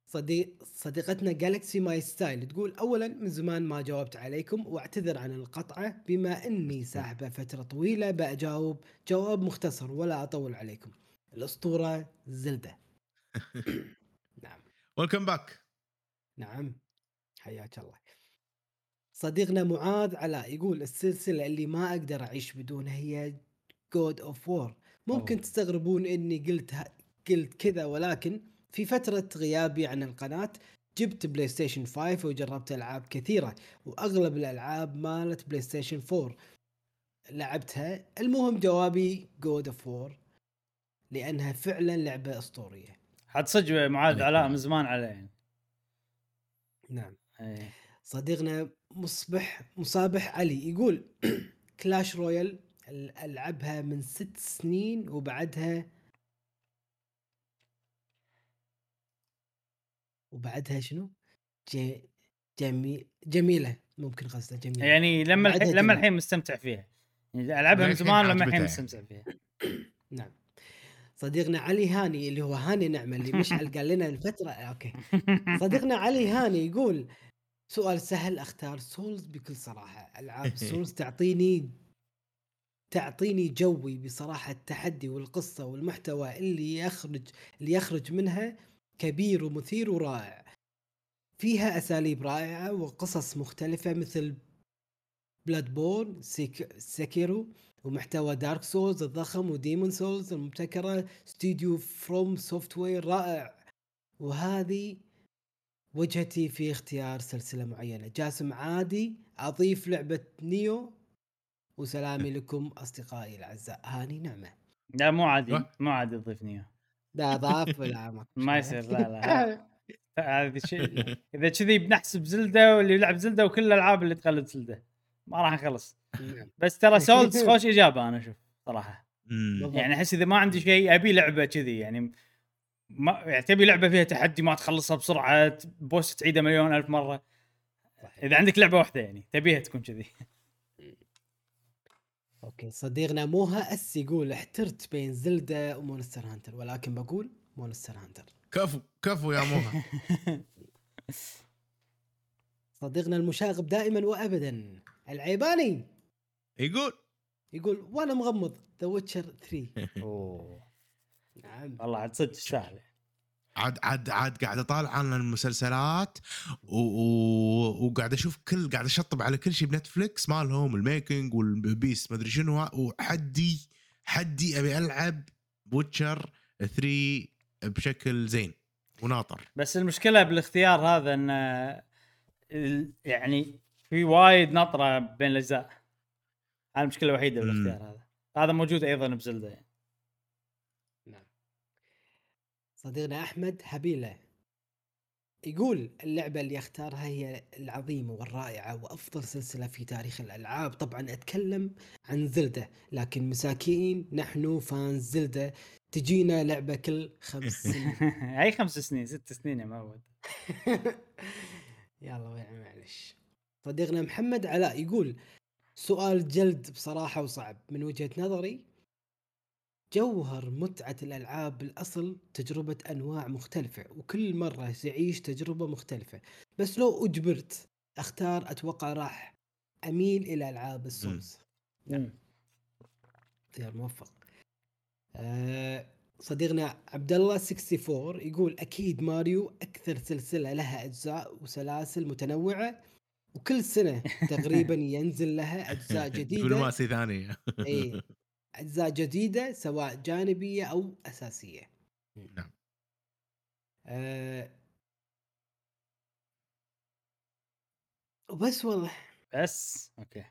صديق صديقتنا Galaxy My Style تقول اولا من زمان ما جاوبت عليكم وأعتذر عن القطعة بما إني ساحبة فترة طويلة بجاوب جواب مختصر ولا أطول عليكم. الأسطورة زلدة. نعم.
welcome back
نعم. حياك الله. صديقنا معاذ علاء يقول السلسلة اللي ما أقدر أعيش بدونها هي God of War ممكن
أوه.
تستغربون إني قلت ه... قلت كذا ولكن في فترة غيابي عن القناة جبت PlayStation 5 وجربت ألعاب كثيرة وأغلب الألعاب مالت PlayStation 4 لعبتها المهم جوابي God of War لأنها فعلا لعبة أسطورية
حد صدق معاذ علاء. من زمان عليه
نعم
إيه.
صديقنا مصبح مصابح علي يقول Clash Royale ألعبها من ست سنين وبعدها وبعدها شنو؟ جي جمي جميلة ممكن قصده جميلة
يعني لما لما
جميل.
الحين مستمتع فيها يعني ألعبها من زمان لما الحين. مستمتع فيها
نعم صديقنا علي هاني اللي هو هاني نعمة اللي مشعل قال لنا الفترة okay صديقنا علي هاني يقول سؤال سهل أختار Souls بكل صراحة. ألعاب Souls تعطيني تعطيني جوي بصراحة. التحدي والقصة والمحتوى اللي يخرج اللي يخرج منها كبير ومثير ورائع. فيها أساليب رائعة وقصص مختلفة مثل Bloodborne Seki... Sekiro ومحتوى Dark Souls الضخم و Demon's Souls المبتكرة استوديو FromSoftware رائع. وهذه وجهتي في اختيار سلسلة معينة. جاسم عادي أضيف لعبة Nioh وسلامي لكم أصدقائي الأعزاء. هاني نعمة.
لا مو عادي.
أه.
مو عادي تضيفني إياه.
لا ضاف ولا ما
ما يصير. لا لا هذا شيء إذا كذي بنحسب زلدة واللي يلعب زلدة وكل الألعاب اللي تقلد زلدة. ما راح نخلص
نعم.
بس ترى سولز خوش إجابة أنا
أشوف
صراحة.
يعني أحس إذا ما عندي شيء أبي لعبة كذي. يعني ما يعني تبي لعبة فيها تحدي ما تخلصها بسرعة بوس تعيده مليون ألف مرة.
صحيح.
إذا عندك لعبة واحدة يعني تبيها تكون كذي.
okay صديقنا موها اس يقول احترت بين Zelda و Monster Hunter ولكن بقول Monster Hunter.
كفو كفو يا موها
صديقنا المشاغب دائما وابدا العيباني.
يقول.
يقول وأنا مغمض The Witcher 3
أوه.
نعم
والله عاد صدق سهله
عاد عاد عاد قاعد اطالع عن المسلسلات و... و... وقاعد أشوف كل قاعد أشطب على كل شيء ب Netflix مالهم ال making وال pace ما أدري شنو وحدي حدي أبي ألعب Witcher 3 بشكل زين وناطر.
بس المشكلة بالاختيار هذا إن ال- يعني في وايد نطره بين الأجزاء. هذه المشكلة
الوحيدة.
بالاختيار هذا. هذا موجود أيضا ب Zelda يعني.
نعم صديقنا أحمد حبيله يقول اللعبة اللي أختارها هي العظيمة والرائعة وأفضل سلسلة في تاريخ الألعاب. طبعا أتكلم عن زلدة لكن مساكين نحن فان زلدة. تجينا لعبة كل خمس سنين.
أي خمس سنين؟ ست سنين يا معود.
يلا وين معلش. صديقنا محمد علاء يقول سؤال جلد بصراحة وصعب. من وجهة نظري جوهر متعة الألعاب بالأصل تجربة أنواع مختلفة وكل مرة تعيش تجربة مختلفة. بس لو أجبرت أختار أتوقع راح أميل إلى ألعاب السولز. اختيار موفق. آه صديقنا عبد الله 64 يقول أكيد ماريو أكثر سلسلة لها أجزاء وسلاسل متنوعة وكل سنة تقريبا ينزل لها أجزاء جديدة.
دبلوماسي ثانية.
اي أجزاء جديدة سواء جانبية أو أساسية.
نعم.
آه وبس والله.
بس؟ أوكي.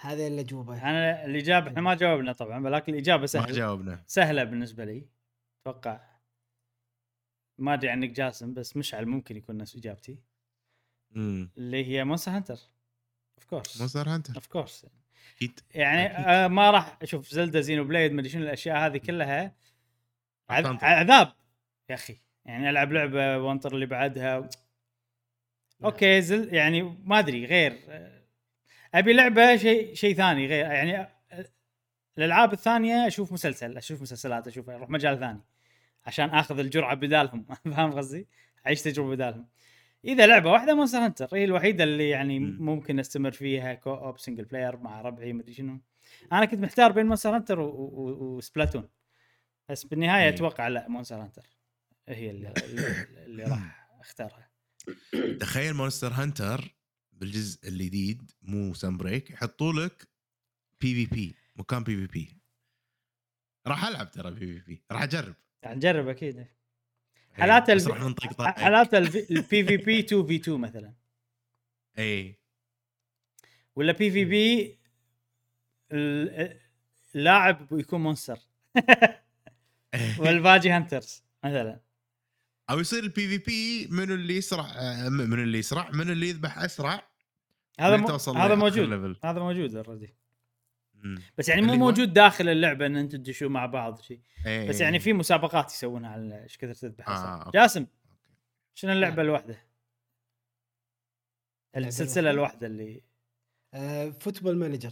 هذه الاجوبه
أنا الاجابه إحنا ما جاوبنا طبعا ولكن الإجابة
ما
سهله
جاوبنا.
سهلة بالنسبة لي. أتوقع. ما أدري عنك جاسم بس مشعل ممكن يكون نفس إجابتي.
امم
اللي هي Monster Hunter of course
Monster Hunter
of course
أكيد
يعني
أكيد.
آه ما راح أشوف Zelda Xenoblade مدري شنو الأشياء هذه كلها. عذ-
أطنطر.
عذاب يا أخي. يعني ألعب لعبة وأنطر اللي بعدها. okay زل يعني ما أدري غير آه، أبي لعبة شيء شيء ثاني غير يعني آه، الألعاب الثانية أشوف مسلسل أشوف مسلسلات أشوف أروح مجال ثاني. عشان آخذ الجرعة بدالهم. فاهم قصدي؟ أعيش تجربة بدالهم. إذا لعبة واحدة Monster Hunter هي الوحيدة اللي يعني
مم.
ممكن أستمر فيها co-op single player مع ربعي مدري شنو. أنا كنت محتار بين Monster Hunter و Splatoon بس
بالنهاية.
أتوقع لا Monster Hunter هي اللي, اللي, راح أختارها.
تخيل مونستر هانتر بالجزء الجديد مو Sunbreak يحطوا لك بي في بي مكان بي في بي راح ألعب ترى PvP راح أجرب.
يعني نجرب أكيد. حالات
راح ننطق طق.
حالات ال PvP 2 في 2 مثلا.
اي
ولا PvP اللاعب يكون monster والباقي hunters مثلا.
أو يصير ال PvP منو اللي يسرع آه، منو اللي يسرع منو اللي يذبح أسرع.
هذا هذا موجود. هذا موجود already
مم.
بس يعني مو؟ موجود داخل اللعبة إن أنتم تدشوا مع بعض شيء
إيه.
بس يعني في مسابقات يسوونها على إيش كثر تذبح
آه،.
جاسم شنو اللعبة الواحده؟
اللعبة السلسلة؟
الواحده اللي
آه Football Manager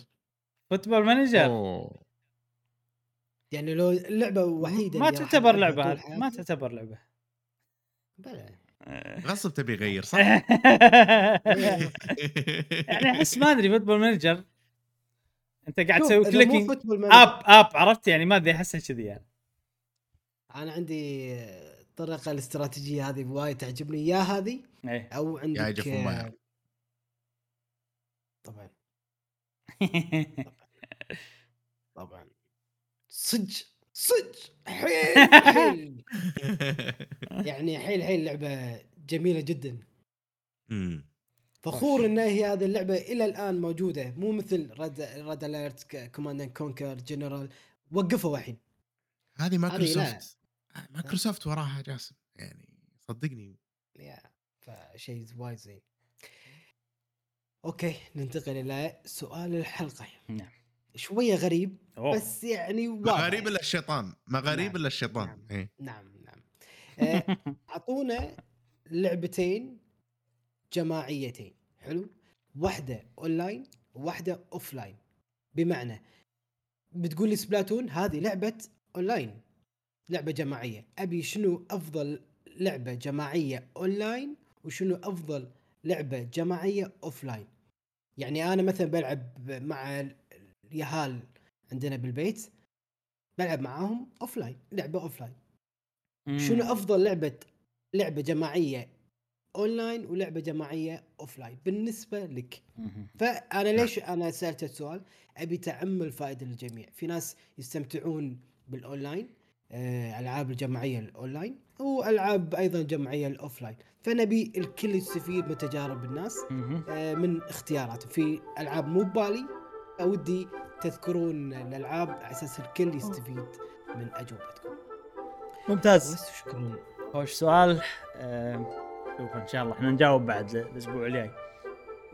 Football Manager
أوه.
يعني لو اللعبة وحيدة
ما تعتبر لعبة ما. تعتبر لعبة
بلى.
غصب تبي يغير صح؟
يعني أحس ما أدري Football Manager انت قاعد تسوي
clicking
up up عرفت؟ يعني ما ادري احسها كذي يعني.
أنا عندي الطريقة الاستراتيجية هذه وايد تعجبني. يا هذه
إيه.
أو عندك آه،. طبعا. طبعا. صج. صج. حيل حيل. يعني حيل حيل لعبة جميلة جدا.
مم.
فخور ان هي هذه اللعبة إلى الآن موجودة مو مثل Red Red Alert Command Conquer General وقفوا الحين
هذه. Microsoft Microsoft وراها جاسم يعني صدقني
يا فشيء وايد زين okay ننتقل إلى سؤال الحلقة
نعم.
شوية غريب
أوه.
بس يعني
ما
واضح.
غريب إلا الشيطان ما غريب
نعم.
إلا الشيطان
نعم.
إيه.
نعم نعم آه، أعطونا لعبتين جماعيتين. حلو؟ واحدة اونلاين وواحده offline بمعنى بتقول لي Splatoon هذه لعبة اونلاين لعبة جماعية. أبي شنو أفضل لعبة جماعية اونلاين وشنو أفضل لعبة جماعية offline يعني أنا مثلا بلعب مع اليهال عندنا بالبيت بلعب معاهم offline لعبة offline شنو أفضل لعبة لعبة جماعية أونلاين ولعبة جماعية offline بالنسبة لك. فأنا ليش أنا سألت السؤال؟ أبي تعم الفائده للجميع. في ناس يستمتعون بالأونلاين آه، ألعاب الجماعية الأونلاين وألعاب أيضا جماعية ال offline. فنبي الكل يستفيد من تجارب الناس. آه، من اختياراتهم في ألعاب مو ببالي ودي تذكرون الألعاب على أساس الكل يستفيد من أجوبتكم.
ممتاز.
شكرا.
خوش سؤال. آه، شوف إن شاء الله. إحنا نجاوب بعد الأسبوع الجاي.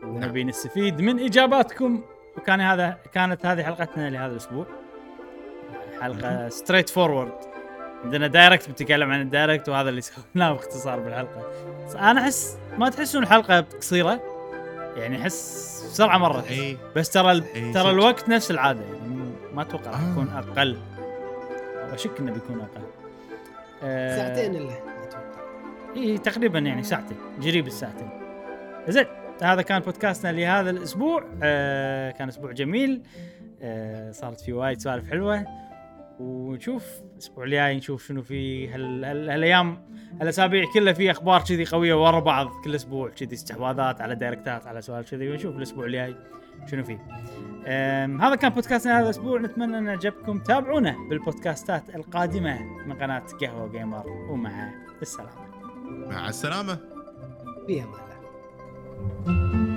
ونبي نستفيد من إجاباتكم. وكان هذا كانت هذه حلقتنا لهذا الأسبوع. حلقة straightforward عندنا direct بنتكلم عن ال direct وهذا اللي سويناه باختصار بالحلقة. أنا أحس ما تحسون الحلقة قصيرة؟ يعني أحس بسرعة مرت
إي.
بس ترى ال- ترى. الوقت نفس العادة. يعني ما أتوقع راح
آه.
يكون أقل. أشك إنه بيكون أقل. آه،
ساعتين إلا.
إي تقريبا يعني ساعتين قريب الساعتين. زين هذا كان بودكاستنا لهذا الأسبوع. آه كان أسبوع جميل. آه صارت في وايد سوالف حلوة. ونشوف الأسبوع الجاي نشوف شنو في هال... هال... هالأيام هالأسابيع كلها في أخبار كذي قوية ورا بعض. كل أسبوع كذي استحواذات على دايركتات على سوالف كذي. ونشوف الأسبوع الجاي شنو فيه. هذا كان بودكاستنا هذا الأسبوع. نتمنى أن عجبكم تابعونا بالبودكاستات القادمة من قناة قهوة جيمر ومع السلامة.
مع السلامة.
في أمان الله.